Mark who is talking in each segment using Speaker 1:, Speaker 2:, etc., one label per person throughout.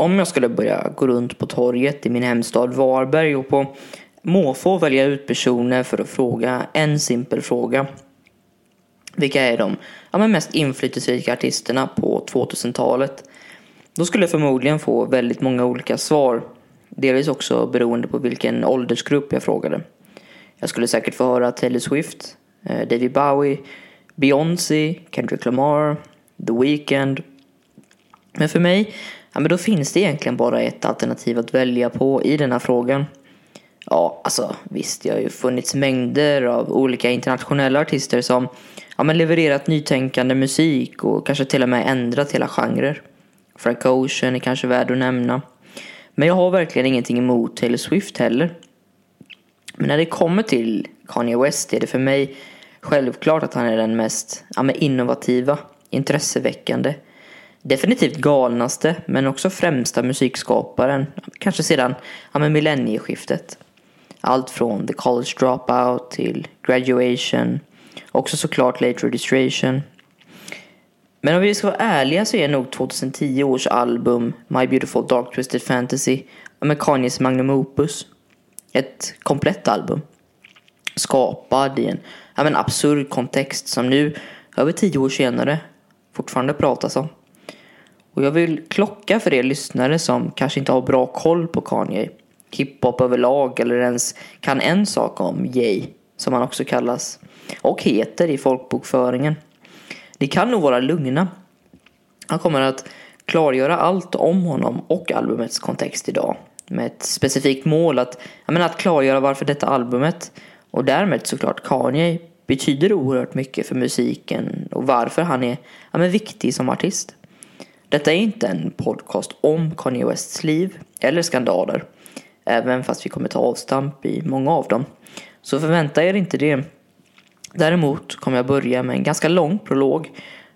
Speaker 1: om jag skulle börja gå runt på torget i min hemstad Varberg och på måfå välja ut personer för att fråga en simpel fråga. Vilka är de ja, men mest inflytelserika artisterna på 2000-talet? Då skulle jag förmodligen få väldigt många olika svar. Delvis också beroende på vilken åldersgrupp jag frågade. Jag skulle säkert få höra Taylor Swift, eh, David Bowie, Beyoncé, Kendrick Lamar, The Weeknd. Men för mig, ja, men då finns det egentligen bara ett alternativ att välja på i den här frågan. Ja, alltså visst, det har ju funnits mängder av olika internationella artister som ja, men levererat nytänkande musik och kanske till och med ändrat hela genrer. Frank Ocean är kanske värd att nämna. Men jag har verkligen ingenting emot Taylor Swift heller. Men när det kommer till Kanye West är det för mig självklart att han är den mest ja, men innovativa, intresseväckande, definitivt galnaste men också främsta musikskaparen, kanske sedan ja, men millennieskiftet. Allt från The College Dropout till Graduation, också såklart Late Registration. Men om vi ska vara ärliga så är nog 2010 års album My Beautiful Dark Twisted Fantasy med Kanyes Magnum Opus ett komplett album. Skapad i en ja, men absurd kontext som nu, över tio år senare, fortfarande pratas om. Och jag vill klocka för er lyssnare som kanske inte har bra koll på Kanye, hiphop överlag eller ens kan en sak om Jay, som han också kallas, och heter i folkbokföringen. Ni kan nog vara lugna. Han kommer att klargöra allt om honom och albumets kontext idag med ett specifikt mål att, jag menar, att klargöra varför detta albumet och därmed såklart Kanye betyder oerhört mycket för musiken och varför han är ja, men viktig som artist. Detta är inte en podcast om Kanye Wests liv eller skandaler, även fast vi kommer ta avstamp i många av dem. Så förvänta er inte det. Däremot kommer jag börja med en ganska lång prolog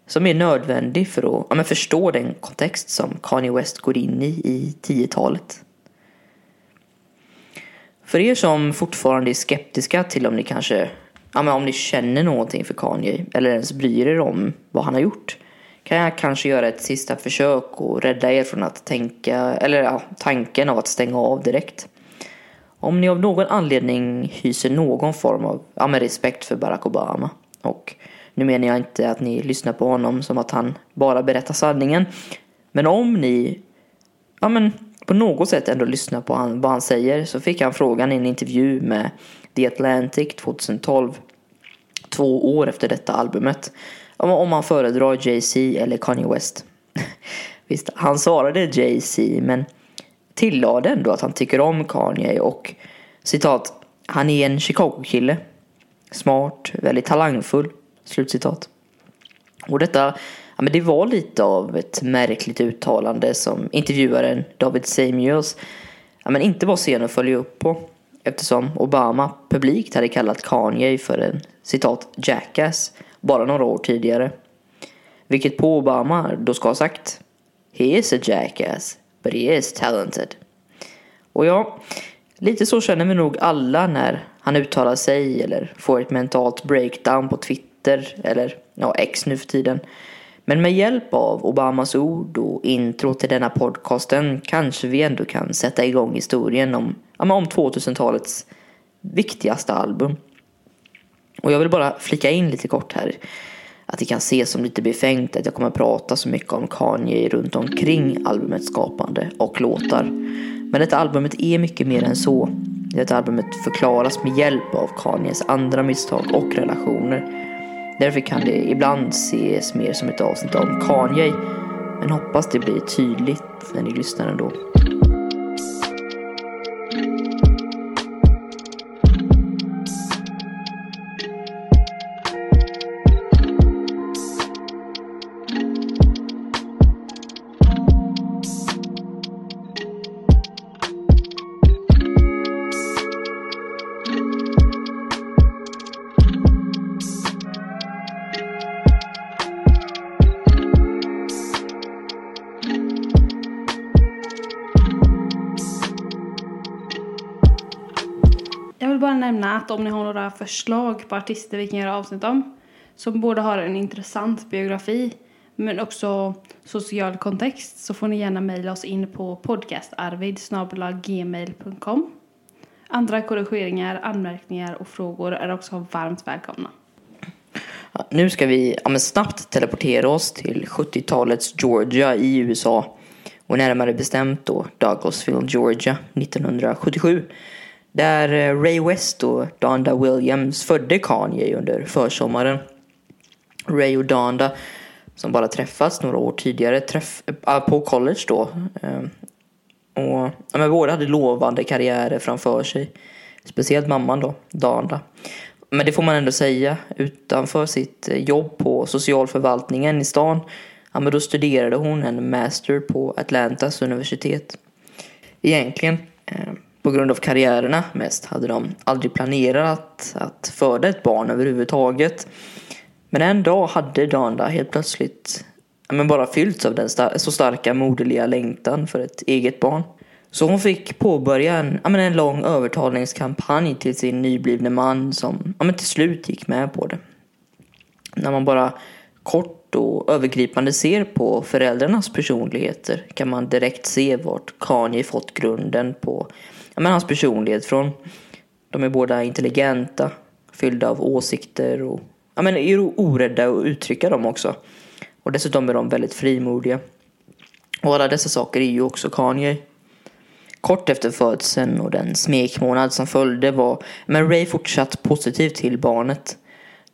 Speaker 1: som är nödvändig för att ja, förstå den kontext som Kanye West går in i i 10-talet. För er som fortfarande är skeptiska till om ni kanske, ja men om ni känner någonting för Kanye eller ens bryr er om vad han har gjort kan jag kanske göra ett sista försök och rädda er från att tänka, eller ja, tanken av att stänga av direkt. Om ni av någon anledning hyser någon form av ja, men respekt för Barack Obama och nu menar jag inte att ni lyssnar på honom som att han bara berättar sanningen. Men om ni ja, men på något sätt ändå lyssnar på han, vad han säger så fick han frågan i en intervju med The Atlantic 2012, två år efter detta albumet, om han föredrar Jay-Z eller Kanye West. Visst, han svarade Jay-Z men tillade ändå att han tycker om Kanye och citat, han är en Chicago-kille. Smart, väldigt talangfull. Slutcitat. Och detta ja, men det var lite av ett märkligt uttalande som intervjuaren David Samuels ja, men inte var sen att följa upp på. Eftersom Obama publikt hade kallat Kanye för en citat jackass bara några år tidigare. Vilket på Obama då ska ha sagt He is a jackass, but he is talented. Och ja, lite så känner vi nog alla när han uttalar sig eller får ett mentalt breakdown på Twitter eller ja, X nu för tiden. Men med hjälp av Obamas ord och intro till denna podcasten kanske vi ändå kan sätta igång historien om, om 2000-talets viktigaste album. Och jag vill bara flika in lite kort här att det kan ses som lite befängt att jag kommer prata så mycket om Kanye runt omkring albumets skapande och låtar. Men detta albumet är mycket mer än så. Detta albumet förklaras med hjälp av Kanyes andra misstag och relationer Därför kan det ibland ses mer som ett avsnitt om Kanye. Men hoppas det blir tydligt när ni lyssnar ändå.
Speaker 2: Om ni har några förslag på artister vi kan göra avsnitt om som både har en intressant biografi men också social kontext så får ni gärna mejla oss in på podcastarvid.gmail.com. Andra korrigeringar, anmärkningar och frågor är också varmt välkomna.
Speaker 1: Ja, nu ska vi ja, men snabbt teleportera oss till 70-talets Georgia i USA och närmare bestämt då Douglasville, Georgia 1977 där eh, Ray West och Donda Williams födde Kanye under försommaren. Ray och Donda som bara träffats några år tidigare träff, eh, på college då. Eh, och ja, men båda hade lovande karriärer framför sig. Speciellt mamman då, Donda. Men det får man ändå säga, utanför sitt jobb på socialförvaltningen i stan, ja men då studerade hon en master på Atlantas universitet. Egentligen, eh, på grund av karriärerna mest, hade de aldrig planerat att föda ett barn överhuvudtaget. Men en dag hade Danda helt plötsligt men bara fyllts av den star så starka moderliga längtan för ett eget barn. Så hon fick påbörja en, men en lång övertalningskampanj till sin nyblivne man som men till slut gick med på det. När man bara kort och övergripande ser på föräldrarnas personligheter kan man direkt se vart Kanye fått grunden på ja, men hans personlighet från. De är båda intelligenta, fyllda av åsikter och ja, men är orädda att uttrycka dem också. Och dessutom är de väldigt frimodiga. Och alla dessa saker är ju också Kanye. Kort efter födseln och den smekmånad som följde var men Ray fortsatt positiv till barnet.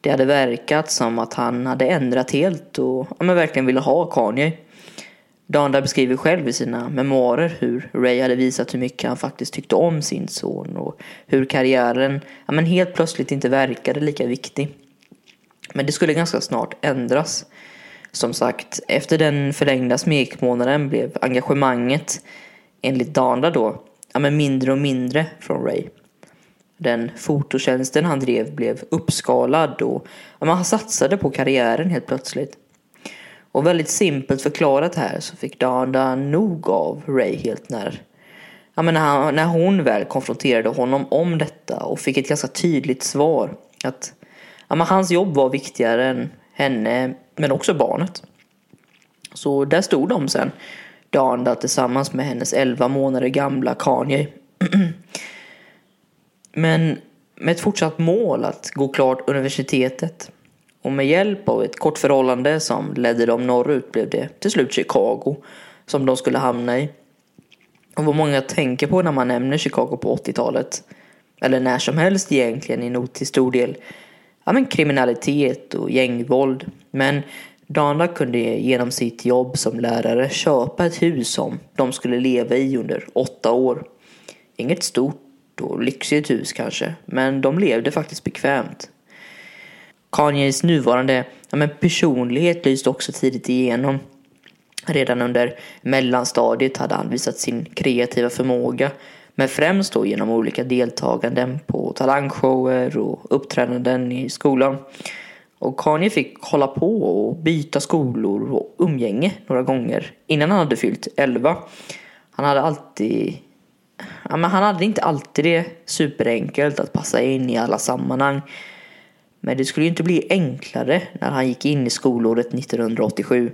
Speaker 1: Det hade verkat som att han hade ändrat helt och ja, men verkligen ville ha Kanye. Danda beskriver själv i sina memoarer hur Ray hade visat hur mycket han faktiskt tyckte om sin son och hur karriären ja, men helt plötsligt inte verkade lika viktig. Men det skulle ganska snart ändras. Som sagt, efter den förlängda smekmånaden blev engagemanget enligt Danda då, ja, men mindre och mindre från Ray. Den fototjänsten han drev blev uppskalad och ja, han satsade på karriären helt plötsligt. Och väldigt simpelt förklarat här så fick Danda nog av Ray helt när, ja, men när, han, när hon väl konfronterade honom om detta och fick ett ganska tydligt svar. Att ja, men hans jobb var viktigare än henne men också barnet. Så där stod de sen Danda tillsammans med hennes 11 månader gamla Kanye. Men med ett fortsatt mål att gå klart universitetet och med hjälp av ett kort förhållande som ledde dem norrut blev det till slut Chicago som de skulle hamna i. Och vad många tänker på när man nämner Chicago på 80-talet, eller när som helst egentligen, är nog till stor del ja, men kriminalitet och gängvåld. Men Dana kunde genom sitt jobb som lärare köpa ett hus som de skulle leva i under åtta år. Inget stort och lyxigt hus kanske, men de levde faktiskt bekvämt. Kanyes nuvarande ja, men personlighet lyste också tidigt igenom. Redan under mellanstadiet hade han visat sin kreativa förmåga, men främst då genom olika deltaganden på talangshower och uppträdanden i skolan. Och Kanye fick hålla på och byta skolor och umgänge några gånger innan han hade fyllt 11. Han hade alltid ja, men han hade inte alltid det superenkelt att passa in i alla sammanhang. Men det skulle ju inte bli enklare när han gick in i skolåret 1987.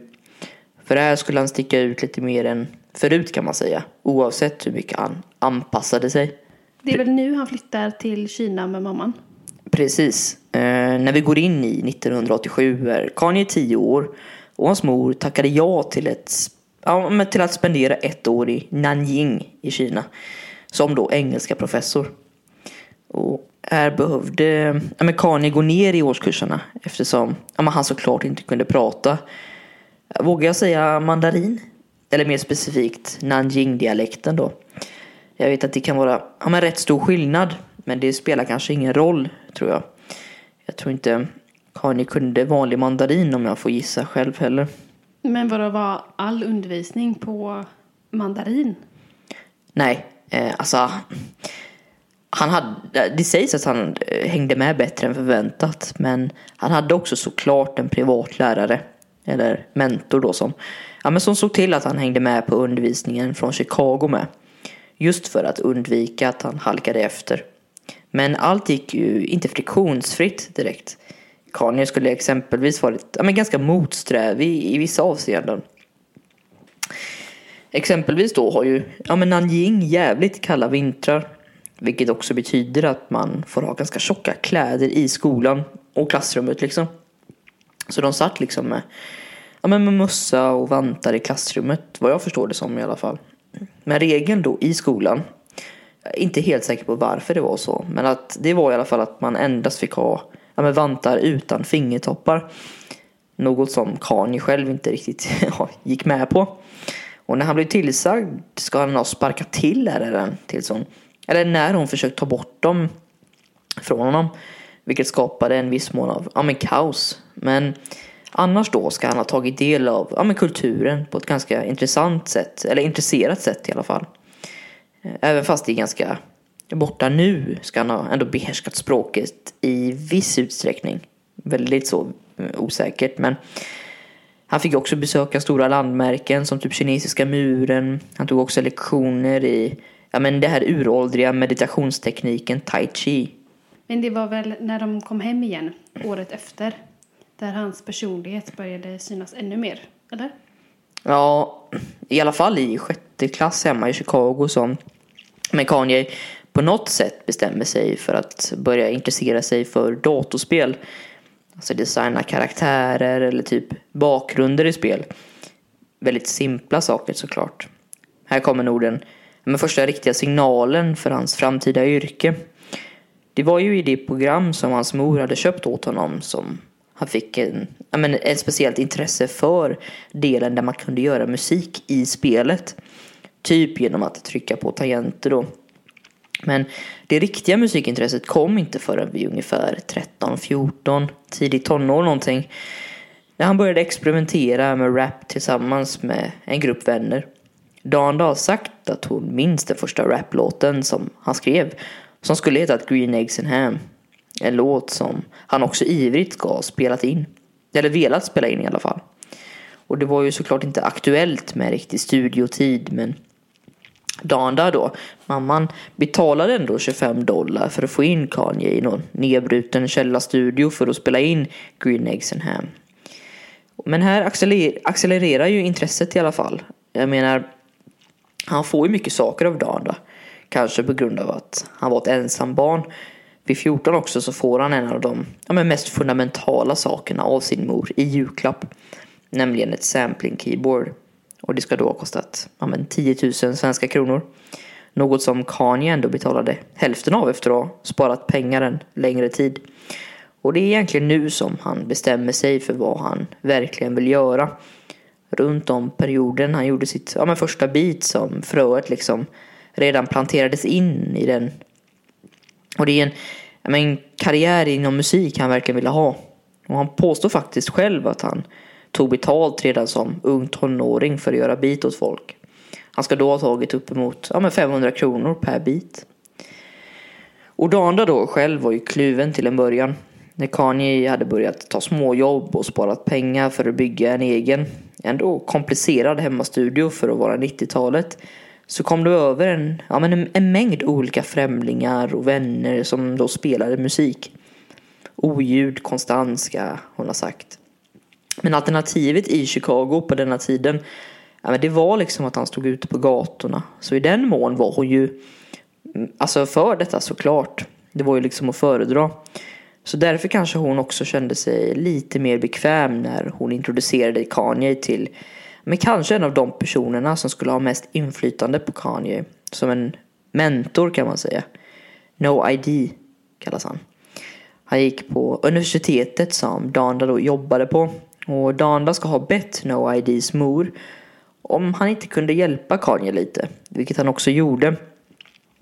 Speaker 1: För här skulle han sticka ut lite mer än förut kan man säga. Oavsett hur mycket han anpassade sig.
Speaker 2: Det är väl nu han flyttar till Kina med mamman?
Speaker 1: Precis. Eh, när vi går in i 1987 är Kanye 10 år och hans mor tackade ja till, ett, ja, till att spendera ett år i Nanjing i Kina som då engelska professor. Och här behövde ja, men Kanye gå ner i årskurserna eftersom ja, han såklart inte kunde prata. Vågar jag säga mandarin? Eller mer specifikt Nanjing-dialekten då. Jag vet att det kan vara ja, men rätt stor skillnad men det spelar kanske ingen roll tror jag. Jag tror inte Kanye kunde vanlig mandarin om jag får gissa själv heller.
Speaker 2: Men vad var all undervisning på mandarin?
Speaker 1: Nej, eh, alltså han hade, det sägs att han eh, hängde med bättre än förväntat men han hade också såklart en privat lärare eller mentor då som, ja, men som såg till att han hängde med på undervisningen från Chicago med. Just för att undvika att han halkade efter. Men allt gick ju inte friktionsfritt direkt. Kanye skulle exempelvis varit ja, men ganska motsträvig i, i vissa avseenden. Exempelvis då har ju ja, men Nanjing jävligt kalla vintrar. Vilket också betyder att man får ha ganska tjocka kläder i skolan och klassrummet liksom. Så de satt liksom med, ja, men med mössa och vantar i klassrummet, vad jag förstår det som i alla fall. Men regeln då i skolan, jag är inte helt säker på varför det var så, men att det var i alla fall att man endast fick ha ja, men vantar utan fingertoppar. Något som Kanye själv inte riktigt gick med på. Och när han blev tillsagd ska han ha sparkat till läraren Tillson. Eller när hon försökt ta bort dem från honom. Vilket skapade en viss mån av ja, men kaos. Men annars då ska han ha tagit del av ja, men kulturen på ett ganska intressant sätt. Eller intresserat sätt i alla fall. Även fast det är ganska borta nu ska han ha ändå behärskat språket i viss utsträckning. Väldigt så eh, osäkert men han fick också besöka stora landmärken som typ kinesiska muren. Han tog också lektioner i ja, men det här uråldriga meditationstekniken tai chi.
Speaker 2: Men det var väl när de kom hem igen året efter där hans personlighet började synas ännu mer, eller?
Speaker 1: Ja, i alla fall i sjätte klass hemma i Chicago som med Kanye på något sätt bestämmer sig för att börja intressera sig för datorspel. Alltså designa karaktärer eller typ bakgrunder i spel. Väldigt simpla saker såklart. Här kommer nog den men första riktiga signalen för hans framtida yrke. Det var ju i det program som hans mor hade köpt åt honom som han fick en, men ett speciellt intresse för delen där man kunde göra musik i spelet. Typ genom att trycka på tangenter då. Men det riktiga musikintresset kom inte förrän vid ungefär 13, 14, tidigt tonår någonting. När han började experimentera med rap tillsammans med en grupp vänner. Danda har sagt att hon minns den första raplåten som han skrev. Som skulle heta Green Eggs and Ham. En låt som han också ivrigt ska ha spelat in. Eller velat spela in i alla fall. Och det var ju såklart inte aktuellt med riktig studiotid men Danda då, mamman betalade ändå 25 dollar för att få in Kanye i någon nedbruten källarstudio för att spela in Green Eggs and Ham. Men här accelererar ju intresset i alla fall. Jag menar, han får ju mycket saker av Danda. Kanske på grund av att han var ett ensambarn. Vid 14 också så får han en av de ja, mest fundamentala sakerna av sin mor i julklapp. Nämligen ett sampling keyboard. Och det ska då ha kostat ja, men 10 000 svenska kronor. Något som Kanye ändå betalade hälften av efter att ha sparat pengar en längre tid. Och det är egentligen nu som han bestämmer sig för vad han verkligen vill göra. Runt om perioden han gjorde sitt ja, men första bit som fröet liksom redan planterades in i den. Och det är en ja, men, karriär inom musik han verkligen ville ha. Och han påstår faktiskt själv att han tog betalt redan som ung tonåring för att göra bit åt folk. Han ska då ha tagit uppemot ja, 500 kronor per bit. Och Danda då själv var ju kluven till en början. När Kanye hade börjat ta småjobb och sparat pengar för att bygga en egen, ändå komplicerad hemmastudio för att vara 90-talet, så kom det över en, ja, men en, en mängd olika främlingar och vänner som då spelade musik. Oljud konstant ska hon ha sagt. Men alternativet i Chicago på denna tiden, ja, men det var liksom att han stod ute på gatorna. Så i den mån var hon ju, mm, alltså för detta såklart. Det var ju liksom att föredra. Så därför kanske hon också kände sig lite mer bekväm när hon introducerade Kanye till, men kanske en av de personerna som skulle ha mest inflytande på Kanye. Som en mentor kan man säga. No ID kallas han. Han gick på universitetet som Danda då jobbade på och Danda ska ha bett No IDs mor om han inte kunde hjälpa Kanye lite, vilket han också gjorde.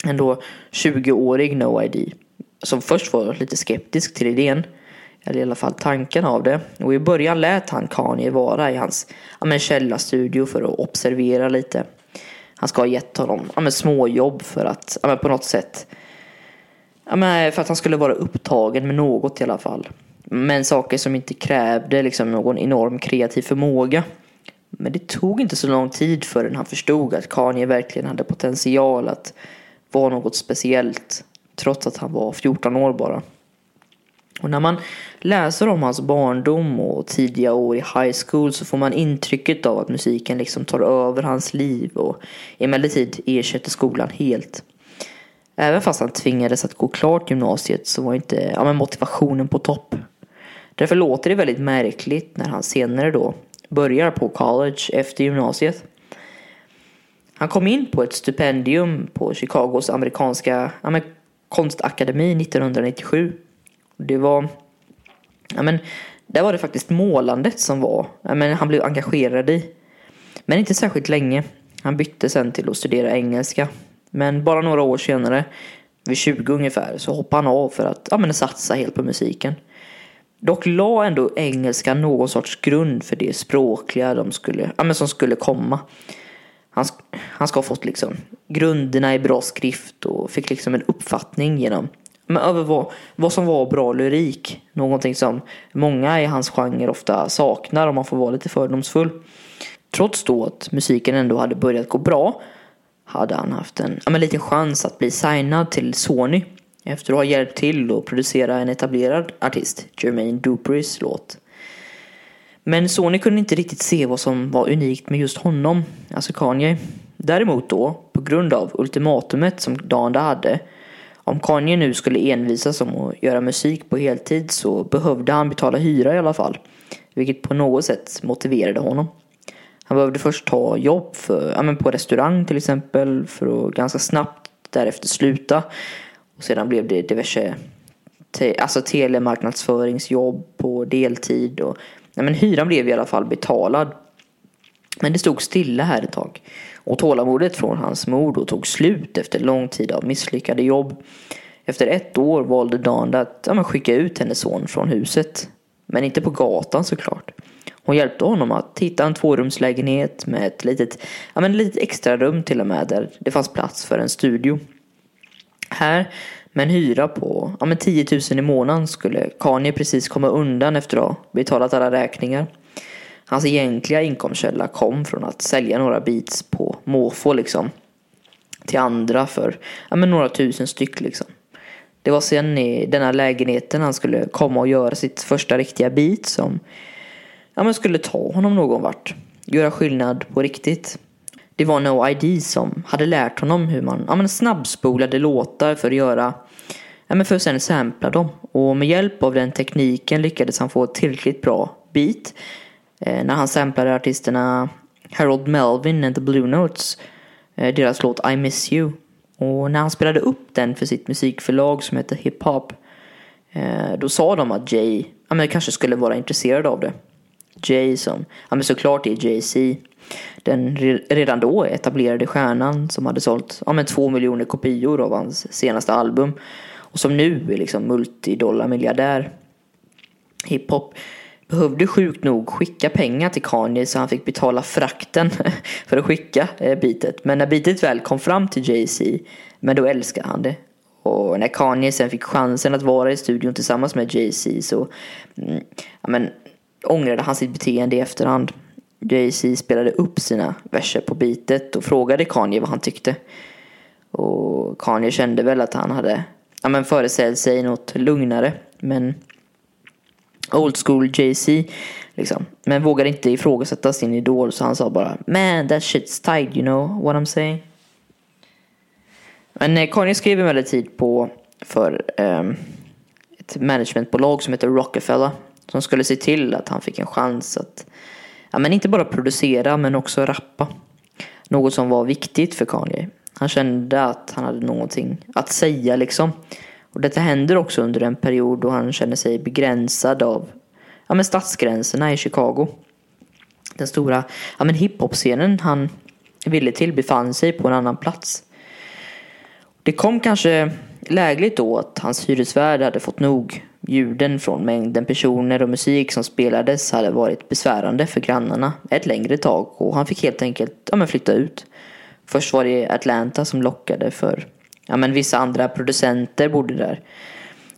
Speaker 1: En då 20-årig No ID som först var lite skeptisk till idén, eller i alla fall tanken av det. Och i början lät han Kanye vara i hans ja, men källarstudio för att observera lite. Han ska ha gett honom ja, men småjobb för att ja, men på något sätt ja, men för att han skulle vara upptagen med något i alla fall. Men saker som inte krävde liksom någon enorm kreativ förmåga. Men det tog inte så lång tid förrän han förstod att Kanye verkligen hade potential att vara något speciellt. Trots att han var 14 år bara. Och när man läser om hans barndom och tidiga år i high school så får man intrycket av att musiken liksom tar över hans liv och emellertid ersätter skolan helt. Även fast han tvingades att gå klart gymnasiet så var inte ja, men motivationen på topp. Därför låter det väldigt märkligt när han senare då börjar på college efter gymnasiet. Han kom in på ett stipendium på Chicagos amerikanska konstakademi 1997. Det var, ja men, där var det faktiskt målandet som var, ja, men, han blev engagerad i. Men inte särskilt länge. Han bytte sen till att studera engelska. Men bara några år senare, vid 20 ungefär, så hoppade han av för att ja, men, satsa helt på musiken. Dock la ändå engelska någon sorts grund för det språkliga de skulle, ja, men som skulle komma. Han, han ska ha fått liksom grunderna i bra skrift och fick liksom en uppfattning genom men över vad, vad som var bra lyrik. Någonting som många i hans genre ofta saknar om man får vara lite fördomsfull. Trots då att musiken ändå hade börjat gå bra hade han haft en ja, men liten chans att bli signad till Sony efter att ha hjälpt till att producera en etablerad artist, Jermaine Duprys låt. Men Sony kunde inte riktigt se vad som var unikt med just honom, alltså Kanye. Däremot då, på grund av ultimatumet som Danda hade, om Kanye nu skulle envisas om att göra musik på heltid så behövde han betala hyra i alla fall. Vilket på något sätt motiverade honom. Han behövde först ta jobb för, ja, men på restaurang till exempel för att ganska snabbt därefter sluta. Och sedan blev det diverse te, alltså telemarknadsföringsjobb på deltid. Och, Nej, men hyran blev i alla fall betalad. Men det stod stilla här ett tag. Och tålamodet från hans mor då tog slut efter lång tid av misslyckade jobb. Efter ett år valde Dan att ja, skicka ut hennes son från huset. Men inte på gatan såklart. Hon hjälpte honom att hitta en tvårumslägenhet med ett litet, ja, men litet extra rum till och med där det fanns plats för en studio. Här med en hyra på ja, men 10 000 i månaden skulle Kanye precis komma undan efter att ha betalat alla räkningar. Hans egentliga inkomstkälla kom från att sälja några beats på måfå liksom. Till andra för ja, men några tusen styck liksom. Det var sen i denna lägenheten han skulle komma och göra sitt första riktiga beat som ja, men skulle ta honom någon vart. Göra skillnad på riktigt. Det var No ID som hade lärt honom hur man ja, men snabbspolade låtar för att göra ja, men för att sen sampla dem. Och med hjälp av den tekniken lyckades han få ett tillräckligt bra beat. Eh, när han samplade artisterna Harold Melvin and the Blue Notes. Eh, deras låt I Miss You. Och när han spelade upp den för sitt musikförlag som heter Hip Hop. Eh, då sa de att Jay ja, men kanske skulle vara intresserad av det. Jay som, ja men såklart är Jay-Z. Den redan då etablerade stjärnan som hade sålt ja, men två miljoner kopior av hans senaste album. Och som nu är liksom multidollarmiljardär. Hiphop behövde sjukt nog skicka pengar till Kanye så han fick betala frakten för att skicka eh, bitet. Men när bitet väl kom fram till Jay-Z, men då älskade han det. Och när Kanye sen fick chansen att vara i studion tillsammans med Jay-Z så mm, ja, men, ångrade han sitt beteende i efterhand. Jay-Z spelade upp sina verser på bitet och frågade Kanye vad han tyckte. Och Kanye kände väl att han hade ja, men föreställt sig något lugnare. Men old school Jay-Z liksom. Men vågade inte ifrågasätta sin idol så han sa bara Man that shit's tight you know what I'm saying. Men eh, Kanye skrev emellertid på för um, ett managementbolag som heter Rockefeller. Som skulle se till att han fick en chans att ja, men inte bara producera men också rappa. Något som var viktigt för Kanye. Han kände att han hade någonting att säga liksom. Och detta händer också under en period då han känner sig begränsad av ja, men stadsgränserna i Chicago. Den stora ja, men hiphop-scenen han ville till befann sig på en annan plats. Det kom kanske lägligt då att hans hyresvärd hade fått nog. Ljuden från mängden personer och musik som spelades hade varit besvärande för grannarna ett längre tag och han fick helt enkelt ja, men flytta ut. Först var det Atlanta som lockade för ja, men vissa andra producenter bodde där.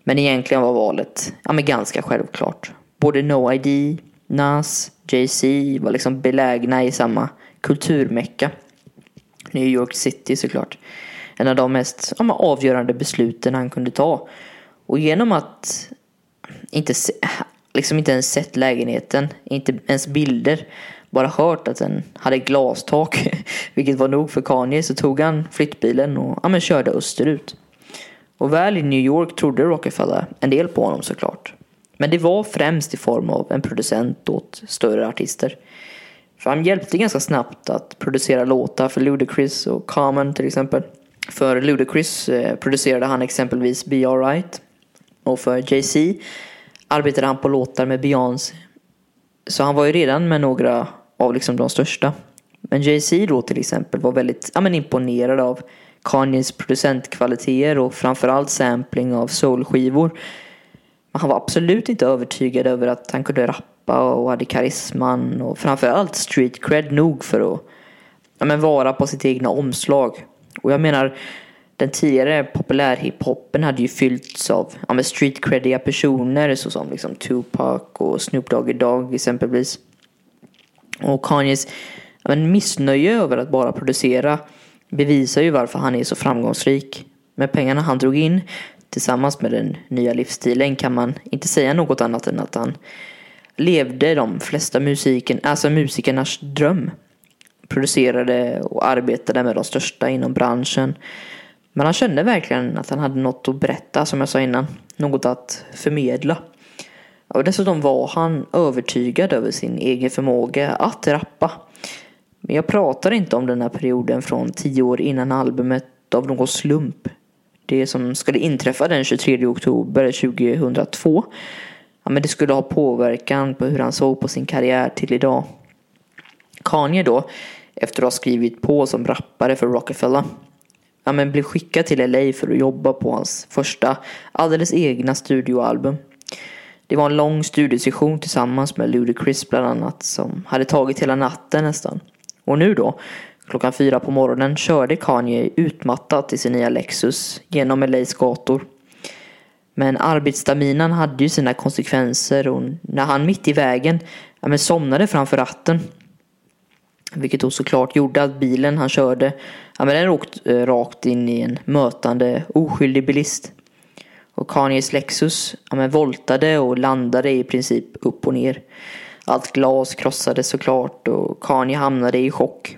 Speaker 1: Men egentligen var valet ja, men ganska självklart. Både No ID, Nas, Jay-Z var liksom belägna i samma kulturmecka. New York City såklart. En av de mest ja, avgörande besluten han kunde ta. Och genom att inte, liksom inte ens sett lägenheten, inte ens bilder. Bara hört att den hade glastak, vilket var nog för Kanye, så tog han flyttbilen och ja, men körde österut. Och väl i New York trodde Rockefeller en del på honom såklart. Men det var främst i form av en producent åt större artister. För han hjälpte ganska snabbt att producera låtar för Ludacris och Common till exempel. För Ludacris eh, producerade han exempelvis Be Alright. Och för Jay-Z arbetade han på låtar med Beyoncé. Så han var ju redan med några av liksom de största. Men Jay-Z då till exempel var väldigt ja, men imponerad av Kanyes producentkvaliteter och framförallt sampling av soulskivor. Men han var absolut inte övertygad över att han kunde rappa och hade karisman och framförallt street cred nog för att ja, men vara på sitt egna omslag. Och jag menar, den tidigare populärhiphopen hade ju fyllts av ja, streetcrediga personer såsom liksom Tupac och Snoop Doggy Dogg exempelvis. Och Kanyes ja, men missnöje över att bara producera bevisar ju varför han är så framgångsrik. Med pengarna han drog in tillsammans med den nya livsstilen kan man inte säga något annat än att han levde de flesta musiken, alltså musikernas dröm. Producerade och arbetade med de största inom branschen. Men han kände verkligen att han hade något att berätta som jag sa innan. Något att förmedla. Och dessutom var han övertygad över sin egen förmåga att rappa. Men jag pratar inte om den här perioden från tio år innan albumet av någon slump. Det som skulle inträffa den 23 oktober 2002. Ja, men det skulle ha påverkan på hur han såg på sin karriär till idag. Kanye då, efter att ha skrivit på som rappare för Rockefeller, ja, men blev skickad till LA för att jobba på hans första alldeles egna studioalbum. Det var en lång studiesession tillsammans med Ludacris bland annat som hade tagit hela natten nästan. Och nu då, klockan fyra på morgonen, körde Kanye utmattat i sin nya Lexus genom LAs gator. Men arbetsstaminan hade ju sina konsekvenser och när han mitt i vägen ja, men somnade framför ratten vilket då såklart gjorde att bilen han körde ja, men den åkte eh, rakt in i en mötande oskyldig bilist. Och Kanyes Lexus ja, men voltade och landade i princip upp och ner. Allt glas krossades såklart och Kanye hamnade i chock.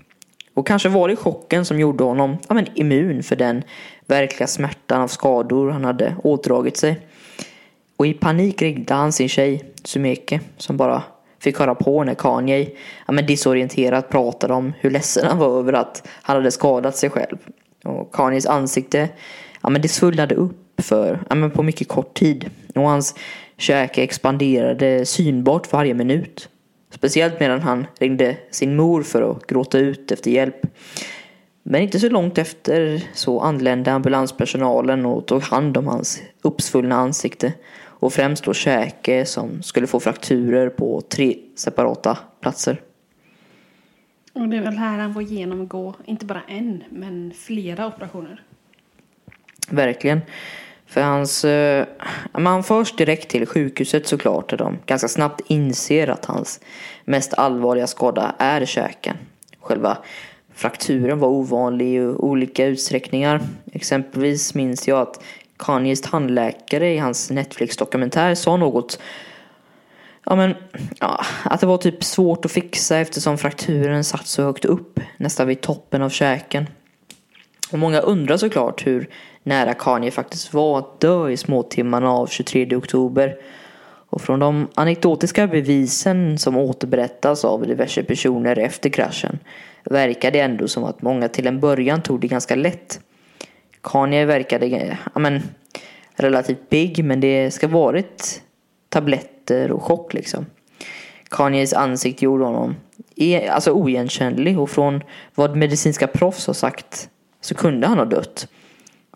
Speaker 1: Och kanske var det chocken som gjorde honom ja, men immun för den verkliga smärtan av skador han hade ådragit sig. Och i panik ringde han sin tjej Sumeke som bara fick höra på när Kanye ja, men disorienterat pratade om hur ledsen han var över att han hade skadat sig själv. Och Kanyes ansikte ja, men det svullnade upp för, ja, men på mycket kort tid. Och hans käke expanderade synbart för varje minut. Speciellt medan han ringde sin mor för att gråta ut efter hjälp. Men inte så långt efter så anlände ambulanspersonalen och tog hand om hans uppsvullna ansikte. Och främst då käke som skulle få frakturer på tre separata platser.
Speaker 2: Och det är väl här han får genomgå, inte bara en, men flera operationer.
Speaker 1: Verkligen. För hans, eh, man förs direkt till sjukhuset såklart där de ganska snabbt inser att hans mest allvarliga skada är käken. Själva frakturen var ovanlig i olika utsträckningar. Exempelvis minns jag att Kanyes tandläkare i hans Netflix-dokumentär sa något Ja men, ja, att det var typ svårt att fixa eftersom frakturen satt så högt upp, nästan vid toppen av käken. Och många undrar såklart hur nära Kanye faktiskt var att dö i småtimmarna av 23 oktober. Och från de anekdotiska bevisen som återberättas av diverse personer efter kraschen verkar det ändå som att många till en början tog det ganska lätt. Kanye verkade ja, men, relativt big men det ska varit tabletter och chock liksom. Kanyes ansikte gjorde honom e-, alltså oigenkännlig och från vad medicinska proffs har sagt så kunde han ha dött.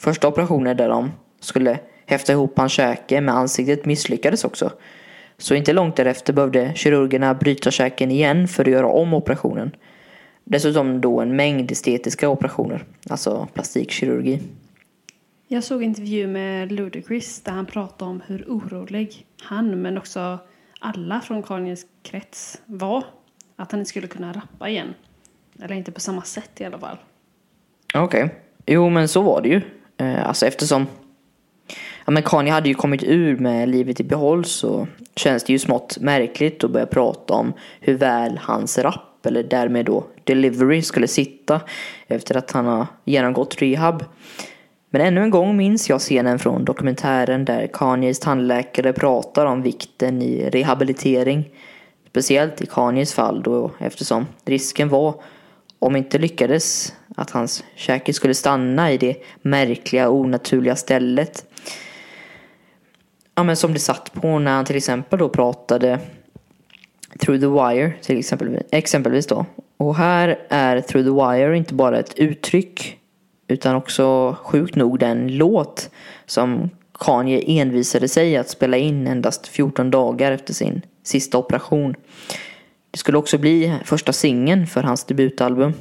Speaker 1: Första operationen där de skulle häfta ihop hans käke med ansiktet misslyckades också. Så inte långt därefter behövde kirurgerna bryta käken igen för att göra om operationen. Dessutom då en mängd estetiska operationer, alltså plastikkirurgi.
Speaker 2: Jag såg intervju med Ludacris där han pratade om hur orolig han, men också alla från Kanyes krets var. Att han inte skulle kunna rappa igen. Eller inte på samma sätt i alla fall.
Speaker 1: Okej. Okay. Jo, men så var det ju. Eh, alltså eftersom ja, men Kanye hade ju kommit ur med livet i behåll så känns det ju smått märkligt att börja prata om hur väl hans rap eller därmed då delivery skulle sitta efter att han har genomgått rehab. Men ännu en gång minns jag scenen från dokumentären där Kanyes tandläkare pratar om vikten i rehabilitering. Speciellt i Kanyes fall då eftersom risken var, om inte lyckades, att hans käke skulle stanna i det märkliga onaturliga stället. Ja men som det satt på när han till exempel då pratade Through the Wire till exempel, exempelvis då. Och här är Through the Wire inte bara ett uttryck utan också sjukt nog den låt som Kanye envisade sig att spela in endast 14 dagar efter sin sista operation. Det skulle också bli första singeln för hans debutalbum.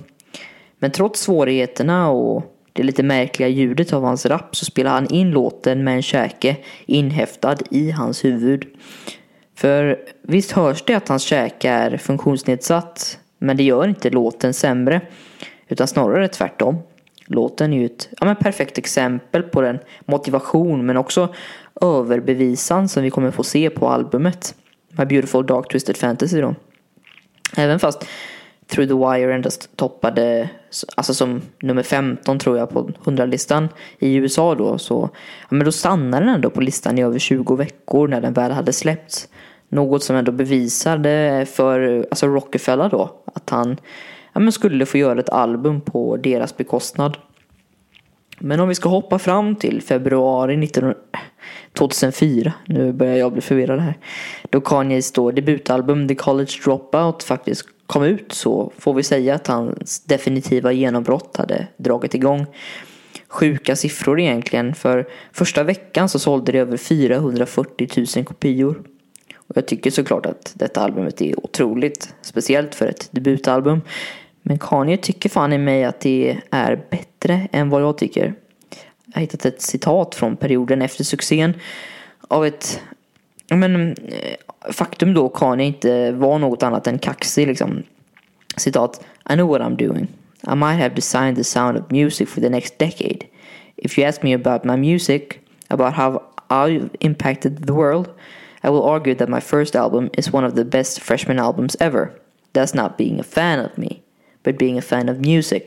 Speaker 1: Men trots svårigheterna och det lite märkliga ljudet av hans rap så spelar han in låten med en käke inhäftad i hans huvud. För visst hörs det att hans käke är funktionsnedsatt men det gör inte låten sämre utan snarare tvärtom. Låten är ju ett ja, men perfekt exempel på den motivation men också överbevisan som vi kommer få se på albumet. My Beautiful Dark Twisted Fantasy då. Även fast Through the Wire endast toppade, alltså som nummer 15 tror jag på 100-listan i USA då, så ja, men då stannade den ändå på listan i över 20 veckor när den väl hade släppts. Något som ändå bevisade för alltså Rockefeller då att han ja, men skulle få göra ett album på deras bekostnad. Men om vi ska hoppa fram till februari 19... 2004, nu börjar jag bli förvirrad här. Då Kanyes då debutalbum The College Dropout faktiskt kom ut så får vi säga att hans definitiva genombrott hade dragit igång. Sjuka siffror egentligen, för första veckan så sålde det över 440 000 kopior. Och jag tycker såklart att detta albumet är otroligt, speciellt för ett debutalbum. Men Kanye tycker fan i mig att det är bättre än vad jag tycker. Jag har hittat ett citat från perioden efter succén av ett men, eh, faktum då Kanye inte var något annat än kaxig liksom. Citat. I know what I'm doing. I might have designed the sound of music for the next decade. If you ask me about my music, about how I've impacted the world, i will argue that my first album is one of the best freshman albums ever. That's not being a fan of me, but being a fan of music.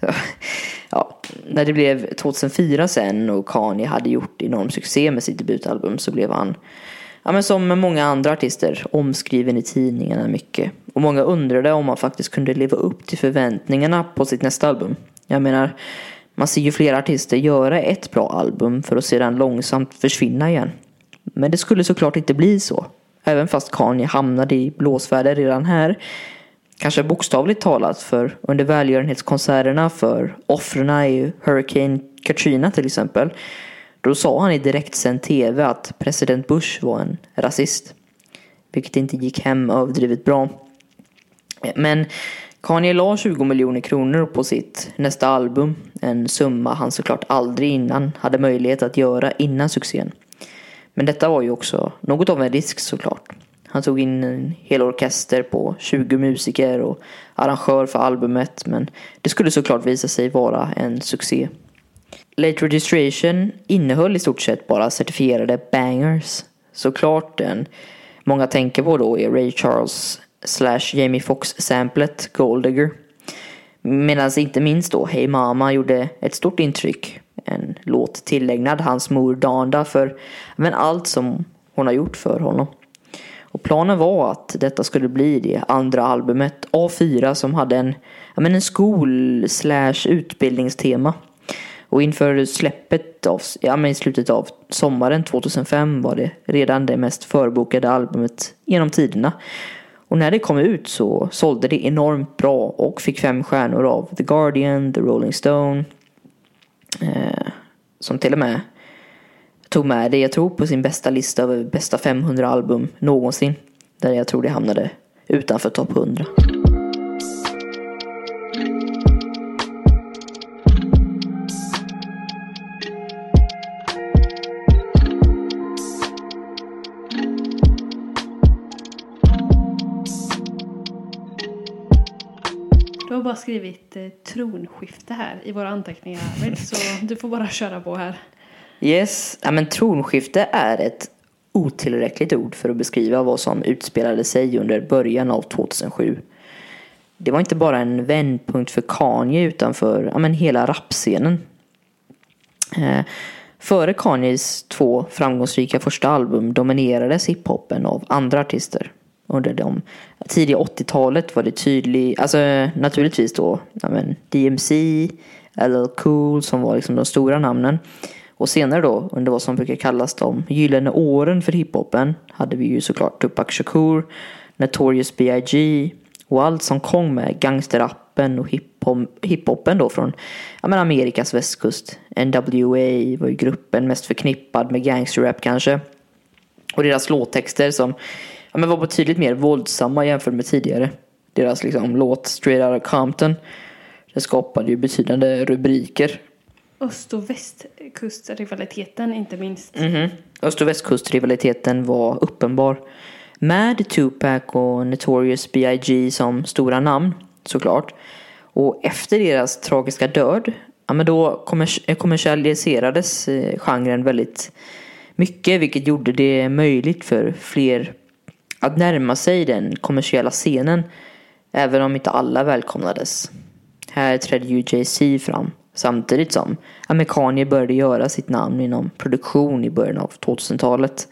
Speaker 1: Så, ja, när det blev 2004 sen och Kanye hade gjort enorm succé med sitt debutalbum så blev han, ja men som många andra artister, omskriven i tidningarna mycket. Och många undrade om han faktiskt kunde leva upp till förväntningarna på sitt nästa album. Jag menar, man ser ju flera artister göra ett bra album för att sedan långsamt försvinna igen. Men det skulle såklart inte bli så. Även fast Kanye hamnade i blåsväder redan här. Kanske bokstavligt talat för under välgörenhetskonserterna för offren i Hurricane Katrina till exempel. Då sa han i direktsänd tv att president Bush var en rasist. Vilket inte gick hem överdrivet bra. Men Kanye la 20 miljoner kronor på sitt nästa album. En summa han såklart aldrig innan hade möjlighet att göra innan succén. Men detta var ju också något av en risk såklart. Han tog in en hel orkester på 20 musiker och arrangör för albumet men det skulle såklart visa sig vara en succé. Late Registration innehöll i stort sett bara certifierade bangers. Såklart den många tänker på då är Ray Charles slash Jamie Foxx-samplet Gold Medan inte minst då Hey Mama gjorde ett stort intryck. En låt tillägnad hans mor Danda för men allt som hon har gjort för honom. Och planen var att detta skulle bli det andra albumet A4 som hade en, ja, men en skol slash utbildningstema. Och inför släppet av, ja, men i slutet av sommaren 2005 var det redan det mest förbokade albumet genom tiderna. Och när det kom ut så sålde det enormt bra och fick fem stjärnor av The Guardian, The Rolling Stone. Eh, som till och med tog med det, jag tror, på sin bästa lista över bästa 500 album någonsin. Där jag tror det hamnade utanför topp 100.
Speaker 2: Bara skrivit eh, tronskifte här i våra anteckningar Arvid, så du får bara köra på här.
Speaker 1: Yes, ja, men tronskifte är ett otillräckligt ord för att beskriva vad som utspelade sig under början av 2007. Det var inte bara en vändpunkt för Kanye utan för ja, men hela rapscenen. Eh, före Kanyes två framgångsrika första album dominerades hiphopen av andra artister. Under de tidiga 80-talet var det tydligt, alltså naturligtvis då ja, men DMC, LL Cool som var liksom de stora namnen. Och senare då, under vad som brukar kallas de gyllene åren för hiphopen, hade vi ju såklart Tupac Shakur, Notorious B.I.G. och allt som kom med gangsterrappen och hiphopen då från ja, men Amerikas västkust. NWA var ju gruppen mest förknippad med gangsterrap kanske. Och deras låttexter som ja, men var betydligt mer våldsamma jämfört med tidigare. Deras liksom, låt Straight Outta Compton. Det skapade ju betydande rubriker
Speaker 2: Öst och västkustrivaliteten inte minst.
Speaker 1: Mm -hmm. Öst och västkustrivaliteten var uppenbar. Med Tupac och Notorious B.I.G. som stora namn såklart. Och efter deras tragiska död, ja men då kommersialiserades eh, genren väldigt mycket vilket gjorde det möjligt för fler att närma sig den kommersiella scenen. Även om inte alla välkomnades. Här trädde ju Jay-Z fram Samtidigt som amerikaner började göra sitt namn inom produktion i början av 2000-talet.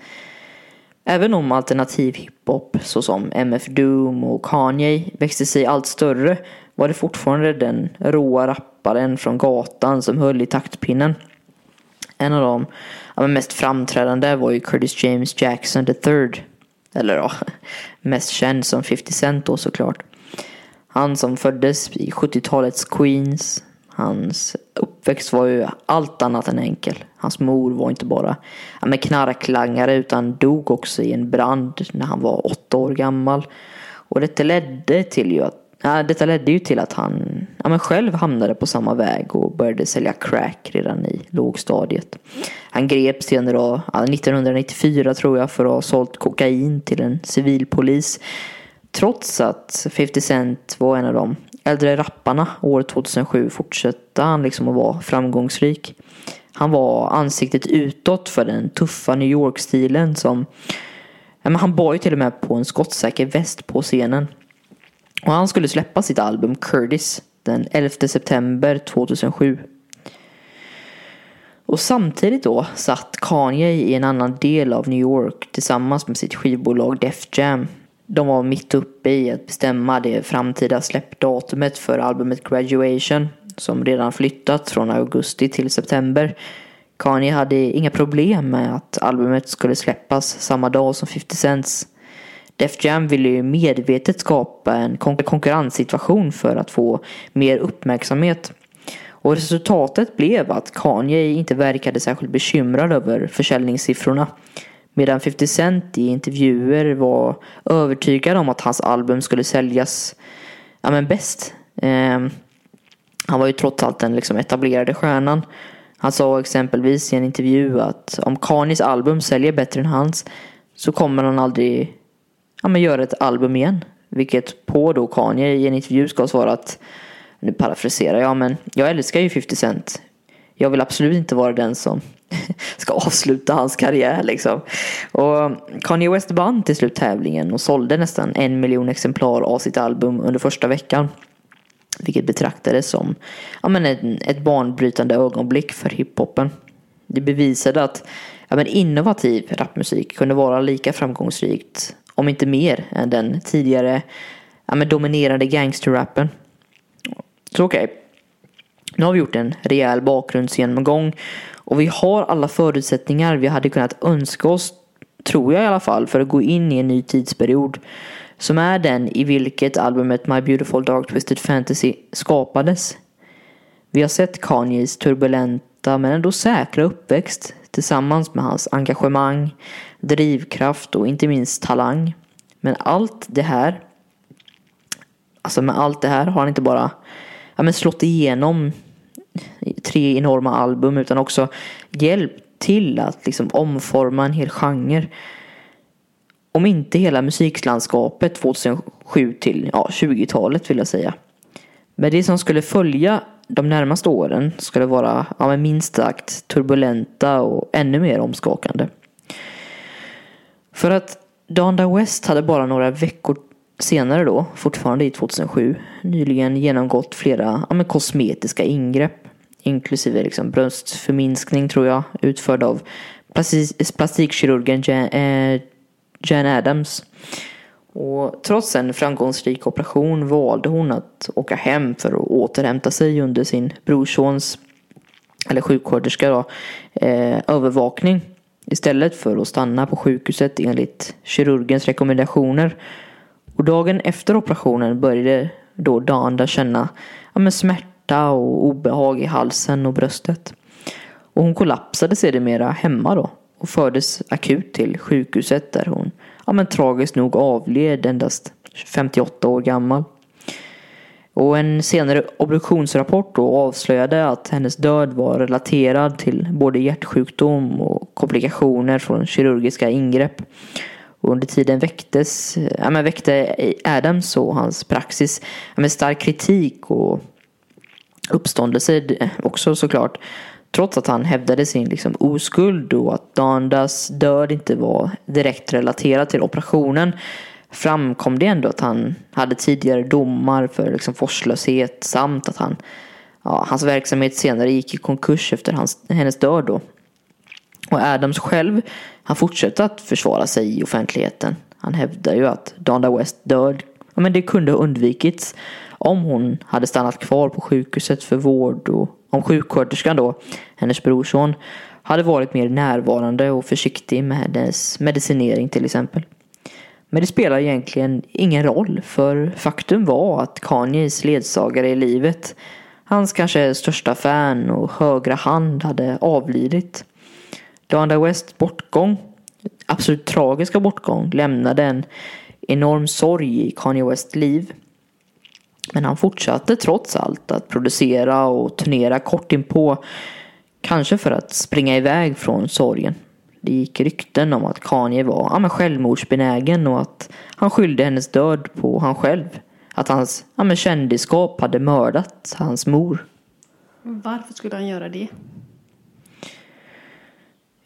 Speaker 1: Även om alternativ hiphop såsom MF Doom och Kanye växte sig allt större var det fortfarande den råa rapparen från gatan som höll i taktpinnen. En av de mest framträdande var ju Curtis James Jackson III. Eller ja, mest känd som 50 Cent då såklart. Han som föddes i 70-talets Queens, Hans uppväxt var ju allt annat än enkel. Hans mor var inte bara ja, med knarklangare utan dog också i en brand när han var åtta år gammal. Och detta ledde till ju att Ja, detta ledde ju till att han ja, men själv hamnade på samma väg och började sälja crack redan i lågstadiet. Han greps senare då, 1994 tror jag för att ha sålt kokain till en civilpolis. Trots att 50 Cent var en av de äldre rapparna år 2007 fortsatte han liksom att vara framgångsrik. Han var ansiktet utåt för den tuffa New York-stilen som ja, men han bar ju till och med på en skottsäker väst på scenen. Och han skulle släppa sitt album Curtis den 11 september 2007. Och samtidigt då satt Kanye i en annan del av New York tillsammans med sitt skivbolag Def Jam de var mitt uppe i att bestämma det framtida släppdatumet för albumet Graduation som redan flyttat från augusti till september. Kanye hade inga problem med att albumet skulle släppas samma dag som 50 Cents. Def Jam ville ju medvetet skapa en konkurrenssituation för att få mer uppmärksamhet. Och resultatet blev att Kanye inte verkade särskilt bekymrad över försäljningssiffrorna. Medan 50 Cent i intervjuer var övertygad om att hans album skulle säljas ja, men bäst. Eh, han var ju trots allt den liksom etablerade stjärnan. Han sa exempelvis i en intervju att om Kanyes album säljer bättre än hans så kommer han aldrig ja, men göra ett album igen. Vilket på då Kanye i en intervju ska svara att nu parafraserar jag men jag älskar ju 50 Cent. Jag vill absolut inte vara den som ska avsluta hans karriär liksom. Och Kanye West vann till slut tävlingen och sålde nästan en miljon exemplar av sitt album under första veckan. Vilket betraktades som ja, men ett, ett banbrytande ögonblick för hiphopen. Det bevisade att ja, men innovativ rapmusik kunde vara lika framgångsrikt, om inte mer, än den tidigare ja, men dominerande gangsterrappen. Så okej. Okay. Nu har vi gjort en rejäl bakgrundsgenomgång och vi har alla förutsättningar vi hade kunnat önska oss, tror jag i alla fall, för att gå in i en ny tidsperiod. Som är den i vilket albumet My Beautiful Dark Twisted Fantasy skapades. Vi har sett Kanyes turbulenta men ändå säkra uppväxt tillsammans med hans engagemang, drivkraft och inte minst talang. Men allt det här, alltså med allt det här har han inte bara ja, men slått igenom tre enorma album utan också hjälpt till att liksom omforma en hel genre. Om inte hela musiklandskapet 2007 till ja, 20-talet vill jag säga. Men det som skulle följa de närmaste åren skulle vara ja, minst sagt turbulenta och ännu mer omskakande. För att Donda West hade bara några veckor senare då, fortfarande i 2007, nyligen genomgått flera ja, men kosmetiska ingrepp. Inklusive liksom bröstförminskning tror jag, utförd av plastikkirurgen Jan, eh, Jan Adams. Och trots en framgångsrik operation valde hon att åka hem för att återhämta sig under sin brorsons, eller sjuksköterska då, eh, övervakning. Istället för att stanna på sjukhuset enligt kirurgens rekommendationer. Och dagen efter operationen började då Danda känna ja, men smärta och obehag i halsen och bröstet. Och hon kollapsade sedermera hemma då och fördes akut till sjukhuset där hon ja, men tragiskt nog avled endast 58 år gammal. Och en senare obduktionsrapport då avslöjade att hennes död var relaterad till både hjärtsjukdom och komplikationer från kirurgiska ingrepp. Och under tiden väcktes, ja, men väckte Adams och hans praxis ja, med stark kritik och uppståndelse också såklart. Trots att han hävdade sin liksom oskuld och att Dandas död inte var direkt relaterad till operationen framkom det ändå att han hade tidigare domar för liksom forslöshet samt att han, ja, hans verksamhet senare gick i konkurs efter hans, hennes död. Då. Och Adams själv, han fortsätter att försvara sig i offentligheten. Han hävdar ju att Donda West död, ja, men det kunde ha undvikits om hon hade stannat kvar på sjukhuset för vård och om sjuksköterskan då, hennes brorson, hade varit mer närvarande och försiktig med hennes medicinering till exempel. Men det spelar egentligen ingen roll för faktum var att Kanyes ledsagare i livet, hans kanske största fan och högra hand hade avlidit. Donda Wests bortgång, absolut tragiska bortgång, lämnade en enorm sorg i Kanye Wests liv. Men han fortsatte trots allt att producera och turnera kort inpå. Kanske för att springa iväg från sorgen. Det gick rykten om att Kanye var ja, men självmordsbenägen och att han skyllde hennes död på han själv. Att hans ja, men kändisskap hade mördat hans mor.
Speaker 2: Varför skulle han göra det?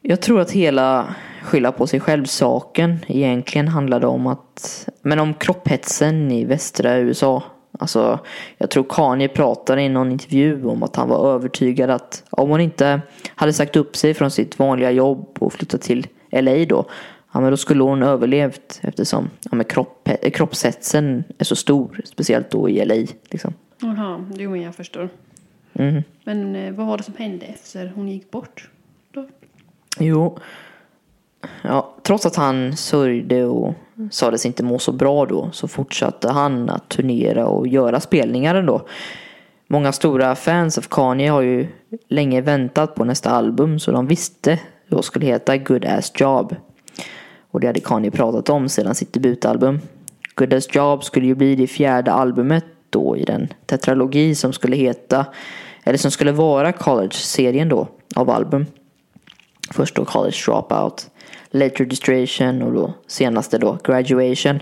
Speaker 1: Jag tror att hela skylla på sig själv-saken egentligen handlade om att, men om kropphetsen i västra USA. Alltså, jag tror Kanye pratade i någon intervju om att han var övertygad att om hon inte hade sagt upp sig från sitt vanliga jobb och flyttat till LA då, ja, men då skulle hon överlevt eftersom ja, men kropp, kroppshetsen är så stor, speciellt då i LA. Liksom.
Speaker 2: Jaha, jo men jag förstår.
Speaker 1: Mm.
Speaker 2: Men eh, vad var det som hände efter hon gick bort?
Speaker 1: Jo, ja, trots att han sörjde och sades inte må så bra då så fortsatte han att turnera och göra spelningar ändå. Många stora fans av Kanye har ju länge väntat på nästa album så de visste då skulle heta Good Ass Job. Och det hade Kanye pratat om sedan sitt debutalbum. Good Ass Job skulle ju bli det fjärde albumet då i den tetralogi som skulle heta, eller som skulle vara college-serien då av album. Först då College Dropout, Late Registration och då senaste då Graduation.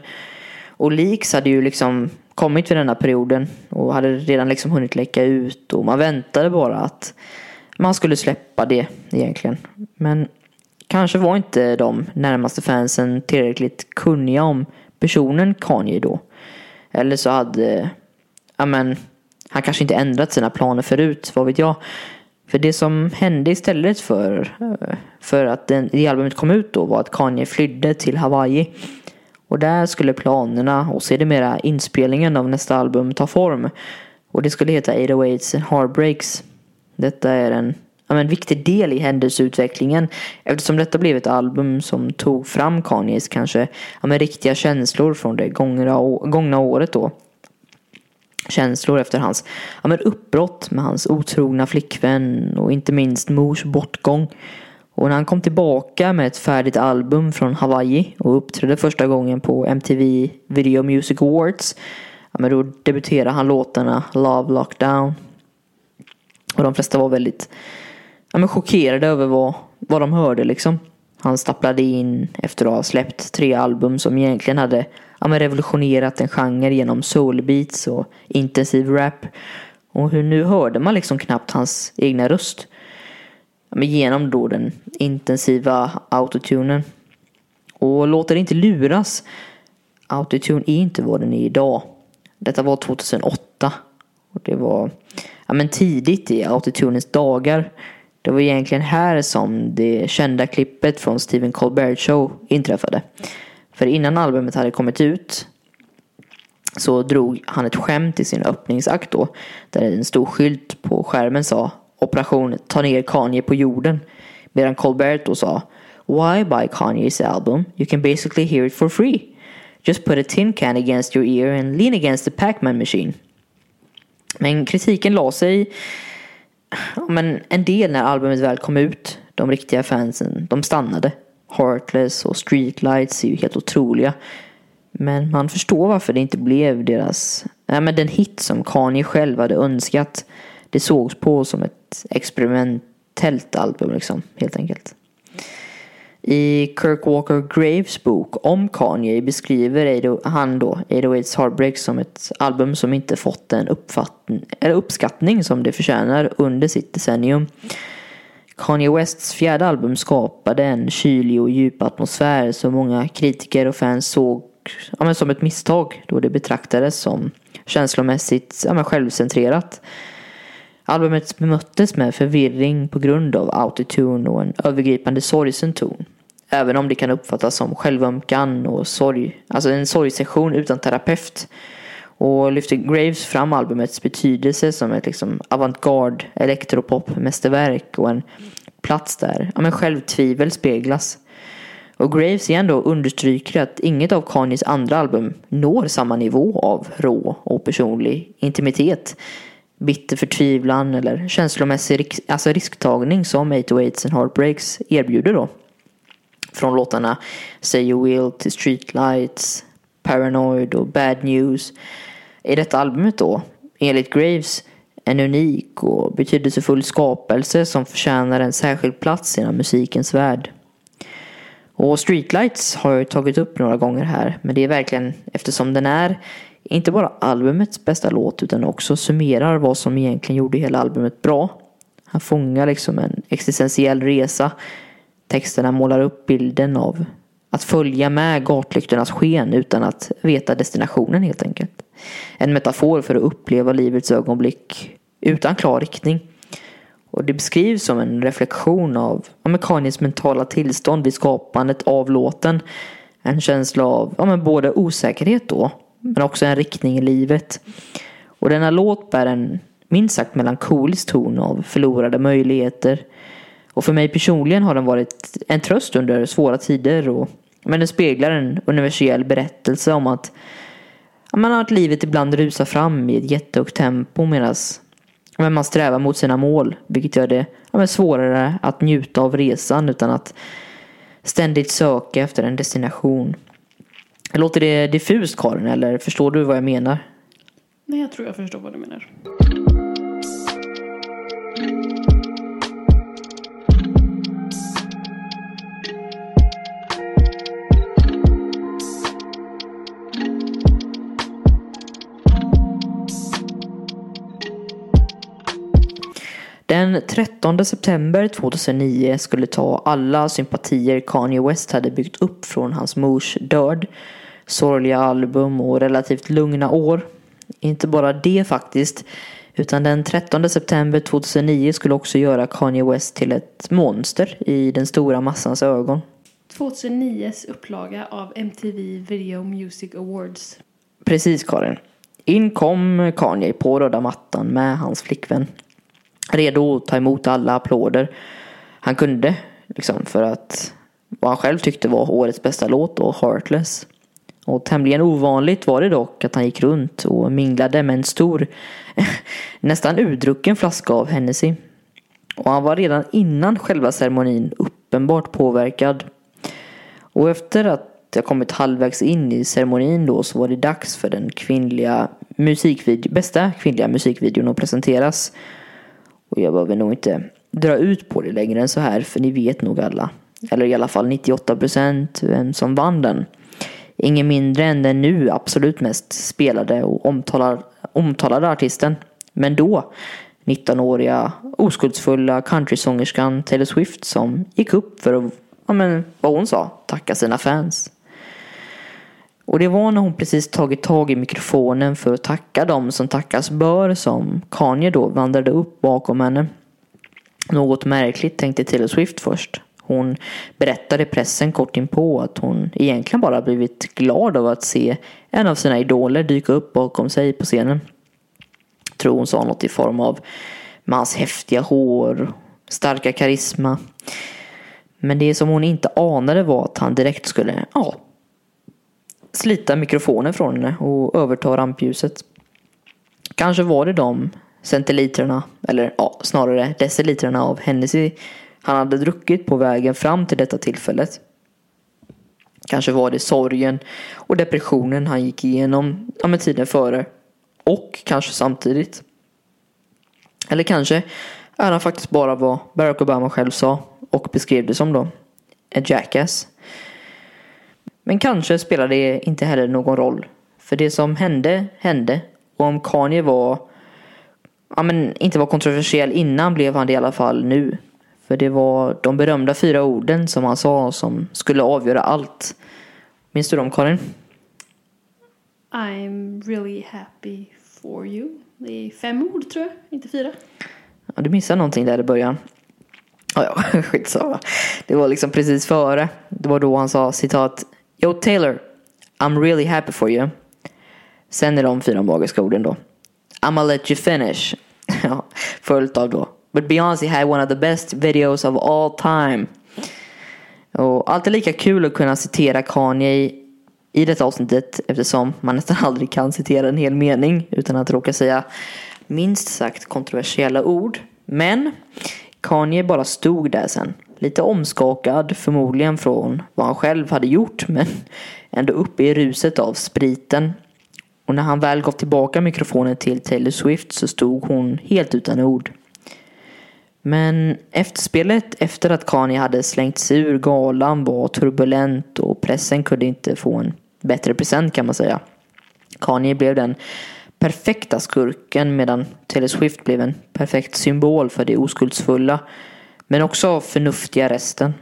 Speaker 1: Och Leaks hade ju liksom kommit vid denna perioden och hade redan liksom hunnit läcka ut och man väntade bara att man skulle släppa det egentligen. Men kanske var inte de närmaste fansen tillräckligt kunniga om personen Kanye då. Eller så hade, ja men, han kanske inte ändrat sina planer förut, vad vet jag. För det som hände istället för, för att den, det albumet kom ut då var att Kanye flydde till Hawaii. Och där skulle planerna och sedermera inspelningen av nästa album ta form. Och det skulle heta 808s and Heartbreaks. Detta är en ja, en viktig del i händelseutvecklingen eftersom detta blev ett album som tog fram Kanyes kanske ja, riktiga känslor från det gångna, gångna året då känslor efter hans ja, men uppbrott med hans otrogna flickvän och inte minst mors bortgång. Och när han kom tillbaka med ett färdigt album från Hawaii och uppträdde första gången på MTV Video Music Awards ja, men då debuterade han låtarna Love Lockdown. Och de flesta var väldigt ja, men chockerade över vad, vad de hörde liksom. Han stapplade in efter att ha släppt tre album som egentligen hade ja, men revolutionerat en genre genom soulbeats och intensiv rap. Och hur nu hörde man liksom knappt hans egna röst. Men genom då den intensiva autotunen. Och låt er inte luras. Autotune är inte vad den är idag. Detta var 2008. Och det var ja, men tidigt i autotunens dagar. Det var egentligen här som det kända klippet från Stephen Colbert Show inträffade. För innan albumet hade kommit ut så drog han ett skämt i sin öppningsakt då. Där en stor skylt på skärmen sa Operation ta ner Kanye på jorden. Medan Colbert då sa Why buy Kanye's album? You can basically hear it for free. Just put a tin can against your ear and lean against the Pac-Man machine. Men kritiken la sig men en del när albumet väl kom ut. De riktiga fansen, de stannade. Heartless och Streetlights är ju helt otroliga. Men man förstår varför det inte blev deras, ja men den hit som Kanye själv hade önskat. Det sågs på som ett experimentellt album liksom, helt enkelt. I Kirk Walker Graves bok om Kanye beskriver han då 808's Heartbreak som ett album som inte fått den uppfattning, eller uppskattning som det förtjänar under sitt decennium. Kanye Wests fjärde album skapade en kylig och djup atmosfär som många kritiker och fans såg ja, men som ett misstag då det betraktades som känslomässigt ja, men självcentrerat. Albumet bemöttes med förvirring på grund av autotune och en övergripande sorgsen ton. Även om det kan uppfattas som självömkan och sorg, alltså en sorgsession utan terapeut. Och lyfter Graves fram albumets betydelse som ett liksom avantgarde elektropopmästerverk och en plats där ja, men självtvivel speglas. Och Graves igen då understryker att inget av Kanyes andra album når samma nivå av rå och personlig intimitet, bitter förtvivlan eller känslomässig alltså risktagning som 808s and Heartbreaks erbjuder då. Från låtarna Say You Will till Streetlights, Paranoid och Bad News är detta albumet då, enligt Graves, en unik och betydelsefull skapelse som förtjänar en särskild plats inom musikens värld. Och Streetlights har jag tagit upp några gånger här, men det är verkligen eftersom den är inte bara albumets bästa låt utan också summerar vad som egentligen gjorde hela albumet bra. Han fångar liksom en existentiell resa Texterna målar upp bilden av att följa med gatlyktornas sken utan att veta destinationen helt enkelt. En metafor för att uppleva livets ögonblick utan klar riktning. Och det beskrivs som en reflektion av amerikanens mentala tillstånd vid skapandet av låten. En känsla av ja, men både osäkerhet då, men också en riktning i livet. Och denna låt bär en minst sagt melankolisk ton av förlorade möjligheter, och för mig personligen har den varit en tröst under svåra tider. Och, men den speglar en universell berättelse om att, man att livet ibland rusar fram i ett jättehögt tempo medan man strävar mot sina mål. Vilket gör det ja, svårare att njuta av resan utan att ständigt söka efter en destination. Låter det diffust Karin eller förstår du vad jag menar?
Speaker 2: Nej, jag tror jag förstår vad du menar.
Speaker 1: Den 13 september 2009 skulle ta alla sympatier Kanye West hade byggt upp från hans mors död, sorgliga album och relativt lugna år. Inte bara det faktiskt, utan den 13 september 2009 skulle också göra Kanye West till ett monster i den stora massans ögon.
Speaker 2: 2009s upplaga av MTV Video Music Awards.
Speaker 1: Precis Karin. In kom Kanye på röda mattan med hans flickvän redo att ta emot alla applåder han kunde. Liksom, för att vad han själv tyckte var årets bästa låt då, Heartless. Och tämligen ovanligt var det dock att han gick runt och minglade med en stor, nästan udrucken flaska av Hennessy. Och han var redan innan själva ceremonin uppenbart påverkad. Och efter att jag kommit halvvägs in i ceremonin då så var det dags för den kvinnliga musikvideo, bästa kvinnliga musikvideon att presenteras. Och jag behöver nog inte dra ut på det längre än så här för ni vet nog alla. Eller i alla fall 98% vem som vann den. Ingen mindre än den nu absolut mest spelade och omtalade, omtalade artisten Men då, 19-åriga oskuldsfulla countrysångerskan Taylor Swift som gick upp för att, ja men vad hon sa, tacka sina fans. Och det var när hon precis tagit tag i mikrofonen för att tacka dem som tackas bör som Kanye då vandrade upp bakom henne. Något märkligt tänkte Taylor Swift först. Hon berättade i pressen kort inpå att hon egentligen bara blivit glad av att se en av sina idoler dyka upp bakom sig på scenen. Jag tror hon sa något i form av med hans häftiga hår, starka karisma. Men det som hon inte anade var att han direkt skulle, ja, slita mikrofonen från henne och överta rampljuset. Kanske var det de centiliterna, eller ja, snarare deciliterna av Hennessy han hade druckit på vägen fram till detta tillfället. Kanske var det sorgen och depressionen han gick igenom ja, med tiden före. Och kanske samtidigt. Eller kanske är han faktiskt bara vad Barack Obama själv sa och beskrev det som då. En jackass. Men kanske spelar det inte heller någon roll. För det som hände, hände. Och om Kanye var, ja men inte var kontroversiell innan blev han det i alla fall nu. För det var de berömda fyra orden som han sa som skulle avgöra allt. Minns du dem Karin?
Speaker 2: I'm really happy for you. Det är fem ord tror jag, inte fyra.
Speaker 1: Ja, du missade någonting där i början. Ja, ja, skitsamma. Det var liksom precis före. Det var då han sa citat. Yo Taylor, I'm really happy for you. Sen är de fyra magiska orden då. I'ma let you finish. Följt av då. But Beyoncé had one of the best videos of all time. Och allt är lika kul att kunna citera Kanye i detta avsnittet eftersom man nästan aldrig kan citera en hel mening utan att råka säga minst sagt kontroversiella ord. Men Kanye bara stod där sen. Lite omskakad, förmodligen från vad han själv hade gjort men ändå uppe i ruset av spriten. Och när han väl gav tillbaka mikrofonen till Taylor Swift så stod hon helt utan ord. Men efterspelet efter att Kanye hade slängt sig ur galan var turbulent och pressen kunde inte få en bättre present kan man säga. Kanye blev den perfekta skurken medan Taylor Swift blev en perfekt symbol för det oskuldsfulla men också förnuftiga resten.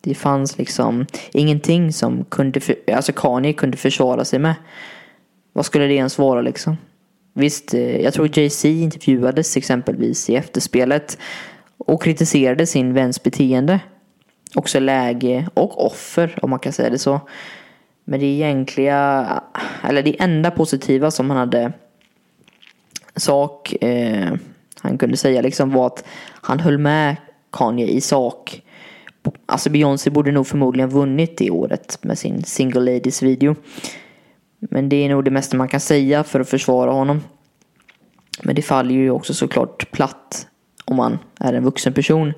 Speaker 1: Det fanns liksom ingenting som kunde, för, alltså Kanye kunde försvara sig med. Vad skulle det ens vara liksom? Visst, eh, jag tror Jay-Z intervjuades exempelvis i efterspelet och kritiserade sin väns beteende. Också läge och offer om man kan säga det så. Men det egentliga, eller det enda positiva som han hade sak eh, han kunde säga liksom var att han höll med Kanye i sak. Alltså Beyoncé borde nog förmodligen vunnit det året med sin Single Ladies video. Men det är nog det mesta man kan säga för att försvara honom. Men det faller ju också såklart platt om man är en vuxen person.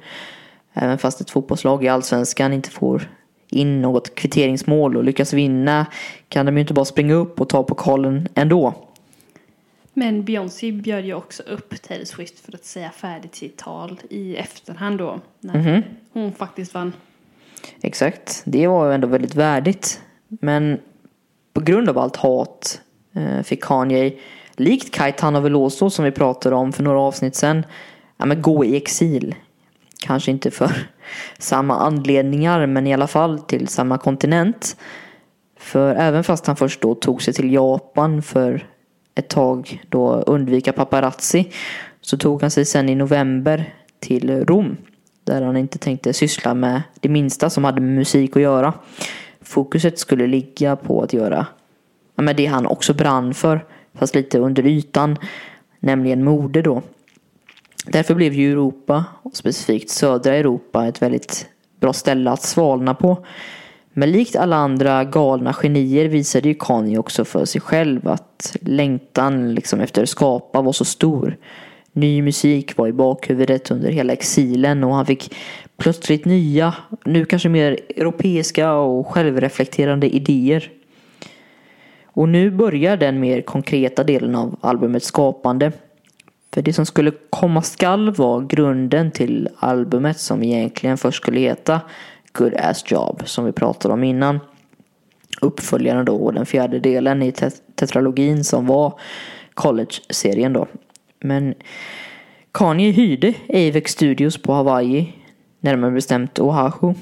Speaker 1: Även fast ett fotbollslag i allsvenskan inte får in något kvitteringsmål och lyckas vinna kan de ju inte bara springa upp och ta pokalen ändå.
Speaker 2: Men Beyoncé bjöd ju också upp Taylor Swift för att säga färdigt sitt tal i efterhand då. När mm -hmm. hon faktiskt vann.
Speaker 1: Exakt, det var ändå väldigt värdigt. Men på grund av allt hat eh, fick Kanye, likt Caetano Veloso som vi pratade om för några avsnitt sedan, ja, men gå i exil. Kanske inte för samma anledningar men i alla fall till samma kontinent. För även fast han först då tog sig till Japan för ett tag då undvika paparazzi så tog han sig sen i november till Rom. Där han inte tänkte syssla med det minsta som hade med musik att göra. Fokuset skulle ligga på att göra ja, med det han också brann för. Fast lite under ytan. Nämligen mode då. Därför blev ju Europa, och specifikt södra Europa, ett väldigt bra ställe att svalna på. Men likt alla andra galna genier visade ju Kanye också för sig själv att längtan liksom efter att skapa var så stor. Ny musik var i bakhuvudet under hela exilen och han fick plötsligt nya, nu kanske mer europeiska och självreflekterande idéer. Och nu börjar den mer konkreta delen av albumets skapande. För det som skulle komma skall var grunden till albumet som egentligen först skulle heta Good Ass Job som vi pratade om innan. Uppföljaren då och den fjärde delen i tet tetralogin som var college-serien då. Men Kanye hyrde Avex Studios på Hawaii, närmare bestämt Oahu.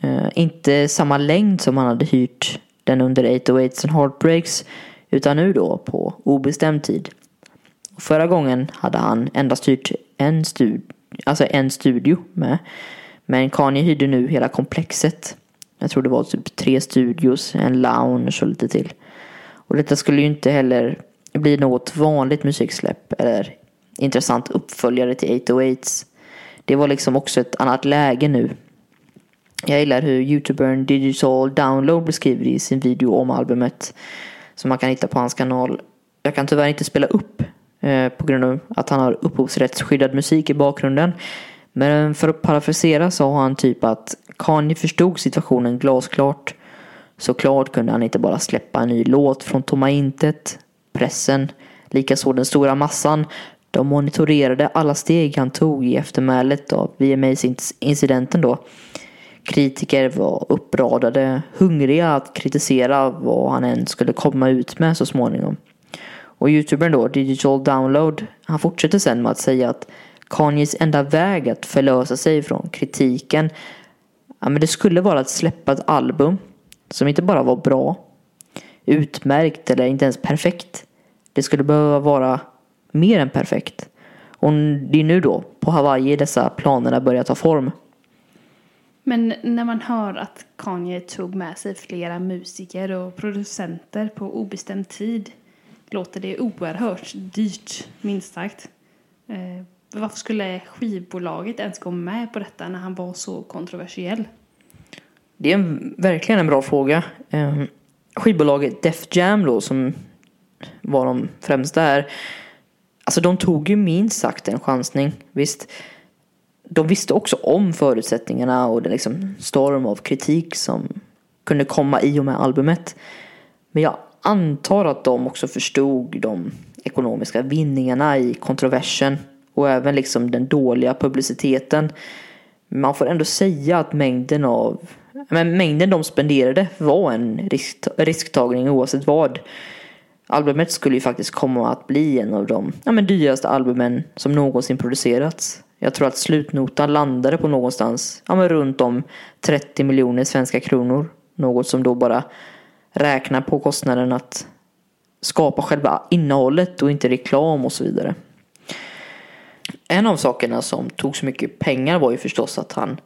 Speaker 1: Eh, inte samma längd som han hade hyrt den under 808s and Heartbreaks utan nu då på obestämd tid. Förra gången hade han endast hyrt en, stud alltså en studio med. Men Kanye hyrde nu hela komplexet. Jag tror det var typ tre studios, en lounge och lite till. Och detta skulle ju inte heller bli något vanligt musiksläpp eller intressant uppföljare till 808s. Det var liksom också ett annat läge nu. Jag gillar hur youtubern Digital Download beskriver i sin video om albumet som man kan hitta på hans kanal. Jag kan tyvärr inte spela upp eh, på grund av att han har upphovsrättsskyddad musik i bakgrunden. Men för att parafrasera sa han typ att Kanye förstod situationen glasklart. Såklart kunde han inte bara släppa en ny låt från tomma intet. Pressen, likaså den stora massan, de monitorerade alla steg han tog i eftermälet av VMAs-incidenten då. Kritiker var uppradade, hungriga att kritisera vad han än skulle komma ut med så småningom. Och youtubern då, Digital Download, han fortsätter sen med att säga att Kanyes enda väg att förlösa sig från kritiken, ja men det skulle vara att släppa ett album som inte bara var bra, utmärkt eller inte ens perfekt. Det skulle behöva vara mer än perfekt. Och det är nu då, på Hawaii, dessa planerna börjar ta form.
Speaker 2: Men när man hör att Kanye tog med sig flera musiker och producenter på obestämd tid låter det oerhört dyrt, minst sagt. Eh, varför skulle skivbolaget ens gå med på detta när han var så kontroversiell?
Speaker 1: Det är en, verkligen en bra fråga. Ehm, skivbolaget Def Jam då, som var de främsta här, alltså de tog ju minst sagt en chansning. Visst, de visste också om förutsättningarna och den liksom storm av kritik som kunde komma i och med albumet. Men jag antar att de också förstod de ekonomiska vinningarna i kontroversen och även liksom den dåliga publiciteten. Man får ändå säga att mängden av men mängden de spenderade var en risk, risktagning oavsett vad. Albumet skulle ju faktiskt komma att bli en av de ja, men dyraste albumen som någonsin producerats. Jag tror att slutnotan landade på någonstans ja, men runt om 30 miljoner svenska kronor. Något som då bara räknar på kostnaden att skapa själva innehållet och inte reklam och så vidare. En av sakerna som tog så mycket pengar var ju förstås att han,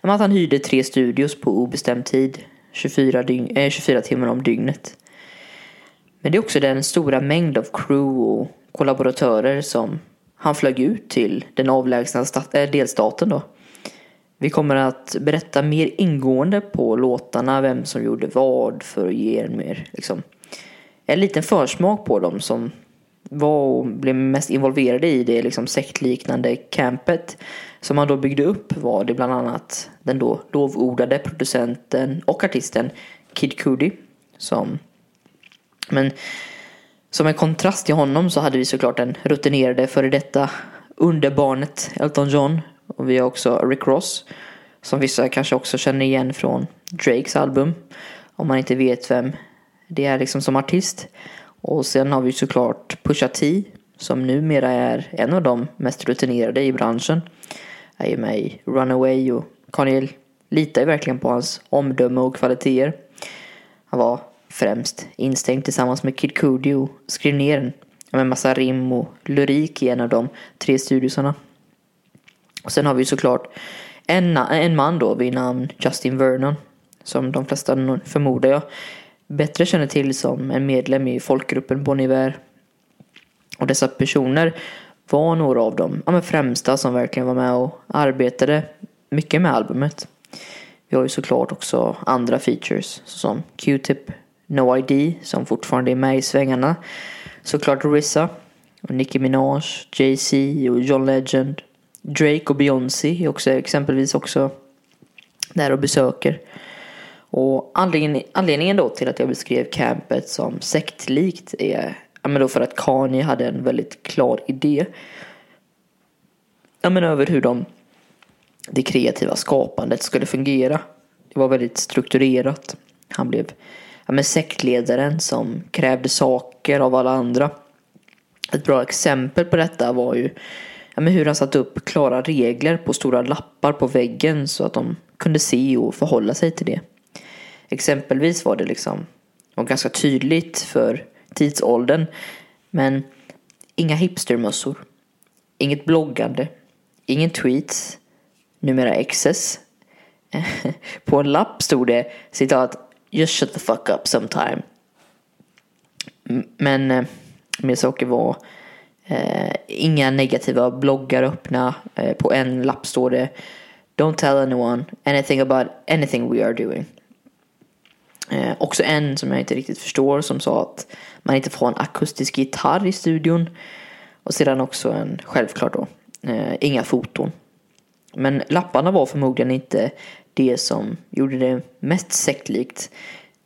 Speaker 1: att han hyrde tre studios på obestämd tid. 24, dygn, äh, 24 timmar om dygnet. Men det är också den stora mängd av crew och kollaboratörer som han flög ut till den avlägsna äh, delstaten då. Vi kommer att berätta mer ingående på låtarna, vem som gjorde vad för att ge en mer, liksom, en liten försmak på dem som var och blev mest involverade i det liksom sektliknande campet som han då byggde upp var det bland annat den då lovordade producenten och artisten Kid Cudi som men som en kontrast till honom så hade vi såklart den rutinerade före detta underbarnet Elton John och vi har också Rick Ross som vissa kanske också känner igen från Drakes album om man inte vet vem det är liksom som artist. Och sen har vi såklart Pusha T som numera är en av de mest rutinerade i branschen. Är ju med i Runaway och Cornel litar ju verkligen på hans omdöme och kvaliteter. Han var främst instängd tillsammans med Kid Cudi och skrev ner en massa rim och lyrik i en av de tre studiosarna. Och sen har vi såklart en, en man då vid namn Justin Vernon som de flesta förmodar jag bättre känner till som en medlem i folkgruppen Bon Iver. Och dessa personer var några av de ja, främsta som verkligen var med och arbetade mycket med albumet. Vi har ju såklart också andra features som Q-Tip, No ID som fortfarande är med i svängarna. Såklart Rissa och Nicki Minaj, Jay-Z och John Legend. Drake och Beyoncé är också exempelvis också där och besöker. Och anledningen, anledningen då till att jag beskrev campet som sektlikt är ja, men då för att Kanye hade en väldigt klar idé ja, men över hur de, det kreativa skapandet skulle fungera. Det var väldigt strukturerat. Han blev ja, men sektledaren som krävde saker av alla andra. Ett bra exempel på detta var ju ja, men hur han satte upp klara regler på stora lappar på väggen så att de kunde se och förhålla sig till det. Exempelvis var det liksom var ganska tydligt för tidsåldern men inga hipstermössor, inget bloggande, ingen tweets, numera excess. på en lapp stod det citat Just shut the fuck up sometime. Men eh, med saker var eh, inga negativa bloggar öppna. Eh, på en lapp står det Don't tell anyone anything about anything we are doing. Eh, också en som jag inte riktigt förstår som sa att man inte får en akustisk gitarr i studion. Och sedan också en, självklart då, eh, inga foton. Men lapparna var förmodligen inte det som gjorde det mest sektlikt.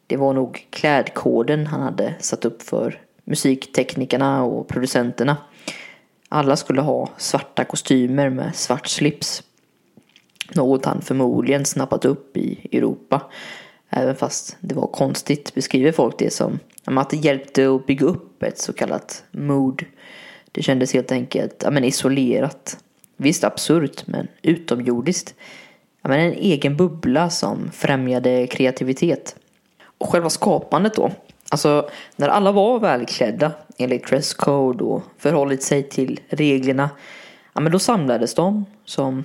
Speaker 1: Det var nog klädkoden han hade satt upp för musikteknikerna och producenterna. Alla skulle ha svarta kostymer med svart slips. Något han förmodligen snappat upp i Europa. Även fast det var konstigt beskriver folk det som att det hjälpte att bygga upp ett så kallat mood. Det kändes helt enkelt ja, men isolerat. Visst absurt men utomjordiskt. Ja, men en egen bubbla som främjade kreativitet. Och själva skapandet då. Alltså när alla var välklädda enligt dresscode och förhållit sig till reglerna. Ja men då samlades de som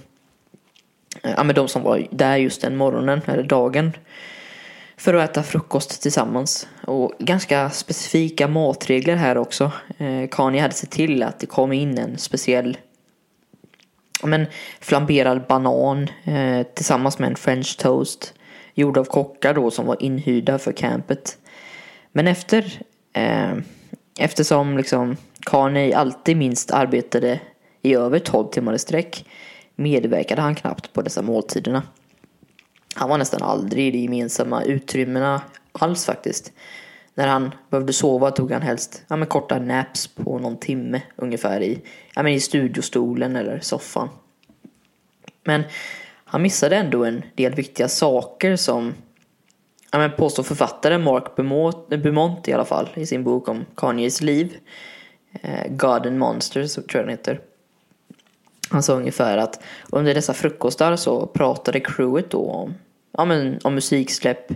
Speaker 1: ja, men de som var där just den morgonen eller dagen för att äta frukost tillsammans. Och ganska specifika matregler här också. Eh, Kanye hade sett till att det kom in en speciell men, flamberad banan eh, tillsammans med en french toast gjord av kockar då som var inhyrda för campet. Men efter eh, eftersom liksom Kanye alltid minst arbetade i över 12 timmar i sträck medverkade han knappt på dessa måltiderna. Han var nästan aldrig i de gemensamma utrymmena alls faktiskt. När han behövde sova tog han helst ja, men korta naps på någon timme ungefär i, ja, men i studiostolen eller soffan. Men han missade ändå en del viktiga saker som ja, men påstår författaren Mark Bumont i alla fall i sin bok om Kanyes liv. Eh, God and Monsters tror jag den heter. Han sa ungefär att under dessa frukostar så pratade crewet då om, ja, men, om musiksläpp,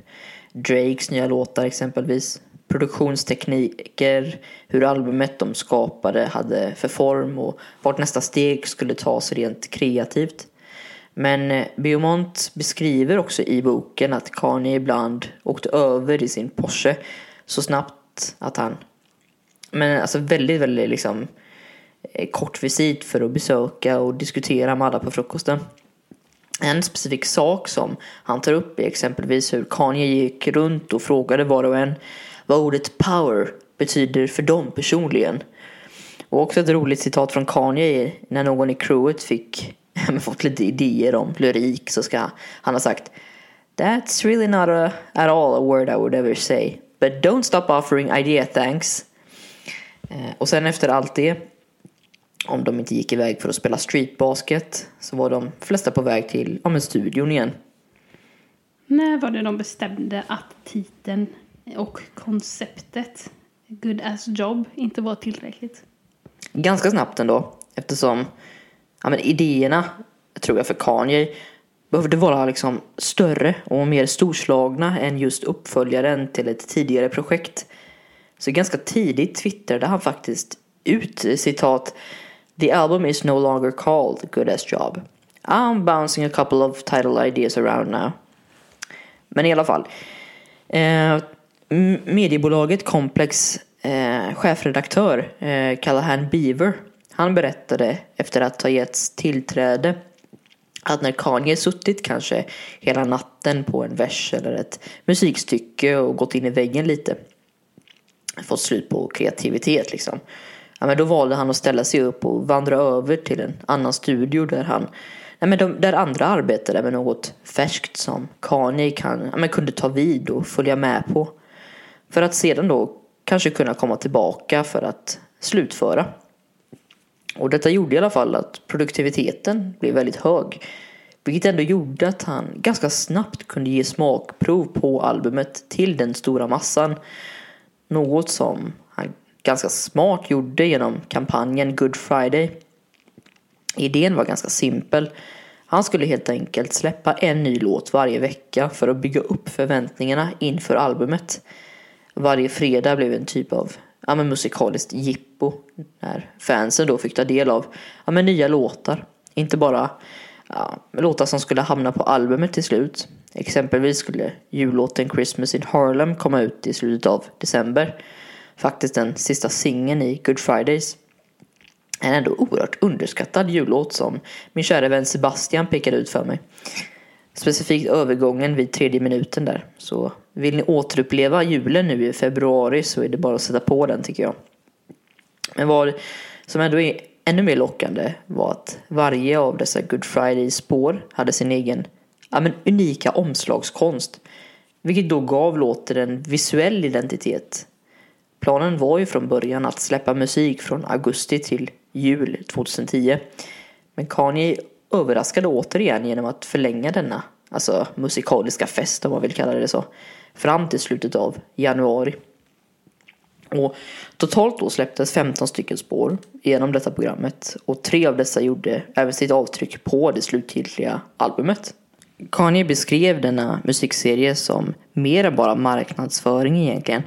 Speaker 1: Drakes nya låtar exempelvis, produktionstekniker, hur albumet de skapade hade för form och vart nästa steg skulle tas rent kreativt. Men eh, Beaumont beskriver också i boken att Kanye ibland åkte över i sin Porsche så snabbt att han, men alltså väldigt, väldigt liksom Eh, Eh, kort visit för att besöka och diskutera med alla på frukosten. En specifik sak som han tar upp är exempelvis hur Kanye gick runt och frågade var och en vad ordet power betyder för dem personligen. Och också ett roligt citat från Kanye när någon i crewet fick fått lite idéer om lyrik så ska han ha sagt That's really not a, at all a word I would ever say. But don't stop offering idea thanks. Eh, och sen efter allt det om de inte gick iväg för att spela streetbasket så var de flesta på väg till ja, men studion igen.
Speaker 2: När var det de bestämde att titeln och konceptet Good as job inte var tillräckligt?
Speaker 1: Ganska snabbt ändå eftersom ja, men idéerna tror jag för Kanye behövde vara liksom större och mer storslagna än just uppföljaren till ett tidigare projekt. Så ganska tidigt twittrade han faktiskt ut citat The album is no longer called Good As Job. I'm bouncing a couple of title ideas around now. Men i alla fall. Eh, mediebolaget Complex eh, chefredaktör eh, Callahan Beaver. Han berättade efter att ha getts tillträde att när Kanye suttit kanske hela natten på en vers eller ett musikstycke och gått in i väggen lite. Fått slut på kreativitet liksom ja, men då valde han att ställa sig upp och vandra över till en annan studio där han ja, men de, där andra arbetade med något färskt som Kanye kan, ja, men kunde ta vid och följa med på. För att sedan då kanske kunna komma tillbaka för att slutföra. Och detta gjorde i alla fall att produktiviteten blev väldigt hög. Vilket ändå gjorde att han ganska snabbt kunde ge smakprov på albumet till den stora massan. Något som ganska smart gjorde genom kampanjen Good Friday. Idén var ganska simpel. Han skulle helt enkelt släppa en ny låt varje vecka för att bygga upp förväntningarna inför albumet. Varje fredag blev en typ av ja, men musikaliskt jippo när fansen då fick ta del av ja, men nya låtar. Inte bara ja, låtar som skulle hamna på albumet till slut. Exempelvis skulle jullåten Christmas in Harlem komma ut i slutet av december. Faktiskt den sista singeln i Good Fridays. En ändå oerhört underskattad jullåt som min kära vän Sebastian pekade ut för mig. Specifikt övergången vid tredje minuten där. Så vill ni återuppleva julen nu i februari så är det bara att sätta på den tycker jag. Men vad som ändå är ännu mer lockande var att varje av dessa Good Friday-spår hade sin egen ja, men unika omslagskonst. Vilket då gav låten en visuell identitet. Planen var ju från början att släppa musik från augusti till jul 2010. Men Kanye överraskade återigen genom att förlänga denna, alltså musikaliska fest om man vill kalla det så, fram till slutet av januari. Och totalt då släpptes 15 stycken spår genom detta programmet och tre av dessa gjorde även sitt avtryck på det slutgiltiga albumet. Kanye beskrev denna musikserie som mer än bara marknadsföring egentligen.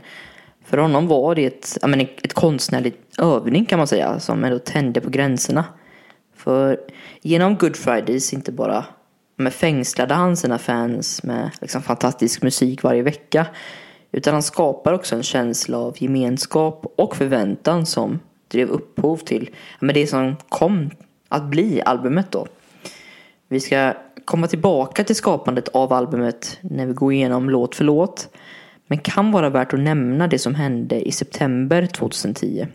Speaker 1: För honom var det ett, menar, ett konstnärligt övning kan man säga som ändå tände på gränserna. För genom Good Fridays inte bara men fängslade han sina fans med liksom fantastisk musik varje vecka. Utan han skapar också en känsla av gemenskap och förväntan som drev upphov till men det som kom att bli albumet då. Vi ska komma tillbaka till skapandet av albumet när vi går igenom låt för låt. Men kan vara värt att nämna det som hände i september 2010.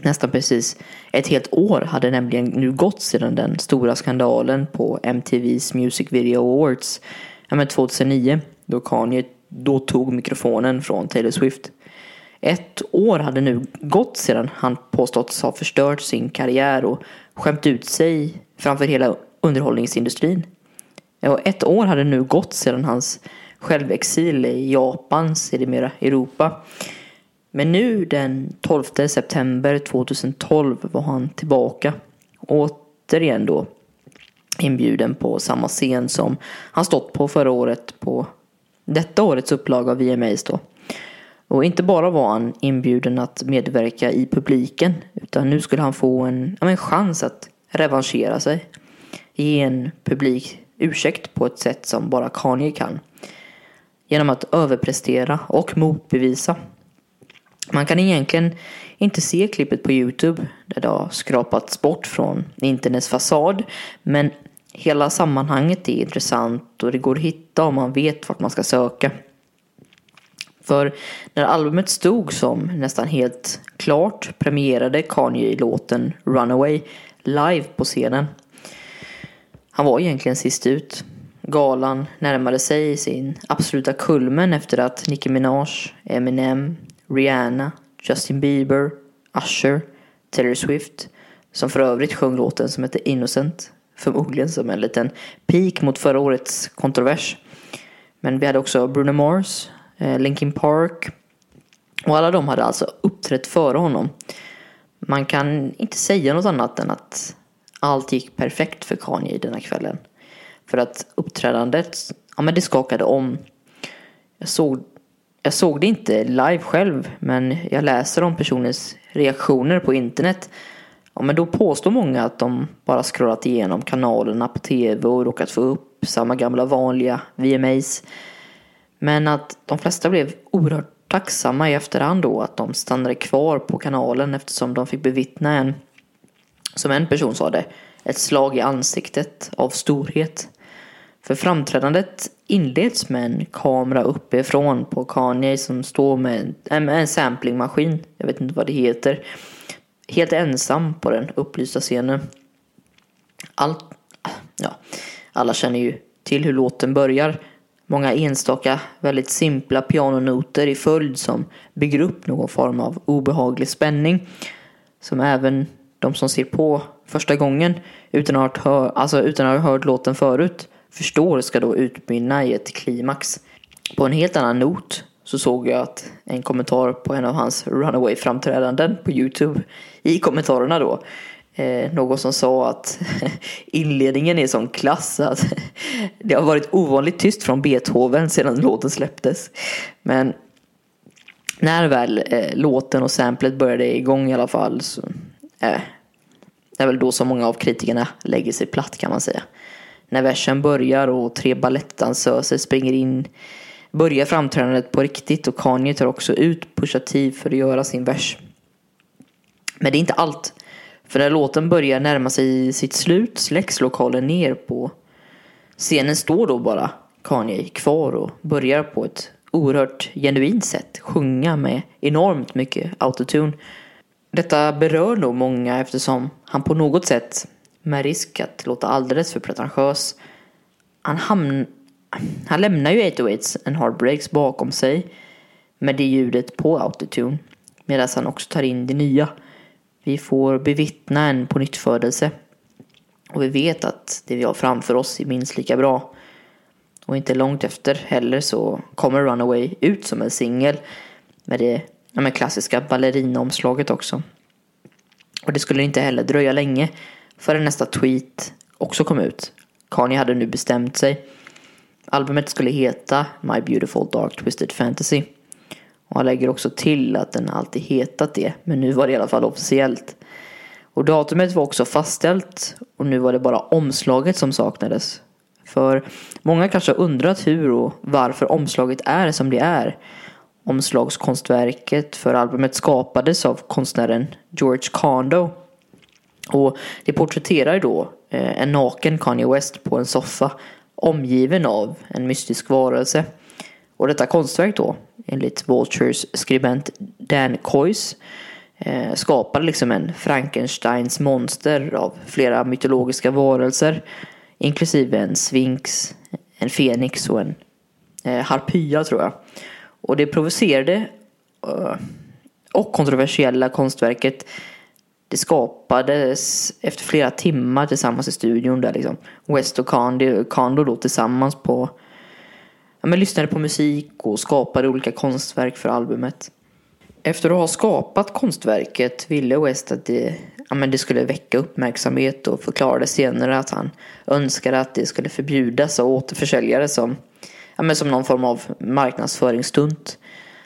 Speaker 1: Nästan precis ett helt år hade nämligen nu gått sedan den stora skandalen på MTVs Music Video Awards ja, 2009 då Kanye då tog mikrofonen från Taylor Swift. Ett år hade nu gått sedan han påståtts ha förstört sin karriär och skämt ut sig framför hela underhållningsindustrin. Och ett år hade nu gått sedan hans självexil i Japan, sedermera Europa. Men nu den 12 september 2012 var han tillbaka. Återigen då inbjuden på samma scen som han stått på förra året på detta årets upplaga av VMAs då. Och inte bara var han inbjuden att medverka i publiken utan nu skulle han få en, en chans att revanschera sig. Ge en publik ursäkt på ett sätt som bara Kanye kan. Genom att överprestera och motbevisa. Man kan egentligen inte se klippet på Youtube där det har skrapats bort från internets fasad. Men hela sammanhanget är intressant och det går att hitta om man vet vart man ska söka. För när albumet stod som nästan helt klart premierade Kanye låten Runaway live på scenen. Han var egentligen sist ut. Galan närmade sig sin absoluta kulmen efter att Nicki Minaj, Eminem, Rihanna, Justin Bieber, Usher, Taylor Swift, som för övrigt sjöng låten som heter Innocent, förmodligen som en liten peak mot förra årets kontrovers. Men vi hade också Bruno Mars, eh, Linkin Park och alla de hade alltså uppträtt före honom. Man kan inte säga något annat än att allt gick perfekt för Kanye denna kvällen. För att uppträdandet, ja men det skakade om. Jag såg, jag såg det inte live själv, men jag läser om personens reaktioner på internet. Ja men då påstår många att de bara scrollat igenom kanalerna på tv och råkat få upp samma gamla vanliga VMAs. Men att de flesta blev oerhört tacksamma i efterhand då att de stannade kvar på kanalen eftersom de fick bevittna en, som en person sa det, ett slag i ansiktet av storhet. För framträdandet inleds med en kamera uppifrån på Kanye som står med en, en samplingmaskin, jag vet inte vad det heter, helt ensam på den upplysta scenen. Allt, ja, alla känner ju till hur låten börjar. Många enstaka väldigt simpla pianonoter i följd som bygger upp någon form av obehaglig spänning. Som även de som ser på första gången utan att, ha, alltså utan att ha hört låten förut förstår ska då utmynna i ett klimax. På en helt annan not så såg jag att en kommentar på en av hans Runaway-framträdanden på Youtube i kommentarerna då eh, någon som sa att inledningen är sån klass att det har varit ovanligt tyst från Beethoven sedan låten släpptes. Men när väl eh, låten och samplet började igång i alla fall så eh, det är väl då som många av kritikerna lägger sig platt kan man säga. När versen börjar och tre balettdansöser springer in börjar framträdandet på riktigt och Kanye tar också ut Pusha T för att göra sin vers. Men det är inte allt. För när låten börjar närma sig sitt slut släcks lokalen ner på scenen står då bara Kanye kvar och börjar på ett oerhört genuint sätt sjunga med enormt mycket autotune. Detta berör nog många eftersom han på något sätt, med risk att låta alldeles för pretentiös, han, hamn, han lämnar ju 808s and Heartbreaks bakom sig med det ljudet på autotune medan han också tar in det nya. Vi får bevittna en pånyttfödelse och vi vet att det vi har framför oss är minst lika bra. Och inte långt efter heller så kommer Runaway ut som en singel med det ja, med klassiska ballerinaomslaget också. Och det skulle inte heller dröja länge förrän nästa tweet också kom ut. Kanye hade nu bestämt sig. Albumet skulle heta My Beautiful Dark Twisted Fantasy. Och han lägger också till att den alltid hetat det, men nu var det i alla fall officiellt. Och datumet var också fastställt och nu var det bara omslaget som saknades. För många kanske har undrat hur och varför omslaget är som det är. Omslagskonstverket för albumet skapades av konstnären George Kondo och det porträtterar då eh, en naken Kanye West på en soffa omgiven av en mystisk varelse. Och detta konstverk då, enligt Vultures skribent Dan Coys, eh, skapar liksom en Frankensteins monster av flera mytologiska varelser inklusive en sfinx, en fenix och en eh, harpya tror jag. Och det provocerade och kontroversiella konstverket det skapades efter flera timmar tillsammans i studion där liksom West och Kando då tillsammans på ja, men lyssnade på musik och skapade olika konstverk för albumet. Efter att ha skapat konstverket ville West att det, ja, men det skulle väcka uppmärksamhet och förklarade senare att han önskade att det skulle förbjudas av återförsäljare som, ja, men som någon form av marknadsföringsstunt.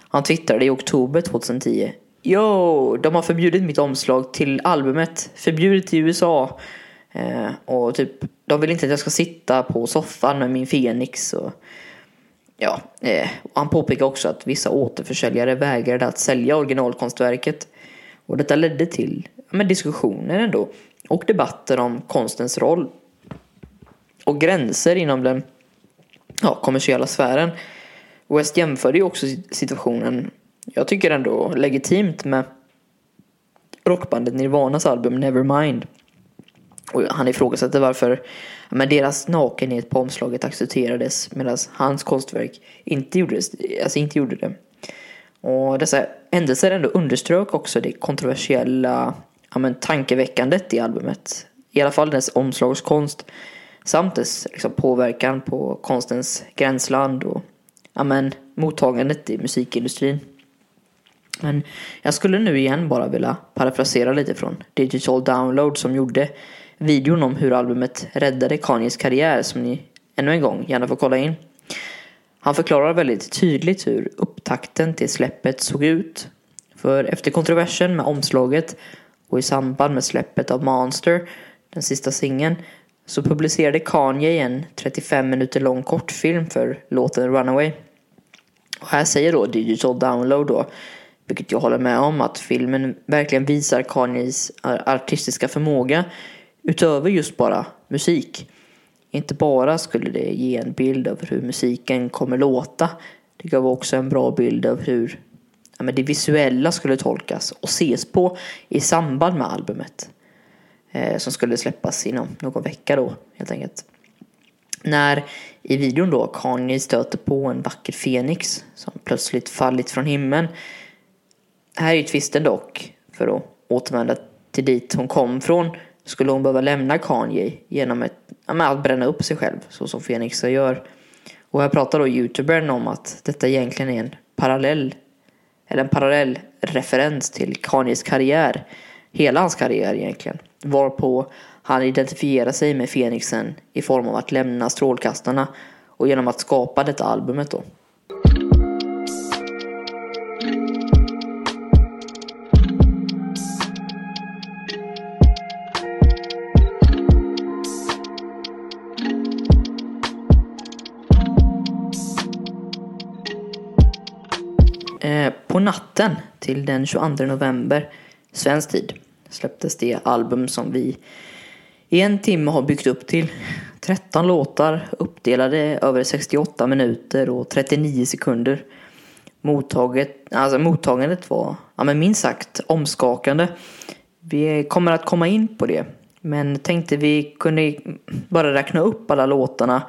Speaker 1: Han twittrade i oktober 2010 Yo, de har förbjudit mitt omslag till albumet. Förbjudet i USA. Eh, och typ, de vill inte att jag ska sitta på soffan med min Fenix. Och, ja, eh, och han påpekar också att vissa återförsäljare vägrade att sälja originalkonstverket. Och detta ledde till men diskussioner ändå. Och debatter om konstens roll. Och gränser inom den ja, kommersiella sfären. West jämförde ju också situationen jag tycker ändå legitimt med rockbandet Nirvanas album Nevermind. Och han ifrågasätter varför men deras nakenhet på omslaget accepterades medan hans konstverk inte, gjordes, alltså inte gjorde det. Och dessa händelser ändå underströk också det kontroversiella ja, men, tankeväckandet i albumet. I alla fall dess omslagskonst samt dess liksom, påverkan på konstens gränsland och ja, men, mottagandet i musikindustrin. Men jag skulle nu igen bara vilja parafrasera lite från Digital Download som gjorde videon om hur albumet räddade Kanyes karriär som ni ännu en gång gärna får kolla in. Han förklarar väldigt tydligt hur upptakten till släppet såg ut. För efter kontroversen med omslaget och i samband med släppet av Monster, den sista singeln, så publicerade Kanye en 35 minuter lång kortfilm för låten Runaway. Och här säger då Digital Download då vilket jag håller med om, att filmen verkligen visar Kanyes artistiska förmåga utöver just bara musik. Inte bara skulle det ge en bild av hur musiken kommer låta, det gav också en bra bild av hur ja, men det visuella skulle tolkas och ses på i samband med albumet. Eh, som skulle släppas inom någon vecka då, helt enkelt. När i videon då Kanye stöter på en vacker fenix som plötsligt fallit från himlen här är ju tvisten dock, för att återvända till dit hon kom från, skulle hon behöva lämna Kanye genom ett, att bränna upp sig själv, så som Fenix gör. Och här pratar då youtubern om att detta egentligen är en parallell, eller en parallell referens till Kanyes karriär. Hela hans karriär egentligen. Varpå han identifierar sig med Fenixen i form av att lämna strålkastarna och genom att skapa detta albumet då. På natten till den 22 november svensk tid släpptes det album som vi i en timme har byggt upp till 13 låtar uppdelade över 68 minuter och 39 sekunder. Mottaget, alltså mottagandet var ja, men minst sagt omskakande. Vi kommer att komma in på det. Men tänkte vi kunde bara räkna upp alla låtarna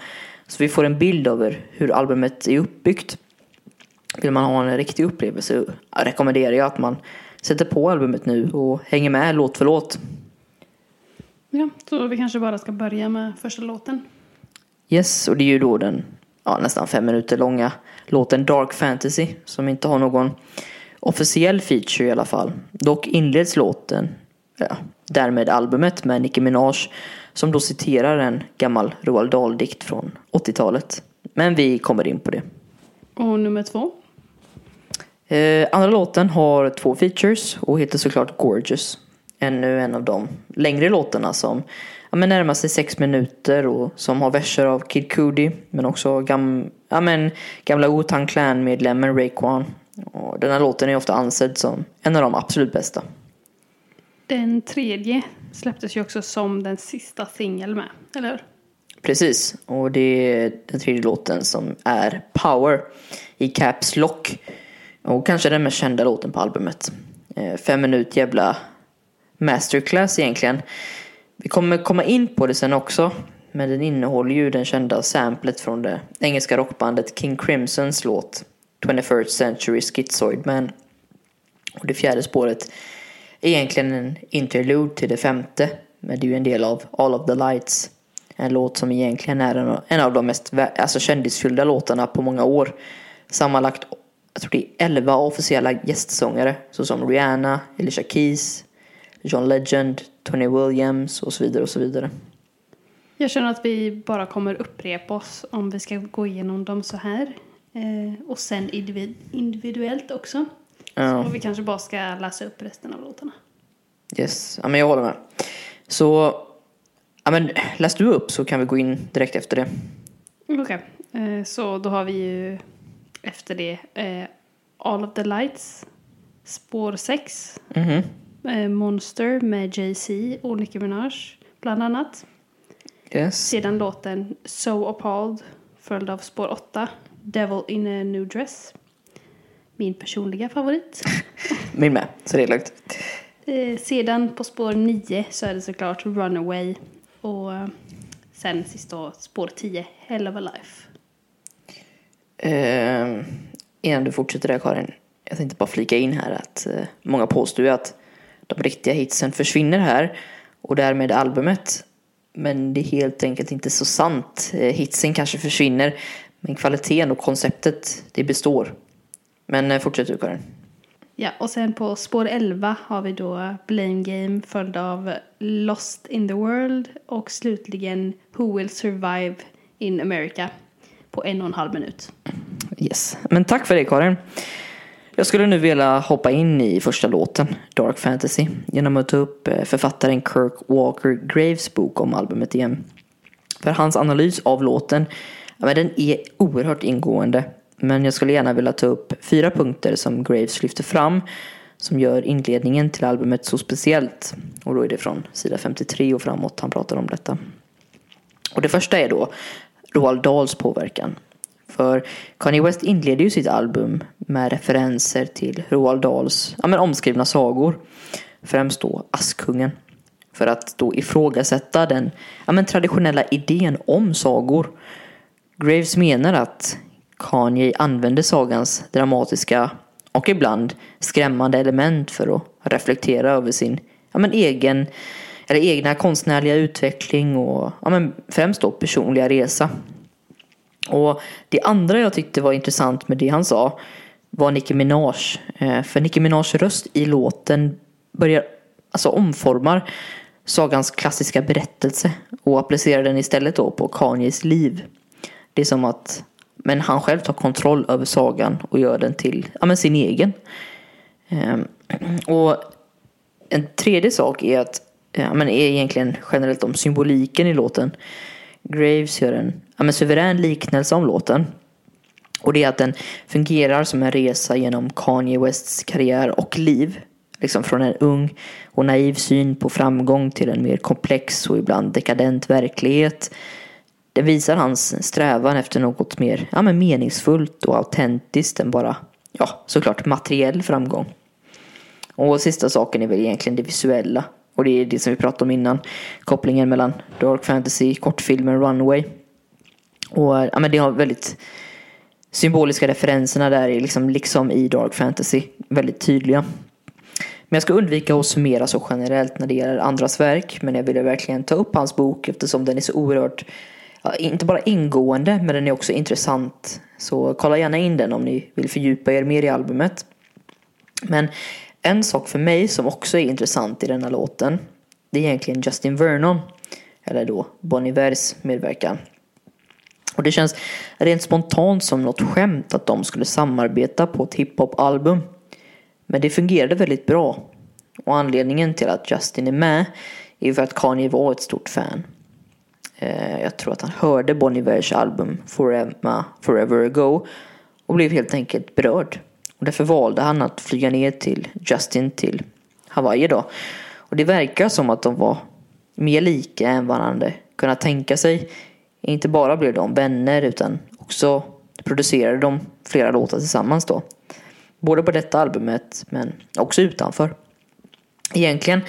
Speaker 1: så vi får en bild över hur albumet är uppbyggt. Vill man ha en riktig upplevelse rekommenderar jag att man sätter på albumet nu och hänger med låt för låt.
Speaker 2: Ja, så vi kanske bara ska börja med första låten.
Speaker 1: Yes, och det är ju då den ja, nästan fem minuter långa låten Dark Fantasy som inte har någon officiell feature i alla fall. Dock inleds låten, ja, därmed albumet med Nicki Minaj som då citerar en gammal Roald Dahl-dikt från 80-talet. Men vi kommer in på det.
Speaker 2: Och nummer två?
Speaker 1: Eh, andra låten har två features och heter såklart Gorgeous. Ännu en av de längre låtarna som ja, men närmar sig sex minuter och som har verser av Kid Cudi men också gam, ja, men, gamla Wu-Tang Clan-medlemmen Raekwon. Och den här låten är ofta ansedd som en av de absolut bästa.
Speaker 2: Den tredje släpptes ju också som den sista singel med, eller hur?
Speaker 1: Precis, och det är den tredje låten som är Power i Caps Lock. Och kanske den mest kända låten på albumet. Eh, fem minut jävla masterclass egentligen. Vi kommer komma in på det sen också. Men den innehåller ju den kända samplet från det engelska rockbandet King Crimsons låt 21st Century Schizoid Man. Och det fjärde spåret är egentligen en interlude till det femte. Men det är ju en del av All of the Lights. En låt som egentligen är en av de mest alltså kändisfyllda låtarna på många år. Sammanlagt jag tror det är 11 officiella gästsångare såsom Rihanna, Alicia Keys, John Legend, Tony Williams och så vidare och så vidare.
Speaker 2: Jag känner att vi bara kommer upprepa oss om vi ska gå igenom dem så här. Eh, och sen individuellt också. Ja. Så vi kanske bara ska läsa upp resten av låtarna.
Speaker 1: Yes, ja, men jag håller med. Så, ja, men läs du upp så kan vi gå in direkt efter det.
Speaker 2: Okej, okay. eh, så då har vi ju efter det eh, All of the Lights, spår 6. Mm -hmm. eh, Monster med Jay-Z och Nicki Minaj bland annat.
Speaker 1: Yes.
Speaker 2: Sedan låten So Appalled följd av spår 8 Devil in a New Dress. Min personliga favorit.
Speaker 1: Min med, så det är lugnt.
Speaker 2: Eh, sedan på spår 9 så är det såklart Runaway och eh, sen sist då spår 10 Hell of a Life.
Speaker 1: Eh, innan du fortsätter där Karin. Jag tänkte bara flika in här att eh, många påstår ju att de riktiga hitsen försvinner här och därmed albumet. Men det är helt enkelt inte så sant. Eh, hitsen kanske försvinner men kvaliteten och konceptet det består. Men eh, fortsätt du Karin.
Speaker 2: Ja, och sen på spår 11 har vi då Blame Game följd av Lost in the World och slutligen Who Will Survive in America på en och en halv minut.
Speaker 1: Yes, men tack för det Karin. Jag skulle nu vilja hoppa in i första låten, Dark Fantasy, genom att ta upp eh, författaren Kirk Walker Graves bok om albumet igen. För hans analys av låten, ja, men den är oerhört ingående. Men jag skulle gärna vilja ta upp fyra punkter som Graves lyfter fram som gör inledningen till albumet så speciellt. Och då är det från sida 53 och framåt han pratar om detta. Och det första är då Roald Dahls påverkan. För Kanye West inleder ju sitt album med referenser till Roald Dahls ja, men omskrivna sagor. Främst då Askungen. För att då ifrågasätta den ja, men traditionella idén om sagor. Graves menar att Kanye använder sagans dramatiska och ibland skrämmande element för att reflektera över sin ja, men egen, eller egna konstnärliga utveckling och ja, men främst då personliga resa. Och det andra jag tyckte var intressant med det han sa var Nicki Minaj. Eh, för Nicki Minajs röst i låten börjar, alltså omformar sagans klassiska berättelse och applicerar den istället då på Kanyes liv. Det är som att men han själv tar kontroll över sagan och gör den till ja, men sin egen. Ehm, och en tredje sak är att ja, men är egentligen generellt om symboliken i låten. Graves gör en ja, men suverän liknelse om låten. Och det är att den fungerar som en resa genom Kanye Wests karriär och liv. Liksom från en ung och naiv syn på framgång till en mer komplex och ibland dekadent verklighet. Den visar hans strävan efter något mer ja, men meningsfullt och autentiskt än bara, ja, såklart materiell framgång. Och sista saken är väl egentligen det visuella. Och det är det som vi pratade om innan. Kopplingen mellan Dark Fantasy, kortfilmen Runway. Och ja, men det har väldigt symboliska referenserna där är liksom, liksom i Dark Fantasy väldigt tydliga. Men jag ska undvika att summera så generellt när det gäller andras verk. Men jag ville verkligen ta upp hans bok eftersom den är så oerhört, inte bara ingående, men den är också intressant. Så kolla gärna in den om ni vill fördjupa er mer i albumet. Men en sak för mig som också är intressant i denna låten, det är egentligen Justin Vernon. Eller då Bon Ivers medverkan. Och det känns rent spontant som något skämt att de skulle samarbeta på ett hiphop-album. Men det fungerade väldigt bra. Och anledningen till att Justin är med är för att Kanye var ett stort fan. Eh, jag tror att han hörde Bon Ivers album Forever, Forever Ago och blev helt enkelt berörd. Och därför valde han att flyga ner till Justin till Hawaii då. Och det verkar som att de var mer lika än vad han hade kunnat tänka sig. Inte bara blev de vänner utan också producerade de flera låtar tillsammans då. Både på detta albumet men också utanför. Egentligen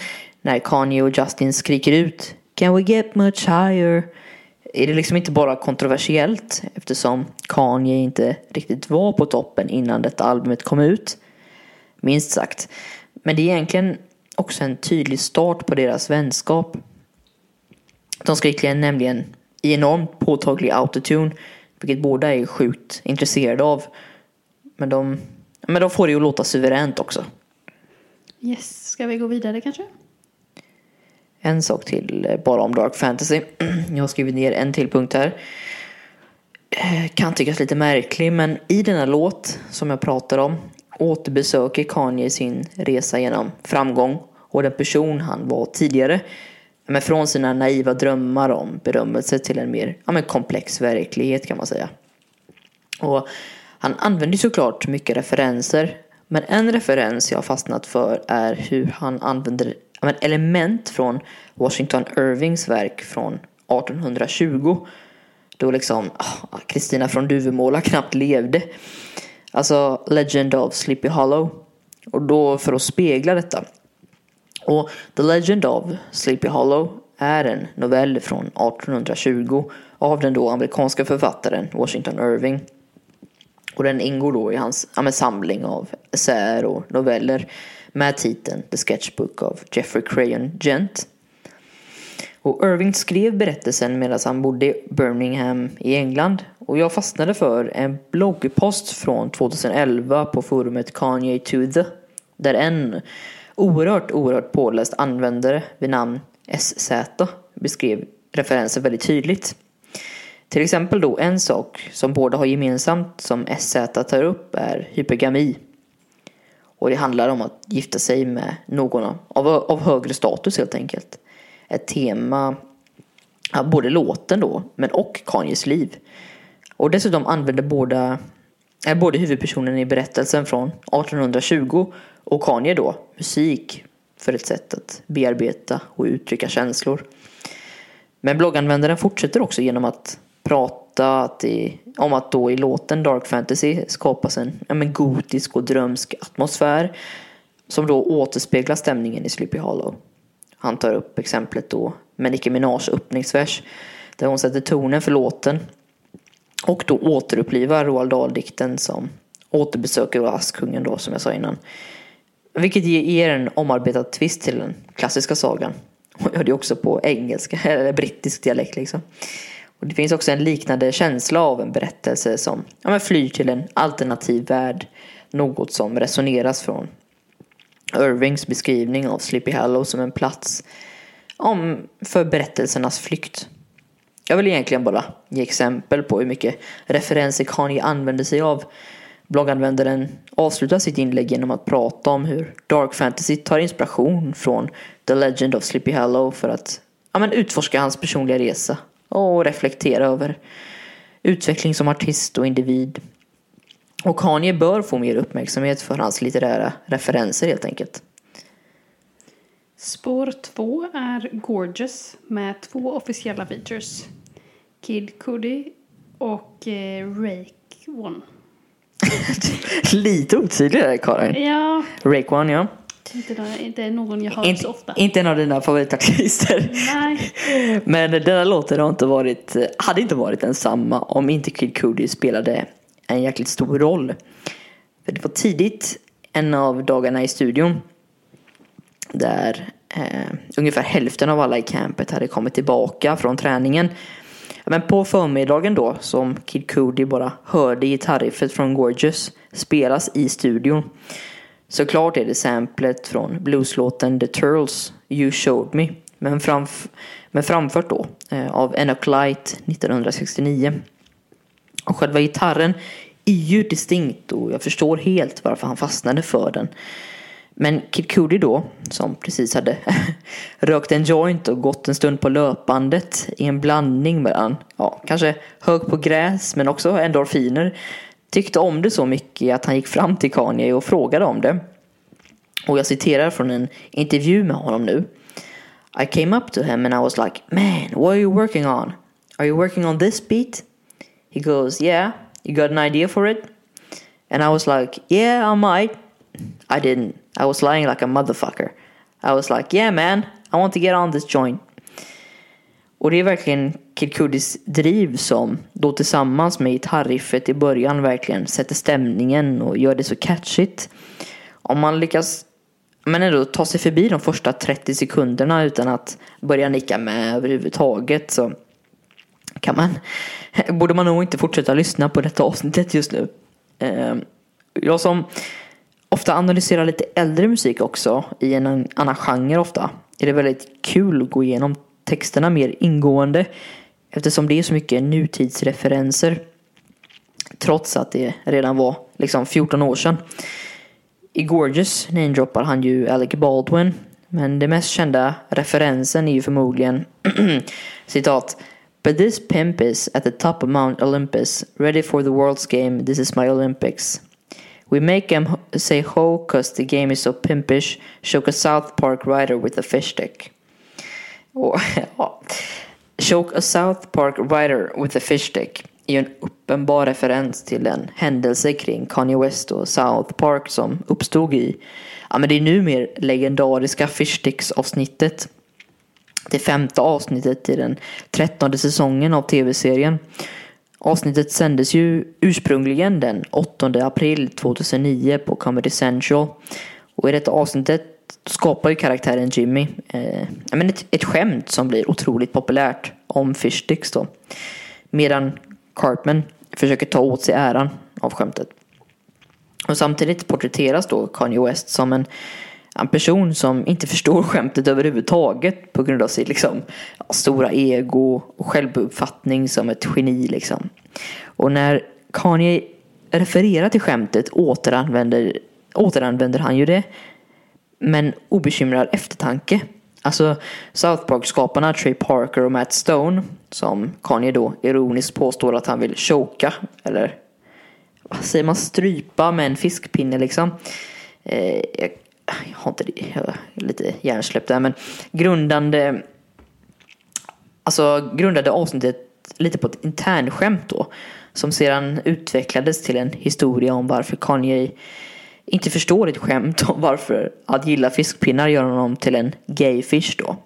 Speaker 1: när Kanye och Justin skriker ut Can we get much higher? Är det liksom inte bara kontroversiellt eftersom Kanye inte riktigt var på toppen innan detta albumet kom ut. Minst sagt. Men det är egentligen också en tydlig start på deras vänskap. De skriker nämligen i enormt påtaglig autotune, vilket båda är sjukt intresserade av. Men de, men de får det ju att låta suveränt också.
Speaker 2: Yes, ska vi gå vidare kanske?
Speaker 1: En sak till eh, bara om Dark Fantasy. Jag har skrivit ner en till punkt här. Eh, kan tyckas lite märklig men i denna låt som jag pratar om återbesöker Kanye sin resa genom framgång och den person han var tidigare. Men från sina naiva drömmar om berömmelse till en mer ja, men komplex verklighet kan man säga. Och han använder såklart mycket referenser. Men en referens jag har fastnat för är hur han använder men element från Washington Irvings verk från 1820. Då liksom ah, Kristina oh, från Duvemåla knappt levde. Alltså Legend of Sleepy Hollow. Och då för att spegla detta. Och The Legend of Sleepy Hollow är en novell från 1820 av den då amerikanska författaren Washington Irving. Och den ingår då i hans ja, samling av essäer och noveller med titeln The Sketchbook of Jeffrey Crayon Gent. Och Irving skrev berättelsen medan han bodde i Birmingham i England. Och jag fastnade för en bloggpost från 2011 på forumet Kanye to the. Där en oerhört, oerhört påläst användare vid namn SZ beskrev referensen väldigt tydligt. Till exempel då en sak som båda har gemensamt som SZ tar upp är hypergami. Och det handlar om att gifta sig med någon av, av högre status helt enkelt. Ett tema, ja, både låten då, men och Kanyes liv. Och dessutom använder båda, är både huvudpersonen i berättelsen från 1820 och Kanye då musik för ett sätt att bearbeta och uttrycka känslor. Men blogganvändaren fortsätter också genom att prata att i, om att då i låten Dark Fantasy skapas en ja, men gotisk och drömsk atmosfär som då återspeglar stämningen i Sleepy Hollow. Han tar upp exemplet då med Nicki Minajs öppningsvers där hon sätter tonen för låten och då återupplivar Roald Dahl-dikten som återbesöker Askungen då som jag sa innan. Vilket ger en omarbetad twist till den klassiska sagan. Och gör det också på engelska, eller brittisk dialekt liksom. Och det finns också en liknande känsla av en berättelse som ja, men flyr till en alternativ värld något som resoneras från Irvings beskrivning av Sleepy Hollow som en plats om, för berättelsernas flykt. Jag vill egentligen bara ge exempel på hur mycket referenser Kanye använder sig av. Blogganvändaren avslutar sitt inlägg genom att prata om hur Dark Fantasy tar inspiration från The Legend of Sleepy Hollow för att ja, men utforska hans personliga resa och reflektera över utveckling som artist och individ. Och Kanye bör få mer uppmärksamhet för hans litterära referenser helt enkelt.
Speaker 2: Spår 2 är Gorgeous med två officiella features. Kid Cudi och eh, Rake One.
Speaker 1: Lite otydlig där Karin.
Speaker 2: Ja,
Speaker 1: Rake One ja.
Speaker 2: Inte, inte någon jag hör
Speaker 1: Inte,
Speaker 2: så ofta.
Speaker 1: inte en av dina favoritartister.
Speaker 2: Nej.
Speaker 1: Men den här låten har inte varit, hade inte varit densamma om inte Kid Cudi spelade en jäkligt stor roll. För det var tidigt en av dagarna i studion där eh, ungefär hälften av alla i campet hade kommit tillbaka från träningen. Men på förmiddagen då, som Kid Cudi bara hörde gitarriffet från Gorgeous spelas i studion. Såklart är det samplet från blueslåten The Turtles, You Showed Me. Men, framf- men framfört då eh, av Enoch Light 1969. Och själva gitarren är ju distinkt och jag förstår helt varför han fastnade för den. Men Kid Cudi då, som precis hade rökt en joint och gått en stund på löpandet i en blandning mellan, ja, kanske hög på gräs men också endorfiner, tyckte om det så mycket att han gick fram till Kanye och frågade om det. Och jag citerar från en intervju med honom nu. I came up to him and I was like, man, what are you working on? Are you working on this beat? He goes, yeah, you got an idea for it? And I was like, yeah, I might. I didn't. I was lying like a motherfucker. I was like, yeah man, I want to get on this joint. Och det är verkligen Kid Cudis driv som då tillsammans med gitarriffet i början verkligen sätter stämningen och gör det så catchigt. Om man lyckas men ändå ta sig förbi de första 30 sekunderna utan att börja nicka med överhuvudtaget så kan man, borde man nog inte fortsätta lyssna på detta avsnittet just nu. Ehm, jag som ofta analyserar lite äldre musik också i en annan genre ofta är det väldigt kul att gå igenom texterna mer ingående eftersom det är så mycket nutidsreferenser trots att det redan var liksom 14 år sedan. I Gorgeous namedroppar han ju Alec Baldwin men den mest kända referensen är ju förmodligen citat But this pimp is at the top of Mount Olympus ready for the world's game this is my Olympics We make him say ho cause the game is so pimpish shook a South Park rider with a fish stick och, ja. Choke a South Park Writer with a fish stick är ju en uppenbar referens till en händelse kring Kanye West och South Park som uppstod i ja, men det är numera legendariska Fishsticks avsnittet. Det femte avsnittet i den trettonde säsongen av tv-serien. Avsnittet sändes ju ursprungligen den 8 april 2009 på Comedy Central. Och i detta avsnittet skapar ju karaktären Jimmy eh, men ett, ett skämt som blir otroligt populärt om Fishsticks då. Medan Cartman försöker ta åt sig äran av skämtet. Och samtidigt porträtteras då Kanye West som en, en person som inte förstår skämtet överhuvudtaget på grund av sitt liksom, stora ego och självuppfattning som ett geni. Liksom. Och när Kanye refererar till skämtet återanvänder, återanvänder han ju det men obekymrad eftertanke. Alltså South Park-skaparna Trey Parker och Matt Stone som Kanye då ironiskt påstår att han vill choka eller vad säger man strypa med en fiskpinne liksom. Eh, jag, jag har inte det, jag är lite hjärnsläpp där men grundande alltså grundade avsnittet lite på ett internskämt då som sedan utvecklades till en historia om varför Kanye inte förstår ett skämt om varför att gilla fiskpinnar gör honom till en gayfish då.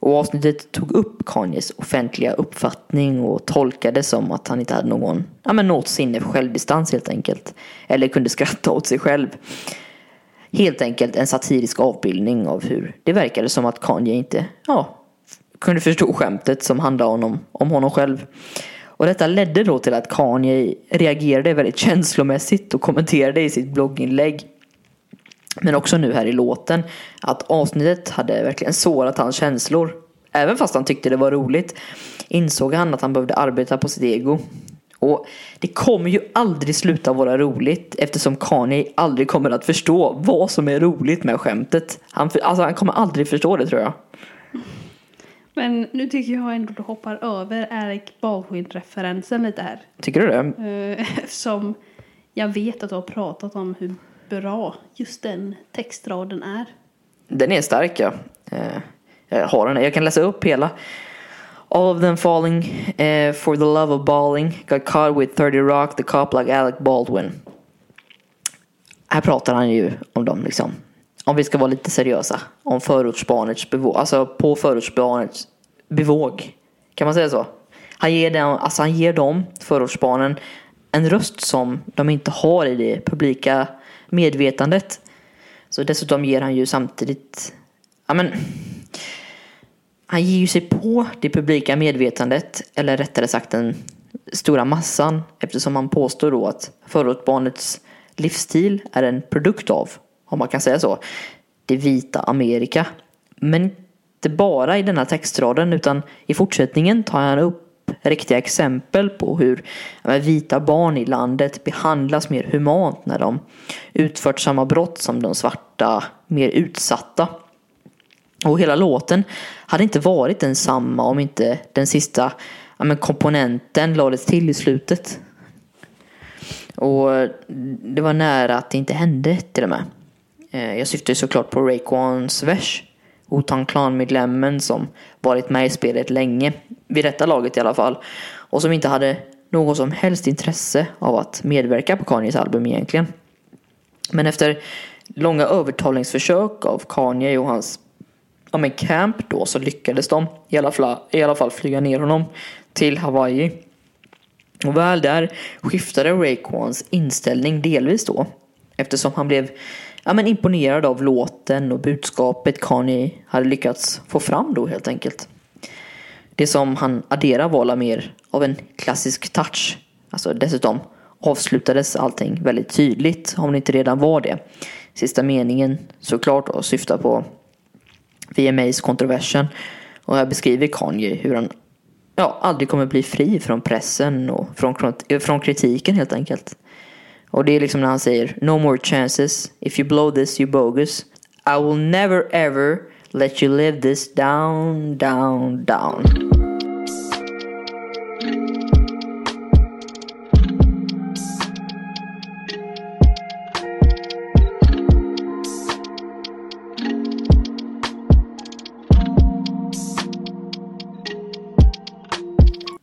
Speaker 1: Och avsnittet tog upp Kanyes offentliga uppfattning och tolkade som att han inte hade någon, ja men något sinne för självdistans helt enkelt. Eller kunde skratta åt sig själv. Helt enkelt en satirisk avbildning av hur det verkade som att Kanye inte, ja, kunde förstå skämtet som handlade om, om honom själv. Och detta ledde då till att Kanye reagerade väldigt känslomässigt och kommenterade i sitt blogginlägg. Men också nu här i låten att avsnittet hade verkligen sårat hans känslor. Även fast han tyckte det var roligt insåg han att han behövde arbeta på sitt ego. Och det kommer ju aldrig sluta vara roligt eftersom Kanye aldrig kommer att förstå vad som är roligt med skämtet. Han, alltså, han kommer aldrig förstå det tror jag.
Speaker 2: Men nu tycker jag ändå du hoppar över Eric Baldwin-referensen lite här.
Speaker 1: Tycker du det?
Speaker 2: Eh, Eftersom jag vet att du har pratat om hur bra just den textraden är.
Speaker 1: Den är stark ja. Eh, Jag har den. Jag kan läsa upp hela. All of them falling eh, for the love of balling. Got caught with 30 rock, the cop like Alec Baldwin. Här pratar han ju om dem liksom. Om vi ska vara lite seriösa. Om förortsbarnets bevåg. Alltså på förortsbarnets bevåg. Kan man säga så? Han ger dem, alltså han ger dem, förortsbarnen, en röst som de inte har i det publika medvetandet. Så dessutom ger han ju samtidigt, ja men, han ger ju sig på det publika medvetandet, eller rättare sagt den stora massan, eftersom han påstår då att förortsbarnets livsstil är en produkt av, om man kan säga så, det vita Amerika. Men inte bara i denna textraden, utan i fortsättningen tar han upp riktiga exempel på hur vita barn i landet behandlas mer humant när de utfört samma brott som de svarta mer utsatta. Och hela låten hade inte varit densamma om inte den sista ja, men komponenten lades till i slutet. Och det var nära att det inte hände till och med. Eh, jag syftar ju såklart på Raekwons vers. Wu-Tang Clan-medlemmen som varit med i spelet länge. Vid detta laget i alla fall. Och som inte hade något som helst intresse av att medverka på Kanyes album egentligen. Men efter långa övertalningsförsök av Kanye och hans ja, men camp då så lyckades de i alla, fall, i alla fall flyga ner honom till Hawaii. Och väl där skiftade Raekwons inställning delvis då. Eftersom han blev ja, men imponerad av låten och budskapet Kanye hade lyckats få fram då helt enkelt. Det som han adderar var la mer av en klassisk touch. Alltså dessutom avslutades allting väldigt tydligt om det inte redan var det. Sista meningen såklart då syftar på VMAs kontroversen. Och här beskriver Kanye hur han ja, aldrig kommer bli fri från pressen och från, från kritiken helt enkelt. Och det är liksom när han säger No more chances, if you blow this you bogus. I will never ever let you live this down, down, down.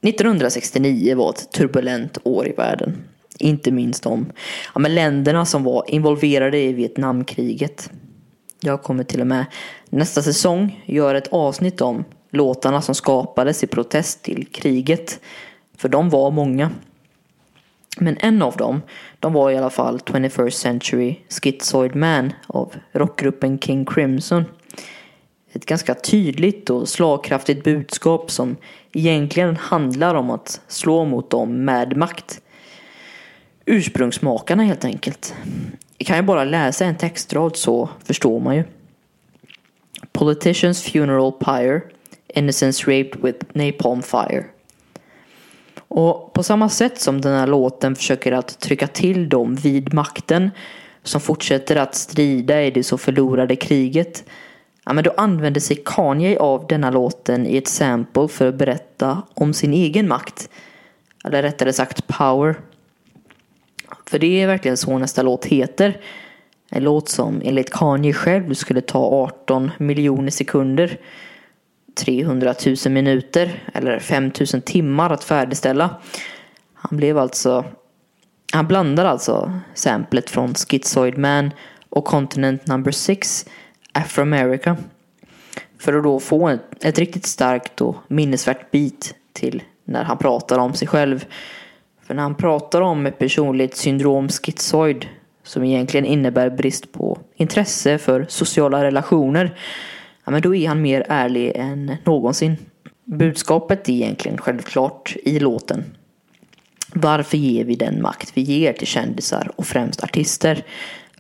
Speaker 1: –1969 var ett turbulent år i världen. Inte minst om ja, men länderna som var involverade i Vietnamkriget. Jag kommer till och med nästa säsong göra ett avsnitt om låtarna som skapades i protest till kriget. För de var många. Men en av dem, de var i alla fall 21st Century Schizoid Man av rockgruppen King Crimson. Ett ganska tydligt och slagkraftigt budskap som egentligen handlar om att slå mot dem med makt ursprungsmakarna helt enkelt. Kan ju bara läsa en textrad så förstår man ju. Politicians funeral pyre, innocence raped with napalm fire. Och på samma sätt som den här låten försöker att trycka till dem vid makten som fortsätter att strida i det så förlorade kriget. Ja, men då använder sig Kanye av denna låten i ett sample för att berätta om sin egen makt. Eller rättare sagt power. För det är verkligen så nästa låt heter. En låt som enligt Kanye själv skulle ta 18 miljoner sekunder. 300 000 minuter eller 5 000 timmar att färdigställa. Han blev alltså han blandar alltså samplet från Schizoid Man och Continent Number 6 Afro-America. För att då få ett, ett riktigt starkt och minnesvärt beat till när han pratar om sig själv. För när han pratar om ett personlighetssyndrom schizoid som egentligen innebär brist på intresse för sociala relationer. Ja, men då är han mer ärlig än någonsin. Budskapet är egentligen självklart i låten. Varför ger vi den makt vi ger till kändisar och främst artister?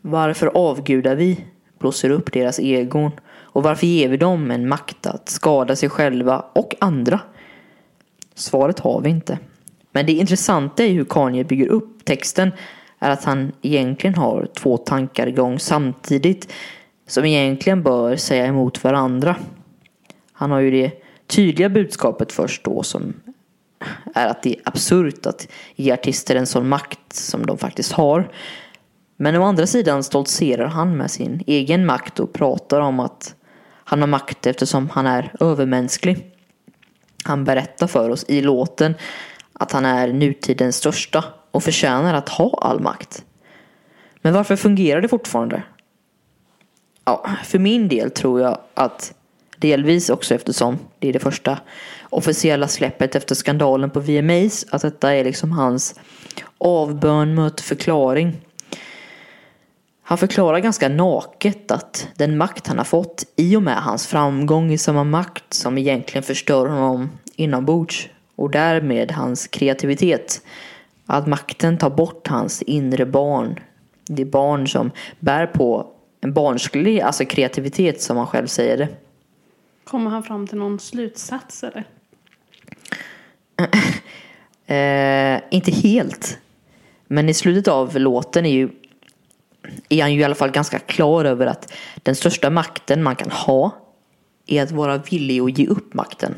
Speaker 1: Varför avgudar vi, blåser upp deras egon? Och varför ger vi dem en makt att skada sig själva och andra? Svaret har vi inte. Men det intressanta i hur Kanye bygger upp texten är att han egentligen har två tankar igång samtidigt som egentligen bör säga emot varandra. Han har ju det tydliga budskapet först då som är att det är absurt att ge artister en sån makt som de faktiskt har. Men å andra sidan stoltserar han med sin egen makt och pratar om att han har makt eftersom han är övermänsklig. Han berättar för oss i låten att han är nutidens största och förtjänar att ha all makt. Men varför fungerar det fortfarande? Ja, för min del tror jag att delvis också eftersom det är det första officiella släppet efter skandalen på VMAs, att detta är liksom hans avbön mot förklaring. Han förklarar ganska naket att den makt han har fått i och med hans framgång i samma makt som egentligen förstör honom inombords och därmed hans kreativitet. Att makten tar bort hans inre barn. Det barn som bär på en barnslig alltså kreativitet som han själv säger det.
Speaker 2: Kommer han fram till någon slutsats eller?
Speaker 1: eh, inte helt. Men i slutet av låten är ju är han ju i alla fall ganska klar över att den största makten man kan ha är att vara villig att ge upp makten.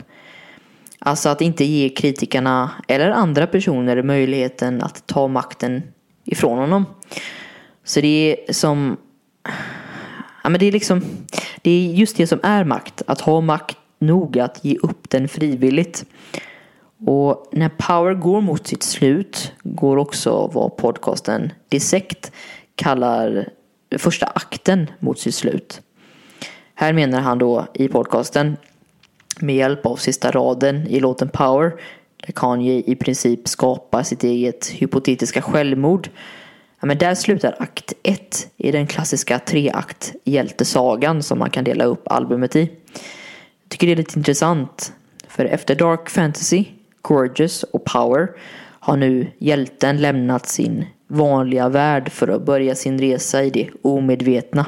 Speaker 1: Alltså att inte ge kritikerna eller andra personer möjligheten att ta makten ifrån honom. Så det är som... Ja men det är liksom... Det är just det som är makt. Att ha makt nog att ge upp den frivilligt. Och när Power går mot sitt slut går också vad podcasten Dissect kallar första akten mot sitt slut. Här menar han då i podcasten med hjälp av sista raden i låten Power där Kanye i princip skapar sitt eget hypotetiska självmord. Ja, men där slutar akt 1 i den klassiska treakt hjältesagan som man kan dela upp albumet i. Jag tycker det är lite intressant för efter Dark Fantasy, Gorgeous och Power har nu hjälten lämnat sin vanliga värld för att börja sin resa i det omedvetna.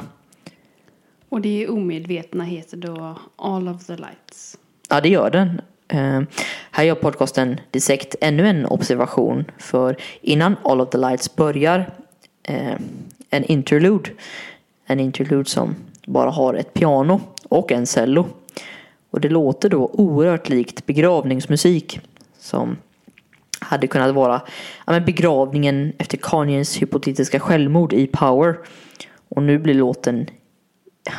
Speaker 2: Och det omedvetna heter då All of the Lights.
Speaker 1: Ja, det gör den. Uh, här gör podcasten Dissect ännu en observation. För innan All of the Lights börjar uh, en interlude. En interlude som bara har ett piano och en cello. Och det låter då oerhört likt begravningsmusik. Som hade kunnat vara ja, men begravningen efter Kanyes hypotetiska självmord i Power. Och nu blir låten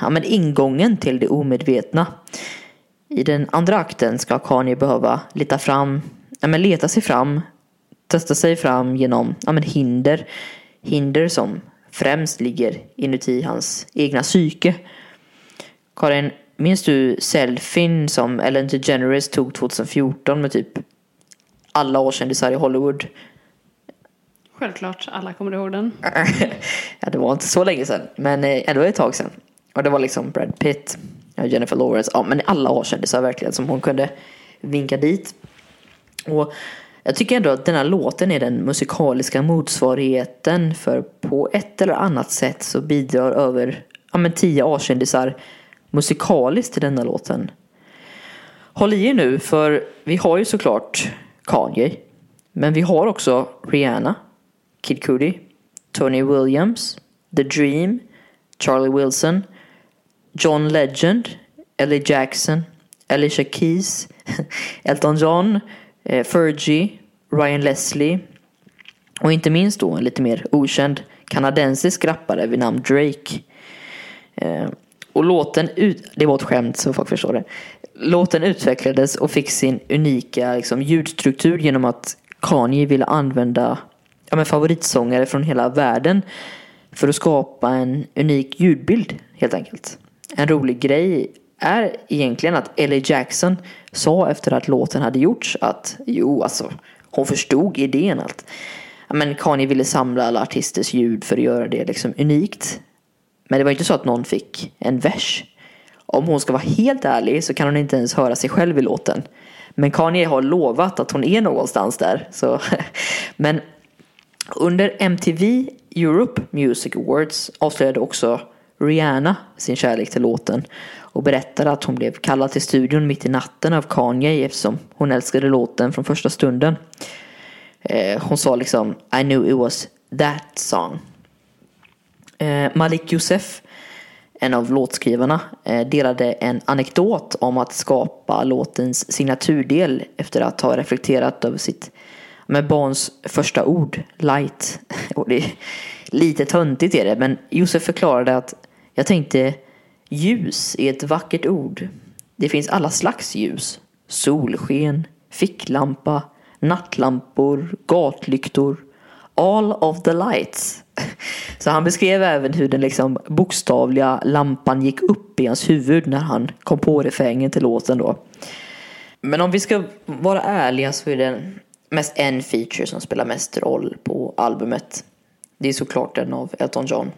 Speaker 1: ja, men ingången till det omedvetna. I den andra akten ska Kanye behöva leta fram, ja, men leta sig fram, testa sig fram genom ja, men hinder. Hinder som främst ligger inuti hans egna psyke. Karin, minns du selfien som Ellen DeGeneres tog 2014 med typ alla årskändisar i Hollywood?
Speaker 2: Självklart, alla kommer ihåg den.
Speaker 1: ja, det var inte så länge sedan, men eh, ändå ett tag sedan. Och det var liksom Brad Pitt, Jennifer Lawrence, ja men alla A-kändisar verkligen som hon kunde vinka dit. Och jag tycker ändå att den här låten är den musikaliska motsvarigheten för på ett eller annat sätt så bidrar över ja, men tio A-kändisar musikaliskt till denna låten. Håll i er nu för vi har ju såklart Kanye. Men vi har också Rihanna, Kid Cudi, Tony Williams, The Dream, Charlie Wilson, John Legend, Ellie Jackson, Alicia Keys, Elton John, eh, Fergie, Ryan Leslie och inte minst då en lite mer okänd kanadensisk rappare vid namn Drake. Eh, och låten, ut, det var ett skämt så folk förstår det. Låten utvecklades och fick sin unika liksom, ljudstruktur genom att Kanye ville använda ja, men favoritsångare från hela världen för att skapa en unik ljudbild helt enkelt. En rolig grej är egentligen att Ellie Jackson sa efter att låten hade gjorts att jo alltså hon förstod idén att men Kanye ville samla alla artisters ljud för att göra det liksom unikt. Men det var inte så att någon fick en vers. Om hon ska vara helt ärlig så kan hon inte ens höra sig själv i låten. Men Kanye har lovat att hon är någonstans där. Så. Men under MTV Europe Music Awards avslöjade också Rihanna sin kärlek till låten och berättade att hon blev kallad till studion mitt i natten av Kanye eftersom hon älskade låten från första stunden. Eh, hon sa liksom I knew it was that song. Eh, Malik Youssef, en av låtskrivarna, eh, delade en anekdot om att skapa låtens signaturdel efter att ha reflekterat över sitt med barns första ord, light. Och det är lite töntigt är det, men Josef förklarade att jag tänkte ljus är ett vackert ord. Det finns alla slags ljus. Solsken, ficklampa, nattlampor, gatlyktor. All of the lights. Så han beskrev även hur den liksom bokstavliga lampan gick upp i hans huvud när han kom på refrängen till låten då. Men om vi ska vara ärliga så är det mest en feature som spelar mest roll på albumet. Det är såklart den av Elton John.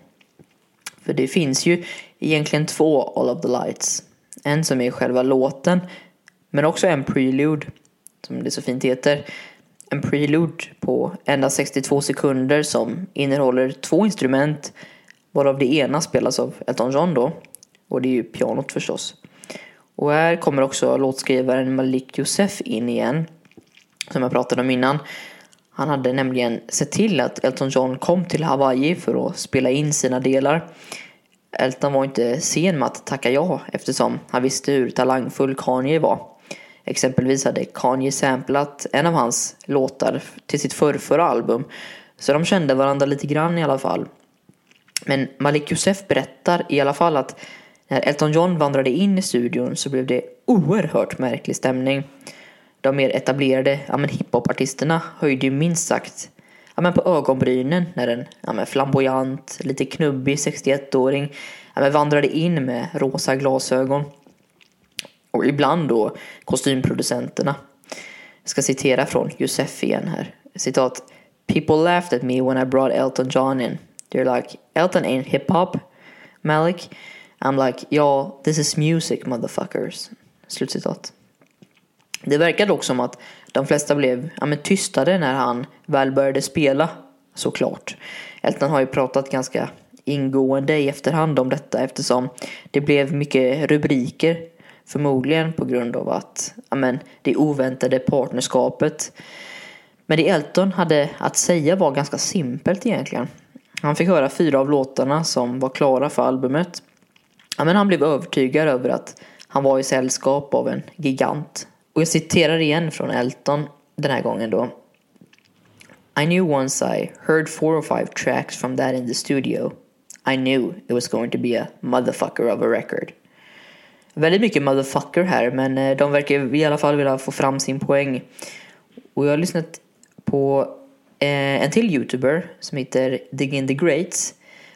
Speaker 1: För det finns ju egentligen två All of the Lights. En som är själva låten, men också en prelude, som det så fint heter. En prelude på endast 62 sekunder som innehåller två instrument, varav det ena spelas av Elton John då, och det är ju pianot förstås. Och här kommer också låtskrivaren Malik Youssef in igen, som jag pratade om innan. Han hade nämligen sett till att Elton John kom till Hawaii för att spela in sina delar. Elton var inte sen med att tacka ja eftersom han visste hur talangfull Kanye var. Exempelvis hade Kanye samplat en av hans låtar till sitt förrförra album. Så de kände varandra lite grann i alla fall. Men Malik Youssef berättar i alla fall att när Elton John vandrade in i studion så blev det oerhört märklig stämning. De mer etablerade ja, hiphopartisterna höjde ju minst sagt ja, men på ögonbrynen när en ja, men flamboyant, lite knubbig 61-åring ja, men vandrade in med rosa glasögon. Och ibland då kostymproducenterna. Jag ska citera från Josef igen här. Citat. People laughed at me when I brought Elton John in. They're like, Elton ain't hip hop, Malik. I'm like, ja, this is music motherfuckers. Slutcitat. Det verkar dock som att de flesta blev ja, men tystade när han väl började spela, såklart. Elton har ju pratat ganska ingående i efterhand om detta eftersom det blev mycket rubriker. Förmodligen på grund av att ja, men, det oväntade partnerskapet. Men det Elton hade att säga var ganska simpelt egentligen. Han fick höra fyra av låtarna som var klara för albumet. Ja, men han blev övertygad över att han var i sällskap av en gigant och jag citerar igen från Elton den här gången då. I knew once I heard four or five tracks from that in the studio. I knew it was going to be a motherfucker of a record. Väldigt mycket motherfucker här men eh, de verkar i alla fall vilja få fram sin poäng. Och jag har lyssnat på eh, en till youtuber som heter Dig In The Greats.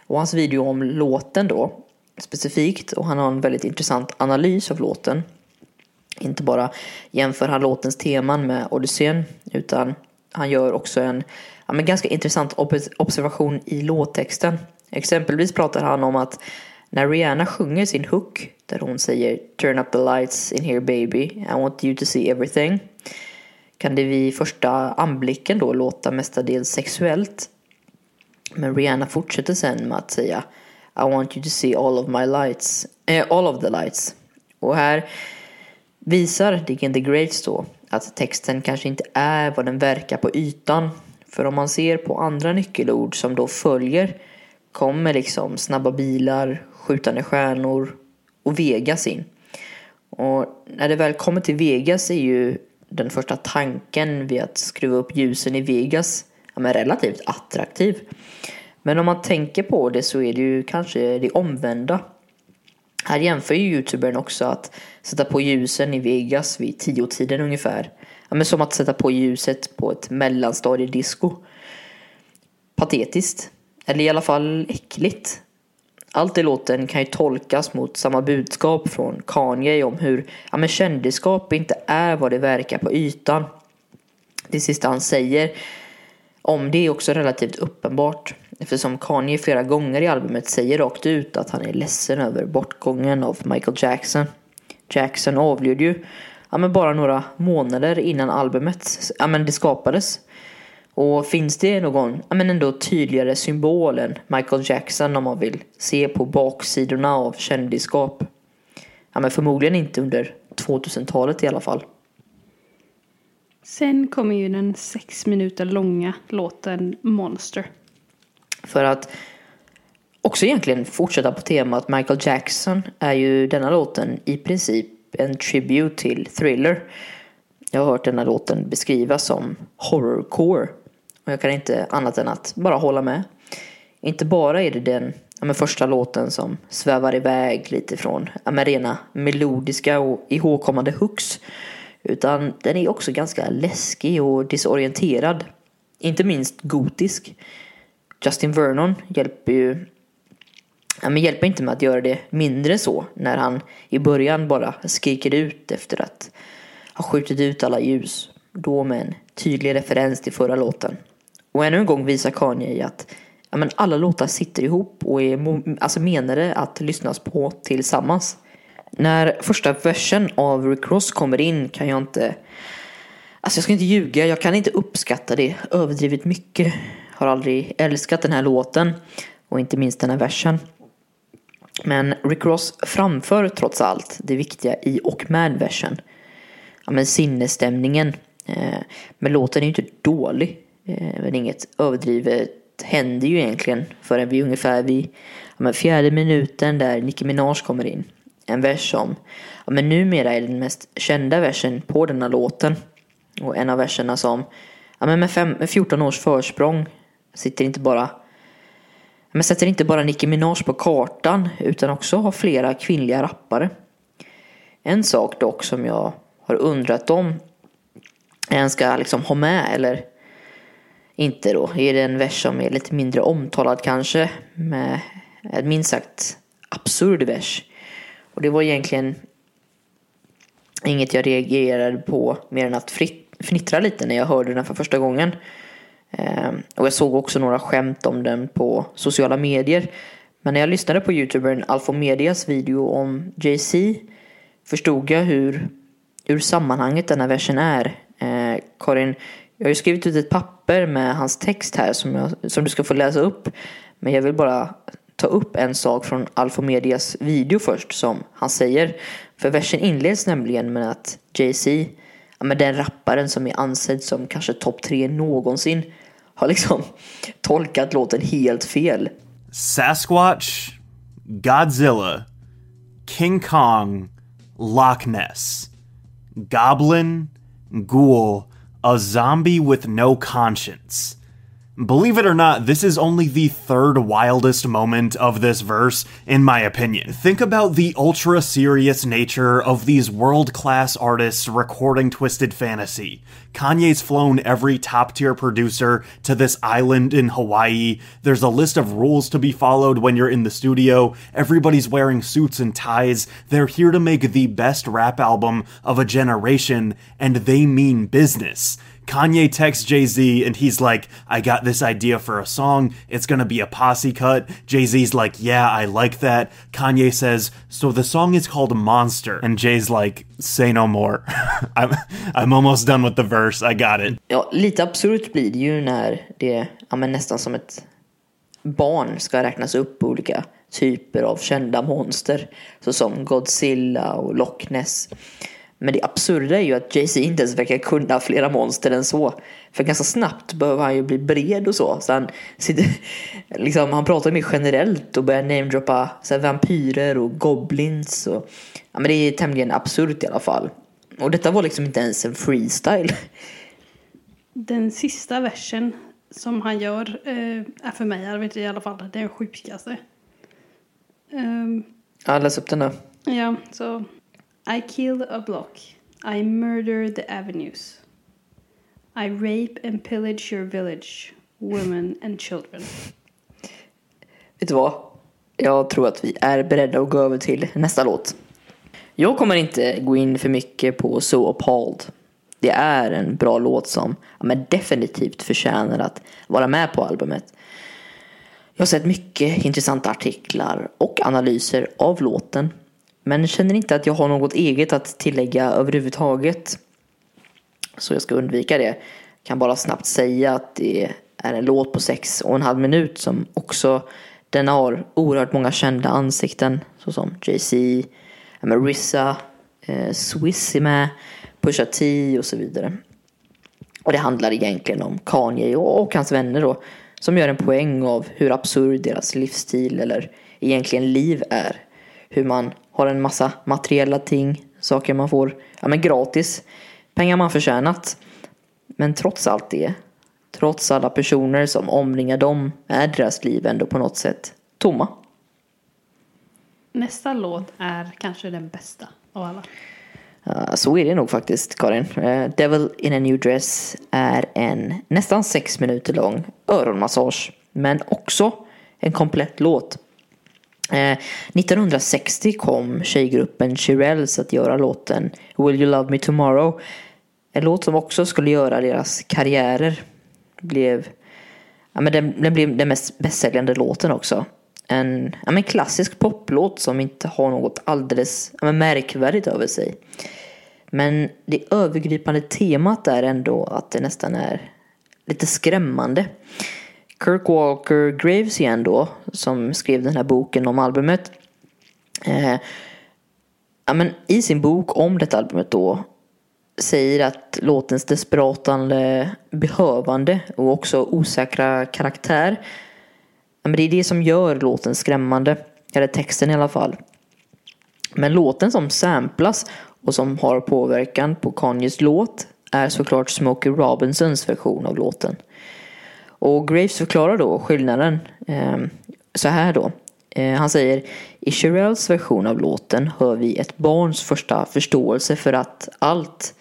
Speaker 1: Och hans video om låten då specifikt och han har en väldigt intressant analys av låten. Inte bara jämför han låtens teman med Odysseen utan han gör också en ja, men ganska intressant observation i låttexten. Exempelvis pratar han om att när Rihanna sjunger sin hook där hon säger Turn up the lights in here baby, I want you to see everything kan det vid första anblicken då låta mestadels sexuellt. Men Rihanna fortsätter sen med att säga I want you to see all of my lights, eh, all of the lights. Och här visar Diggin the Greats då att texten kanske inte är vad den verkar på ytan. För om man ser på andra nyckelord som då följer kommer liksom snabba bilar, skjutande stjärnor och Vegas in. Och när det väl kommer till Vegas är ju den första tanken vid att skruva upp ljusen i Vegas ja, men relativt attraktiv. Men om man tänker på det så är det ju kanske det omvända. Här jämför ju youtubern också att sätta på ljusen i Vegas vid tio tiden ungefär. Ja, men som att sätta på ljuset på ett mellanstadiedisco. Patetiskt. Eller i alla fall äckligt. Allt i låten kan ju tolkas mot samma budskap från Kanye om hur ja, men kändisskap inte är vad det verkar på ytan. Det sista han säger om det är också relativt uppenbart eftersom Kanye flera gånger i albumet säger rakt ut att han är ledsen över bortgången av Michael Jackson. Jackson avled ju ja, men bara några månader innan albumet ja, men det skapades. Och finns det någon ja, men ändå tydligare symbol än Michael Jackson om man vill se på baksidorna av kändisskap? Ja, men förmodligen inte under 2000-talet i alla fall.
Speaker 2: Sen kommer ju den sex minuter långa låten Monster.
Speaker 1: För att också egentligen fortsätta på temat Michael Jackson är ju denna låten i princip en tribute till Thriller. Jag har hört denna låten beskrivas som horrorcore. Och jag kan inte annat än att bara hålla med. Inte bara är det den ja, första låten som svävar iväg lite från ja, rena melodiska och ihågkommande hooks. Utan den är också ganska läskig och disorienterad. Inte minst gotisk. Justin Vernon hjälper ju ja, men hjälper inte med att göra det mindre så när han i början bara skriker ut efter att ha skjutit ut alla ljus. Då med en tydlig referens till förra låten. Och ännu en gång visar Kanye att ja, men alla låtar sitter ihop och är alltså menade att lyssnas på tillsammans. När första versen av Rick Ross kommer in kan jag inte Alltså jag ska inte ljuga, jag kan inte uppskatta det överdrivet mycket. Har aldrig älskat den här låten och inte minst den här versen. Men Rick Ross framför trots allt det viktiga i och med versen. Ja, men sinnesstämningen. Eh, men låten är ju inte dålig. Eh, men inget överdrivet händer ju egentligen förrän vi ungefär vid ja, men fjärde minuten där Nicki Minaj kommer in. En vers som ja, men numera är den mest kända versen på denna låten. Och en av verserna som ja, men med, fem, med 14 års försprång sitter inte bara men sätter inte bara Nicki Minaj på kartan utan också har flera kvinnliga rappare. En sak dock som jag har undrat om en ska liksom ha med eller inte då är det en vers som är lite mindre omtalad kanske med en minst sagt absurd vers. Och det var egentligen inget jag reagerade på mer än att fnittra lite när jag hörde den för första gången. Ehm, och jag såg också några skämt om den på sociala medier. Men när jag lyssnade på youtubern Alfomedias video om Jay-Z förstod jag hur ur sammanhanget den här versen är. Eh, Karin, jag har ju skrivit ut ett papper med hans text här som, jag, som du ska få läsa upp. Men jag vill bara ta upp en sak från Alfomedias video först som han säger. För versen inleds nämligen med att Jay-Z, ja, den rapparen som är ansedd som kanske topp tre någonsin, har liksom tolkat låten helt fel.
Speaker 3: Sasquatch, Godzilla, King Kong, Loch Ness, Goblin, Ghoul, a zombie with no conscience. Believe it or not, this is only the third wildest moment of this verse, in my opinion. Think about the ultra serious nature of these world class artists recording Twisted Fantasy. Kanye's flown every top tier producer to this island in Hawaii. There's a list of rules to be followed when you're in the studio. Everybody's wearing suits and ties. They're here to make the best rap album of a generation, and they mean business. Kanye texts Jay Z and he's like, I got this idea for a song. It's gonna be a posse cut. Jay Z's like, Yeah, I like that. Kanye says, So the song is called Monster. And Jay's like, Say no more. I'm, I'm almost done with the verse. I got it.
Speaker 1: Ja, lite absurt blir det ju när det ja, men nästan som ett barn ska räknas upp olika typer av kända monster. Såsom Godzilla och Loch Ness. Men det absurda är ju att Jay-Z inte ens verkar kunna flera monster än så. För ganska snabbt behöver han ju bli bred och så. så han, sitter, liksom, han pratar mer generellt och börjar namedroppa vampyrer och goblins. Och, ja, men det är tämligen absurt i alla fall. Och detta var liksom inte ens en freestyle.
Speaker 2: Den sista versen som han gör eh, är för mig, jag vet i alla fall, den sjukaste.
Speaker 1: Um, ja, läs upp den då.
Speaker 2: Ja, så i kill a block. I murder the avenues. I rape and pillage your village, women and children.
Speaker 1: Vet du vad? Jag tror att vi är beredda att gå över till nästa låt. Jag kommer inte gå in för mycket på So Appalled. Det är en bra låt som ja, men definitivt förtjänar att vara med på albumet. Jag har sett mycket intressanta artiklar och analyser av låten men känner inte att jag har något eget att tillägga överhuvudtaget. Så jag ska undvika det. Kan bara snabbt säga att det är en låt på sex och en halv minut som också den har oerhört många kända ansikten såsom Jay-Z, Marissa, eh, Swizzy med, Pusha T och så vidare. Och det handlar egentligen om Kanye och, och hans vänner då som gör en poäng av hur absurd deras livsstil eller egentligen liv är. Hur man har en massa materiella ting, saker man får ja, men gratis, pengar man förtjänat. Men trots allt det, trots alla personer som omringar dem, är deras liv ändå på något sätt tomma.
Speaker 2: Nästa låt är kanske den bästa av alla.
Speaker 1: Uh, så är det nog faktiskt Karin. Uh, Devil in a new dress är en nästan sex minuter lång öronmassage. Men också en komplett låt. Eh, 1960 kom tjejgruppen Shirelles att göra låten Will you love me tomorrow. En låt som också skulle göra deras karriärer. Blev, ja, men den, den blev den mest bästsäljande låten också. En ja, men klassisk poplåt som inte har något alldeles ja, men märkvärdigt över sig. Men det övergripande temat är ändå att det nästan är lite skrämmande. Kirk Walker Graves igen då, som skrev den här boken om albumet. Eh, ja, men I sin bok om detta albumet då säger att låtens desperatande behövande och också osäkra karaktär ja, men det är det som gör låten skrämmande. Eller texten i alla fall. Men låten som samplas och som har påverkan på Kanyes låt är såklart Smokey Robinsons version av låten. Och Graves förklarar då skillnaden eh, så här då. Eh, han säger i Shirelles version av låten hör vi ett barns första förståelse för att allt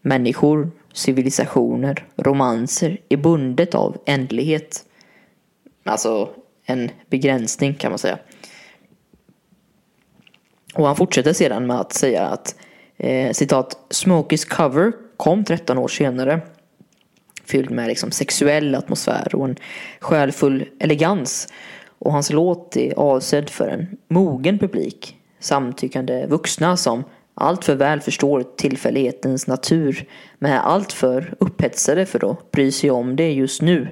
Speaker 1: människor, civilisationer, romanser är bundet av ändlighet. Alltså en begränsning kan man säga. Och han fortsätter sedan med att säga att eh, citat Smokies cover kom 13 år senare. Fylld med liksom sexuell atmosfär och en själfull elegans. Och hans låt är avsedd för en mogen publik. Samtyckande vuxna som alltför väl förstår tillfällighetens natur. Men är alltför upphetsade för att bry sig om det just nu.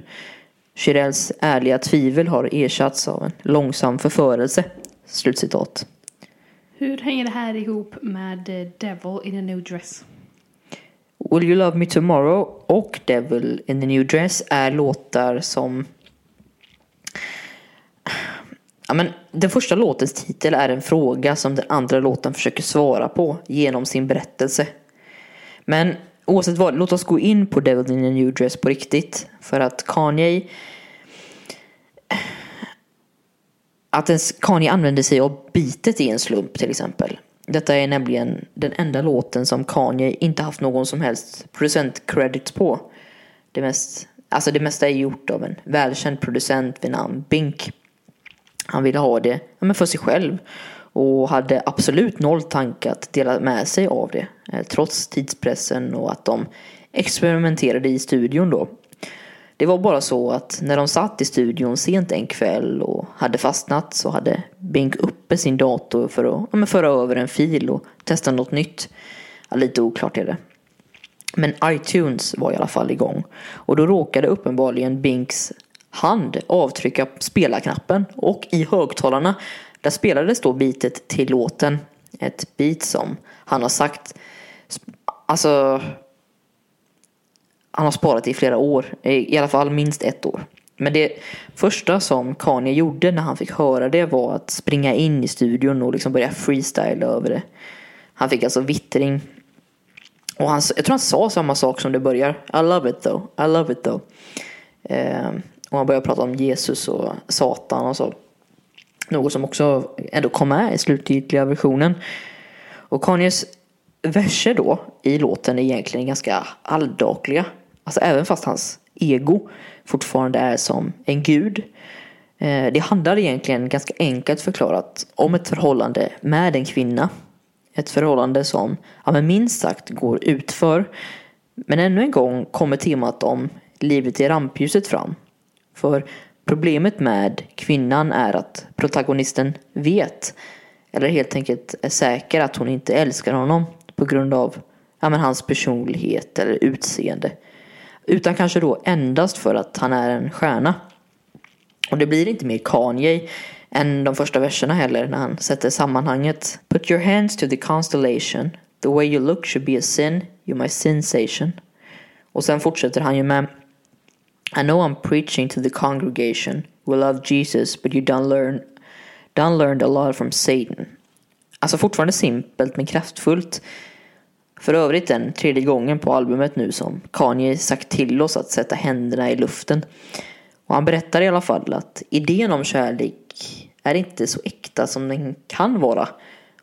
Speaker 1: Chirels ärliga tvivel har ersatts av en långsam förförelse. Slutcitat.
Speaker 2: Hur hänger det här ihop med eh, Devil in a new dress?
Speaker 1: Will You Love Me Tomorrow och Devil in the New Dress är låtar som... Ja, men den första låtens titel är en fråga som den andra låten försöker svara på genom sin berättelse. Men oavsett vad, låt oss gå in på Devil in a New Dress på riktigt. För att Kanye att ens Kanye använder sig av bitet i en slump till exempel. Detta är nämligen den enda låten som Kanye inte haft någon som helst producent credit på. Det, mest, alltså det mesta är gjort av en välkänd producent vid namn Bink. Han ville ha det ja, men för sig själv och hade absolut noll tanke att dela med sig av det. Eh, trots tidspressen och att de experimenterade i studion då. Det var bara så att när de satt i studion sent en kväll och hade fastnat så hade Bink uppe sin dator för att ja, föra över en fil och testa något nytt. Ja, lite oklart är det. Men iTunes var i alla fall igång och då råkade uppenbarligen Binks hand avtrycka spelarknappen och i högtalarna där spelades då bitet till låten. Ett beat som han har sagt, alltså han har sparat i flera år, i alla fall minst ett år. Men det första som Kanye gjorde när han fick höra det var att springa in i studion och liksom börja freestyla över det. Han fick alltså vittring. Och han, jag tror han sa samma sak som det börjar. I love it though, I love it though. Eh, och han började prata om Jesus och Satan och så. Något som också ändå kom med i slutgiltiga versionen. Och Kanyes verser då i låten är egentligen ganska alldagliga. Alltså även fast hans ego fortfarande är som en gud. Eh, det handlar egentligen ganska enkelt förklarat om ett förhållande med en kvinna. Ett förhållande som ja, men minst sagt går utför. Men ännu en gång kommer temat om livet i rampljuset fram. För problemet med kvinnan är att protagonisten vet, Eller helt enkelt är säker att hon inte älskar honom på grund av ja, men hans personlighet eller utseende. Utan kanske då endast för att han är en stjärna. Och det blir inte mer Kanye än de första verserna heller när han sätter sammanhanget. Put your hands to the constellation. The way you look should be a sin. You're my sensation. Och sen fortsätter han ju med I know I'm preaching to the congregation. We love Jesus but you don't learn done learned a lot from Satan. Alltså fortfarande simpelt men kraftfullt. För övrigt den tredje gången på albumet nu som Kanye sagt till oss att sätta händerna i luften. Och han berättar i alla fall att idén om kärlek är inte så äkta som den kan vara.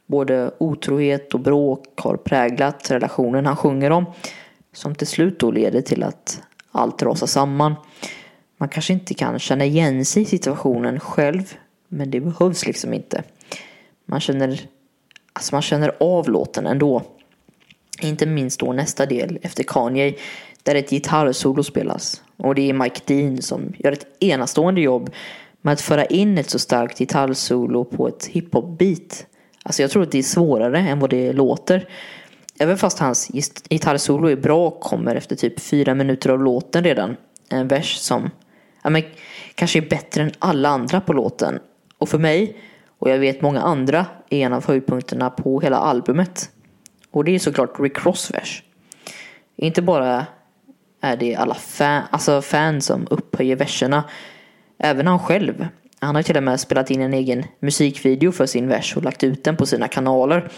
Speaker 1: Både otrohet och bråk har präglat relationen han sjunger om. Som till slut då leder till att allt rasar samman. Man kanske inte kan känna igen sig i situationen själv. Men det behövs liksom inte. Man känner, alltså man känner av låten ändå. Inte minst då nästa del efter Kanye där ett gitarrsolo spelas. Och det är Mike Dean som gör ett enastående jobb med att föra in ett så starkt gitarrsolo på ett hiphop-beat. Alltså jag tror att det är svårare än vad det låter. Även fast hans gitarrsolo är bra och kommer efter typ fyra minuter av låten redan. En vers som ja, men, kanske är bättre än alla andra på låten. Och för mig, och jag vet många andra, är en av höjdpunkterna på hela albumet. Och det är såklart Rick Ross vers. Inte bara är det alla fan, alltså fans som upphöjer verserna. Även han själv. Han har till och med spelat in en egen musikvideo för sin vers och lagt ut den på sina kanaler.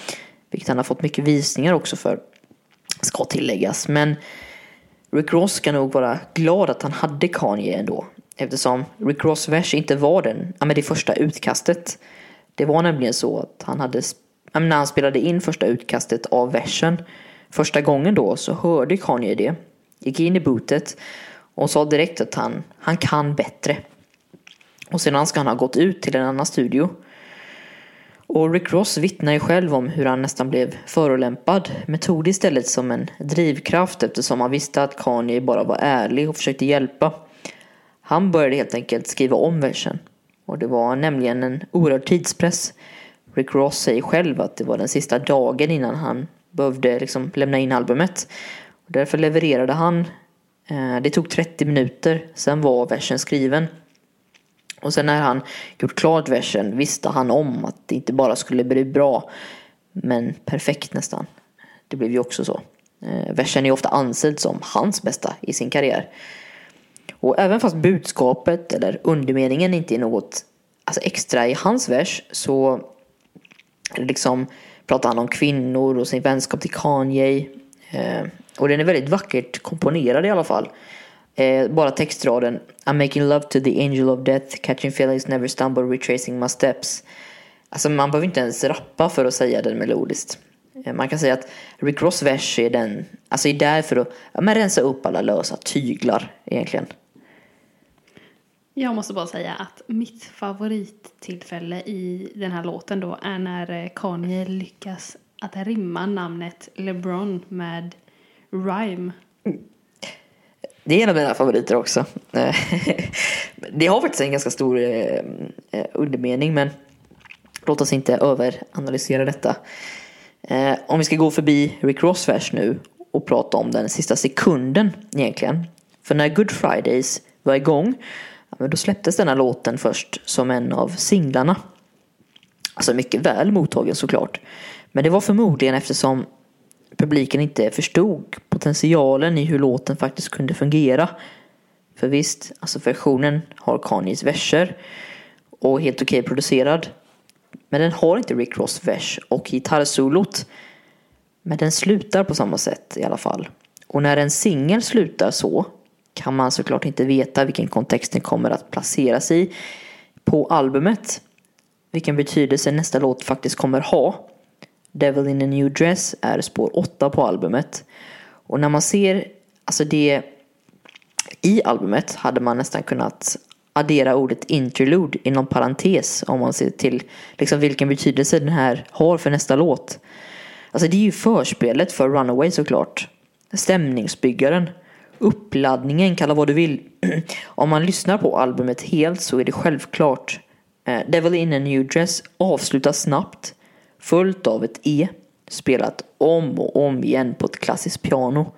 Speaker 1: Vilket han har fått mycket visningar också för. Ska tilläggas. Men Rick Ross ska nog vara glad att han hade Kanye ändå. Eftersom Rick Ross vers inte var den, ja men det första utkastet. Det var nämligen så att han hade, när han spelade in första utkastet av versen. Första gången då så hörde Kanye det. Gick in i bootet och sa direkt att han, han kan bättre. Och sedan ska han ha gått ut till en annan studio. Och Rick Ross vittnar ju själv om hur han nästan blev förolämpad. Men tog det istället som en drivkraft eftersom han visste att Kanye bara var ärlig och försökte hjälpa. Han började helt enkelt skriva om versen. Och det var nämligen en oerhörd tidspress. Rick Ross säger själv att det var den sista dagen innan han behövde liksom lämna in albumet. Och därför levererade han. Eh, det tog 30 minuter, sen var versen skriven. Och sen när han gjort klart versen visste han om att det inte bara skulle bli bra, men perfekt nästan. Det blev ju också så. Eh, versen är ofta ansedd som hans bästa i sin karriär. Och även fast budskapet eller undermeningen inte är något alltså extra i hans vers så liksom pratar han om kvinnor och sin vänskap till Kanye. Eh, och den är väldigt vackert komponerad i alla fall. Eh, bara textraden I'm making love to the angel of death Catching feelings never stumble retracing my steps Alltså man behöver inte ens rappa för att säga den melodiskt. Eh, man kan säga att Rick Ross vers är den, alltså är där för att ja, men rensa upp alla lösa tyglar egentligen.
Speaker 2: Jag måste bara säga att mitt favorittillfälle i den här låten då är när eh, Kanye lyckas att rimma namnet LeBron med Rhyme.
Speaker 1: Det är en av mina favoriter också. det har faktiskt en ganska stor eh, eh, undermening men låt oss inte överanalysera detta. Om vi ska gå förbi Rick Ross vers nu och prata om den sista sekunden egentligen. För när Good Fridays var igång då släpptes denna låten först som en av singlarna. Alltså mycket väl mottagen såklart. Men det var förmodligen eftersom publiken inte förstod potentialen i hur låten faktiskt kunde fungera. För visst, alltså versionen har Kanyes verser och helt okej okay producerad. Men den har inte Rick Ross vers och gitarrsolot. Men den slutar på samma sätt i alla fall. Och när en singel slutar så kan man såklart inte veta vilken kontext den kommer att placeras i på albumet. Vilken betydelse nästa låt faktiskt kommer ha. Devil in a new dress är spår 8 på albumet. Och när man ser, alltså det i albumet hade man nästan kunnat addera ordet interlude inom parentes om man ser till liksom vilken betydelse den här har för nästa låt. Alltså det är ju förspelet för Runaway såklart. Stämningsbyggaren. Uppladdningen, kalla vad du vill. om man lyssnar på albumet helt så är det självklart. Eh, Devil in a new dress avslutas snabbt följt av ett E. Spelat om och om igen på ett klassiskt piano.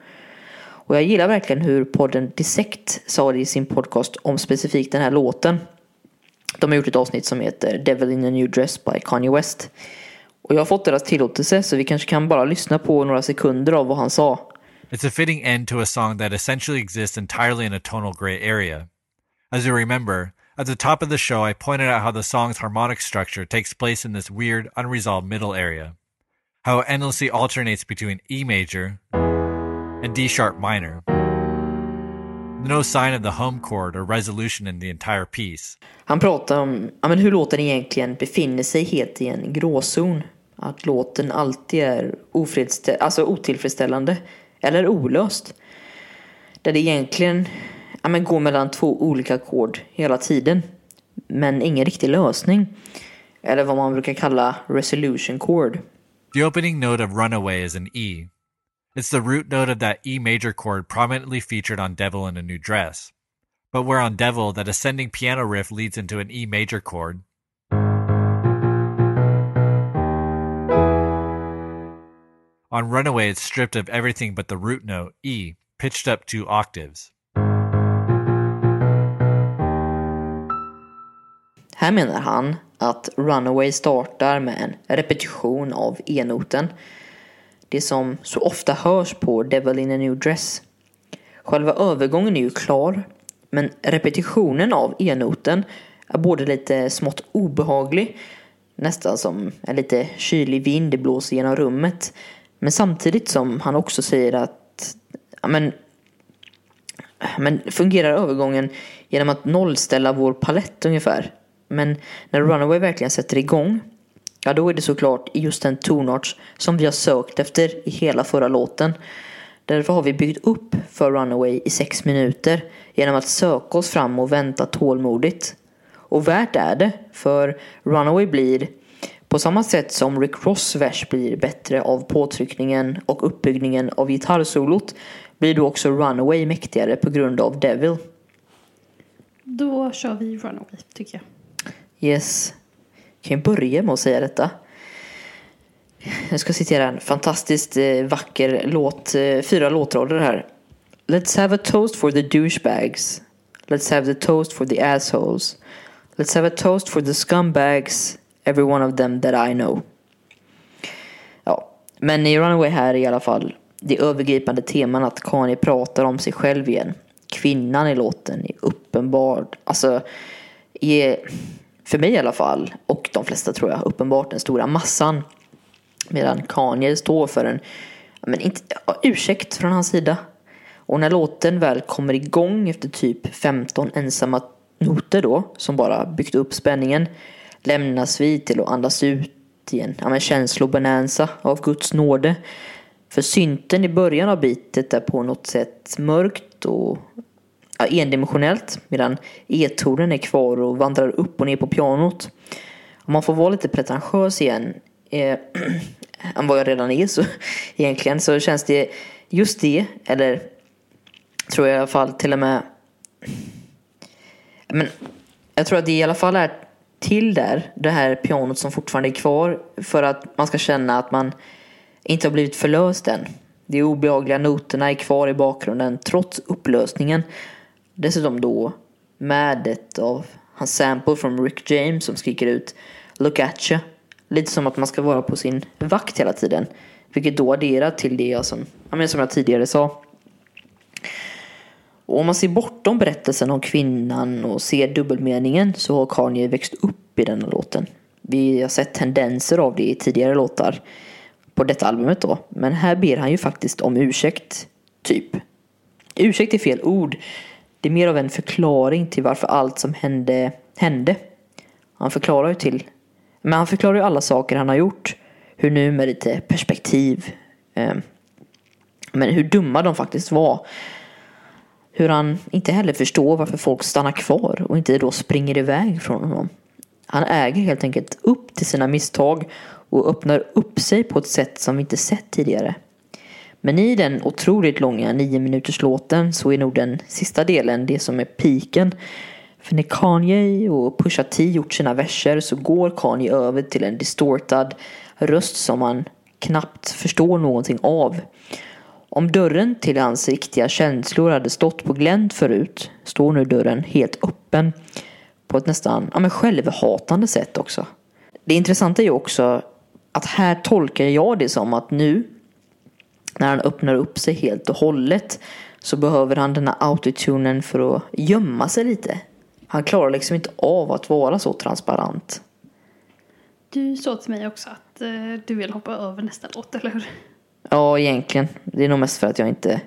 Speaker 1: Och jag gillar verkligen hur podden Dissect sa det i sin podcast om specifikt den här låten. De har gjort ett avsnitt som heter Devil in a new dress by Kanye West. Och jag har fått deras tillåtelse så vi kanske kan bara lyssna på några sekunder av vad han sa.
Speaker 4: It's a fitting end to a song that essentially exists entirely in a tonal gray area. As you remember, at the top of the show, I pointed out how the song's harmonic structure takes place in this weird, unresolved middle area. How it endlessly alternates between E major and D sharp minor. No sign of the home chord or resolution in the entire piece.
Speaker 1: Han pratar om ja, men hur låten egentligen befinner sig helt i en gråzon. Att låten alltid är alltså otillfredsställande eller olöst. Där det egentligen ja, men går mellan två olika ackord hela tiden. Men ingen riktig lösning. Eller vad man brukar kalla resolution chord.
Speaker 4: The opening note of Runaway is an E. It's the root note of that E major chord prominently featured on Devil in a New Dress. But where on Devil, that ascending piano riff leads into an E major chord. On Runaway, it's stripped of everything but the root note, E, pitched up two octaves.
Speaker 1: Här menar han att Runaway startar med en repetition av E-noten. Det som så ofta hörs på Devil in a new dress. Själva övergången är ju klar, men repetitionen av E-noten är både lite smått obehaglig, nästan som en lite kylig vind blåser genom rummet. Men samtidigt som han också säger att men, men fungerar övergången genom att nollställa vår palett ungefär. Men när Runaway verkligen sätter igång, ja då är det såklart just den tonart som vi har sökt efter i hela förra låten. Därför har vi byggt upp för Runaway i sex minuter genom att söka oss fram och vänta tålmodigt. Och värt är det, för Runaway blir på samma sätt som Rick Ross vers blir bättre av påtryckningen och uppbyggningen av gitarrsolot blir då också Runaway mäktigare på grund av Devil.
Speaker 2: Då kör vi Runaway, tycker jag.
Speaker 1: Yes. Kan jag börja med att säga detta? Jag ska citera en fantastiskt eh, vacker låt, eh, fyra låtrader här. Let's have a toast for the douchebags. Let's have the toast for the assholes. Let's have a toast for the scumbags. Every one of them that I know. Ja, men i Runaway här är i alla fall det övergripande teman att Kanye pratar om sig själv igen. Kvinnan i låten är uppenbar, alltså är, för mig i alla fall, och de flesta tror jag, uppenbart den stora massan. Medan Kanye står för en, men inte, ja, ursäkt från hans sida. Och när låten väl kommer igång efter typ 15 ensamma noter då, som bara byggt upp spänningen, lämnas vi till att andas ut i en ja, men känslobonanza av Guds nåde. För synten i början av bitet är på något sätt mörkt och ja, endimensionellt medan E-tonen är kvar och vandrar upp och ner på pianot. Om man får vara lite pretentiös igen eh, än vad jag redan är så egentligen så känns det just det, eller tror jag i alla fall till och med men jag tror att det i alla fall är till där, det här pianot som fortfarande är kvar för att man ska känna att man inte har blivit förlöst än. De obehagliga noterna är kvar i bakgrunden trots upplösningen. Dessutom då med ett av hans sample från Rick James som skriker ut Look at you. Lite som att man ska vara på sin vakt hela tiden. Vilket då adderar till det jag som, som jag tidigare sa. Och om man ser bortom berättelsen om kvinnan och ser dubbelmeningen så har Kanye växt upp i denna låten. Vi har sett tendenser av det i tidigare låtar på detta albumet då. Men här ber han ju faktiskt om ursäkt, typ. Ursäkt är fel ord. Det är mer av en förklaring till varför allt som hände, hände. Han förklarar ju till, men han förklarar ju alla saker han har gjort. Hur nu med lite perspektiv. Eh, men hur dumma de faktiskt var. Hur han inte heller förstår varför folk stannar kvar och inte då springer iväg från honom. Han äger helt enkelt upp till sina misstag och öppnar upp sig på ett sätt som vi inte sett tidigare. Men i den otroligt långa nio minuters låten så är nog den sista delen det som är piken. För när Kanye och Pusha T gjort sina verser så går Kanye över till en distortad röst som man knappt förstår någonting av. Om dörren till hans riktiga känslor hade stått på glänt förut står nu dörren helt öppen på ett nästan ja, men självhatande sätt också. Det intressanta är ju också att här tolkar jag det som att nu när han öppnar upp sig helt och hållet så behöver han den här autotunen för att gömma sig lite. Han klarar liksom inte av att vara så transparent.
Speaker 2: Du sa till mig också att eh, du vill hoppa över nästa låt, eller hur?
Speaker 1: Ja, egentligen. Det är nog mest för att jag inte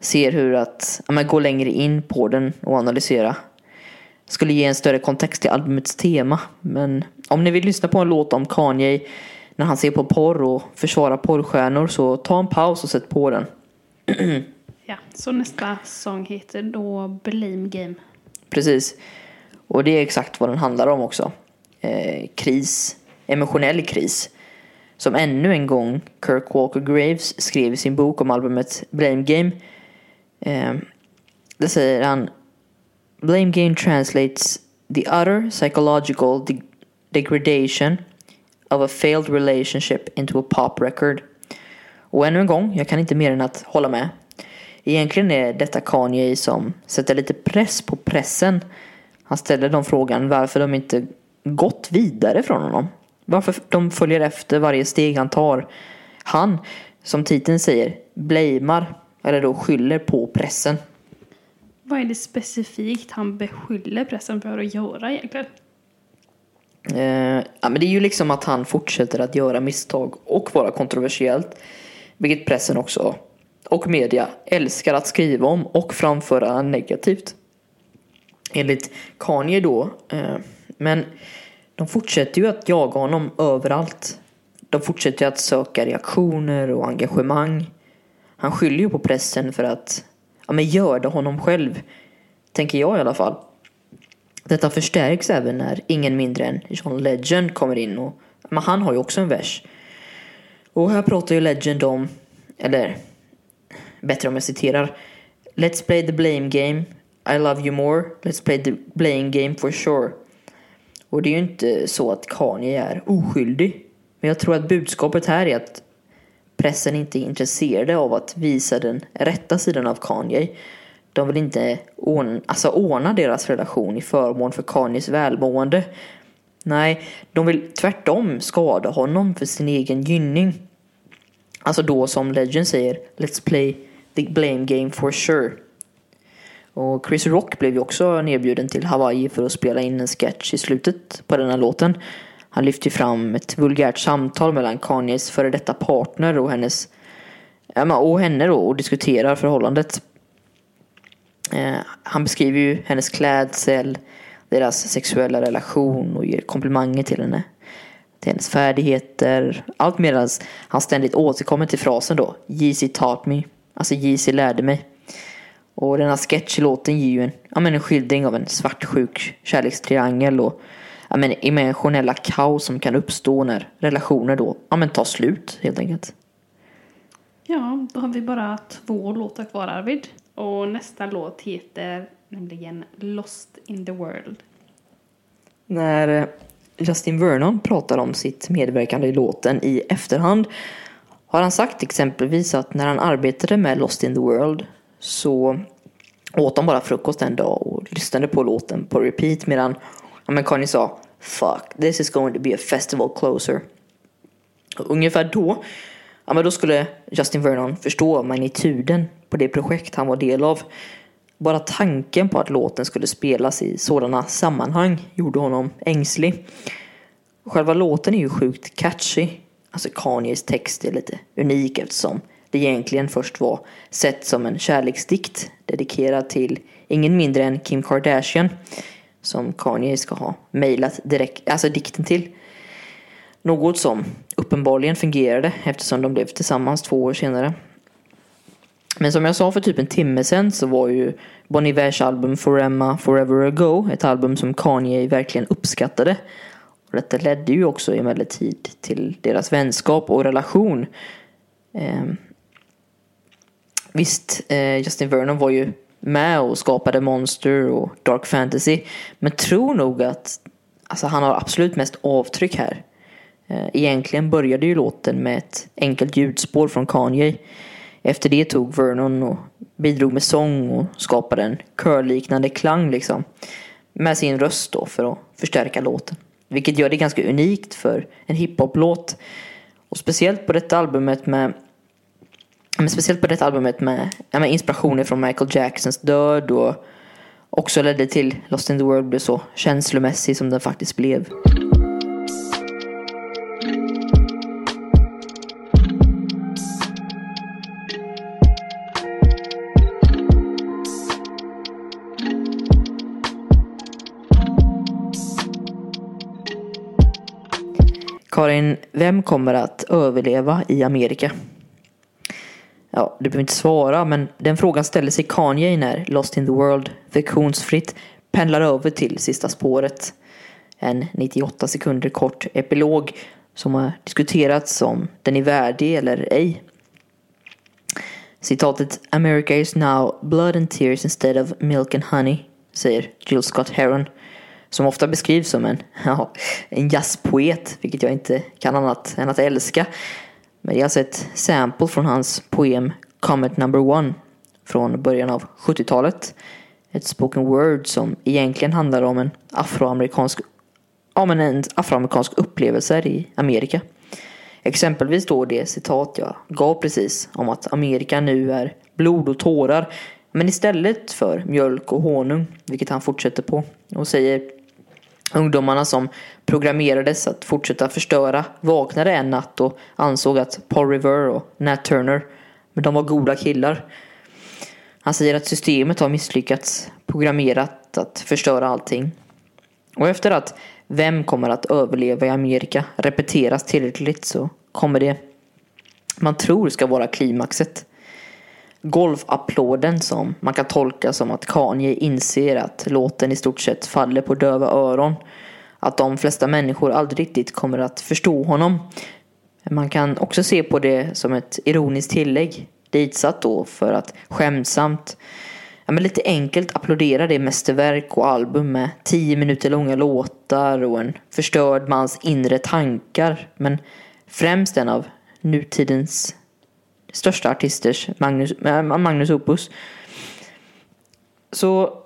Speaker 1: ser hur att ja, men gå längre in på den och analysera. Skulle ge en större kontext till albumets tema. Men om ni vill lyssna på en låt om Kanye när han ser på porr och försvarar porrstjärnor så ta en paus och sätt på den.
Speaker 2: Ja, så nästa sång heter då Blame Game.
Speaker 1: Precis. Och det är exakt vad den handlar om också. Eh, kris. Emotionell kris. Som ännu en gång Kirk Walker Graves skrev i sin bok om albumet Blame Game. Eh, där säger han Blame Game translates the utter psychological de degradation of a failed relationship into a pop record. Och ännu en gång, jag kan inte mer än att hålla med. Egentligen är detta Kanye som sätter lite press på pressen. Han ställer dem frågan varför de inte gått vidare från honom. Varför de följer efter varje steg han tar. Han, som titeln säger, blamear, eller då skyller på pressen.
Speaker 2: Vad är det specifikt han beskyller pressen för att göra egentligen?
Speaker 1: Eh, ja, men det är ju liksom att han fortsätter att göra misstag och vara kontroversiellt. Vilket pressen också, och media, älskar att skriva om och framföra negativt. Enligt Kanye då. Eh, men de fortsätter ju att jaga honom överallt. De fortsätter ju att söka reaktioner och engagemang. Han skyller ju på pressen för att ja, men gör det honom själv. Tänker jag i alla fall. Detta förstärks även när ingen mindre än John Legend kommer in och men han har ju också en vers. Och här pratar ju Legend om, eller bättre om jag citerar. Let's play the blame game. I love you more. Let's play the blame game for sure. Och det är ju inte så att Kanye är oskyldig. Men jag tror att budskapet här är att pressen inte är intresserade av att visa den rätta sidan av Kanye. De vill inte ordna, alltså ordna deras relation i förmån för Kanyes välmående. Nej, de vill tvärtom skada honom för sin egen gynning. Alltså då som Legend säger, let's play the blame game for sure. Och Chris Rock blev ju också nedbjuden till Hawaii för att spela in en sketch i slutet på den här låten. Han lyfte fram ett vulgärt samtal mellan Kanyes före detta partner och hennes och henne då och diskuterar förhållandet. Eh, han beskriver ju hennes klädsel, deras sexuella relation och ger komplimanger till henne. Till hennes färdigheter. Allt medan han ständigt återkommer till frasen då. Yeezy taught me. Alltså Yeezy lärde mig. Och den här sketchlåten ger ju en, ja, men en skildring av en svartsjuk kärlekstriangel och ja, men emotionella kaos som kan uppstå när relationer då ja, men tar slut helt enkelt.
Speaker 2: Ja, då har vi bara två låtar kvar Arvid. Och nästa låt heter nämligen Lost in the World.
Speaker 1: När eh, Justin Vernon pratar om sitt medverkande i låten i efterhand har han sagt exempelvis att när han arbetade med Lost in the World så åt de bara frukost en dag och lyssnade på låten på repeat medan Ja men Kanye sa Fuck, this is going to be a festival closer. Och ungefär då, ja men då skulle Justin Vernon förstå magnituden på det projekt han var del av. Bara tanken på att låten skulle spelas i sådana sammanhang gjorde honom ängslig. Själva låten är ju sjukt catchy. Alltså Kanyes text är lite unik eftersom det egentligen först var sett som en kärleksdikt dedikerad till ingen mindre än Kim Kardashian som Kanye ska ha mejlat direkt, alltså dikten till. Något som uppenbarligen fungerade eftersom de blev tillsammans två år senare. Men som jag sa för typ en timme sen så var ju Bon Ivers album For Emma Forever Ago ett album som Kanye verkligen uppskattade. Och detta ledde ju också emellertid till deras vänskap och relation. Ehm, Visst, eh, Justin Vernon var ju med och skapade Monster och Dark Fantasy. Men tror nog att alltså, han har absolut mest avtryck här. Eh, egentligen började ju låten med ett enkelt ljudspår från Kanye. Efter det tog Vernon och bidrog med sång och skapade en körliknande klang liksom. Med sin röst då för att förstärka låten. Vilket gör det ganska unikt för en hiphop-låt. Och speciellt på detta albumet med men speciellt på detta albumet med, med inspirationer från Michael Jacksons död och också ledde till Lost in the World blev så känslomässig som den faktiskt blev. Karin, vem kommer att överleva i Amerika? Ja, du behöver inte svara, men den frågan ställer sig Kanye när Lost in the World, friktionsfritt, pendlar över till sista spåret. En 98 sekunder kort epilog som har diskuterats om den är värdig eller ej. Citatet “America is now blood and tears instead of milk and honey” säger Jill Scott Heron som ofta beskrivs som en, ja, en jazzpoet, vilket jag inte kan annat än att älska. Men det är alltså ett sample från hans poem Comet Number One från början av 70-talet. Ett spoken word som egentligen handlar om en afroamerikansk, om en afroamerikansk upplevelse i Amerika. Exempelvis då det citat jag gav precis om att Amerika nu är blod och tårar men istället för mjölk och honung, vilket han fortsätter på och säger Ungdomarna som programmerades att fortsätta förstöra vaknade en natt och ansåg att Paul River och Nat Turner, men de var goda killar. Han säger att systemet har misslyckats, programmerat att förstöra allting. Och efter att Vem kommer att överleva i Amerika repeteras tillräckligt så kommer det man tror ska vara klimaxet. Golfapplåden som man kan tolka som att Kanye inser att låten i stort sett faller på döva öron. Att de flesta människor aldrig riktigt kommer att förstå honom. Man kan också se på det som ett ironiskt tillägg. Ditsatt då för att skämtsamt, ja men lite enkelt applådera det mästerverk och album med tio minuter långa låtar och en förstörd mans inre tankar. Men främst en av nutidens största artisters Magnus, äh, Magnus Opus. Så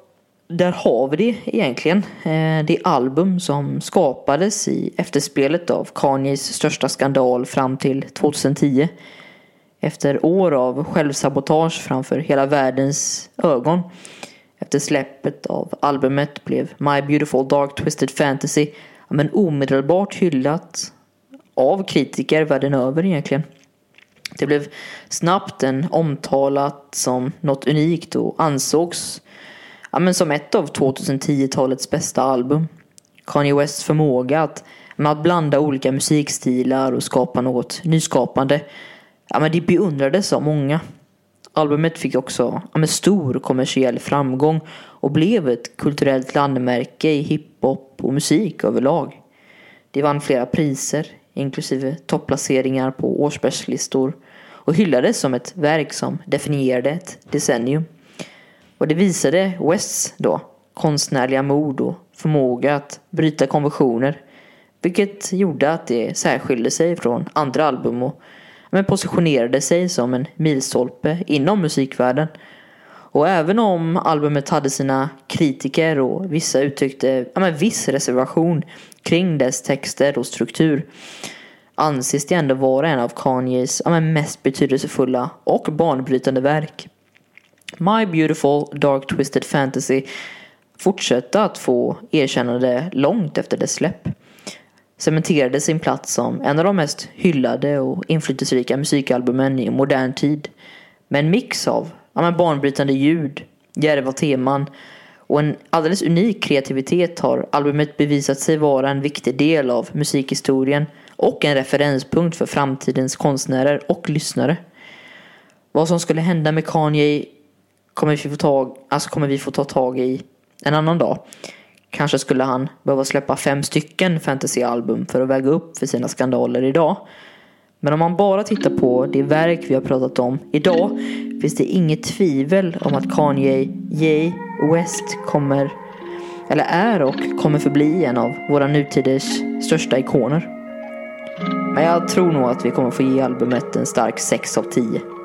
Speaker 1: där har vi det egentligen. Eh, det album som skapades i efterspelet av Kanyes största skandal fram till 2010. Efter år av självsabotage framför hela världens ögon. Efter släppet av albumet blev My Beautiful Dark Twisted Fantasy men omedelbart hyllat av kritiker världen över egentligen. Det blev snabbt en omtalat som något unikt och ansågs ja, men som ett av 2010-talets bästa album. Kanye Wests förmåga att, med att blanda olika musikstilar och skapa något nyskapande, ja, men det beundrades av många. Albumet fick också ja, men stor kommersiell framgång och blev ett kulturellt landmärke i hiphop och musik överlag. Det vann flera priser, inklusive topplaceringar på årsbärslistor och hyllades som ett verk som definierade ett decennium. Och det visade Wests då konstnärliga mod och förmåga att bryta konventioner. Vilket gjorde att det särskilde sig från andra album och men positionerade sig som en milstolpe inom musikvärlden. Och även om albumet hade sina kritiker och vissa uttryckte ja, men viss reservation kring dess texter och struktur anses det ändå vara en av Kanyes ja, men mest betydelsefulla och banbrytande verk. My Beautiful Dark Twisted Fantasy fortsatte att få erkännande långt efter dess släpp. Cementerade sin plats som en av de mest hyllade och inflytelserika musikalbumen i modern tid. Med en mix av ja, banbrytande ljud, djärva teman och en alldeles unik kreativitet har albumet bevisat sig vara en viktig del av musikhistorien och en referenspunkt för framtidens konstnärer och lyssnare. Vad som skulle hända med Kanye kommer vi få tag, alltså kommer vi få ta tag i en annan dag. Kanske skulle han behöva släppa fem stycken fantasyalbum för att väga upp för sina skandaler idag. Men om man bara tittar på det verk vi har pratat om idag finns det inget tvivel om att Kanye J. West kommer, eller är och kommer förbli en av våra nutiders största ikoner. Men jag tror nog att vi kommer få ge albumet en stark 6 av 10.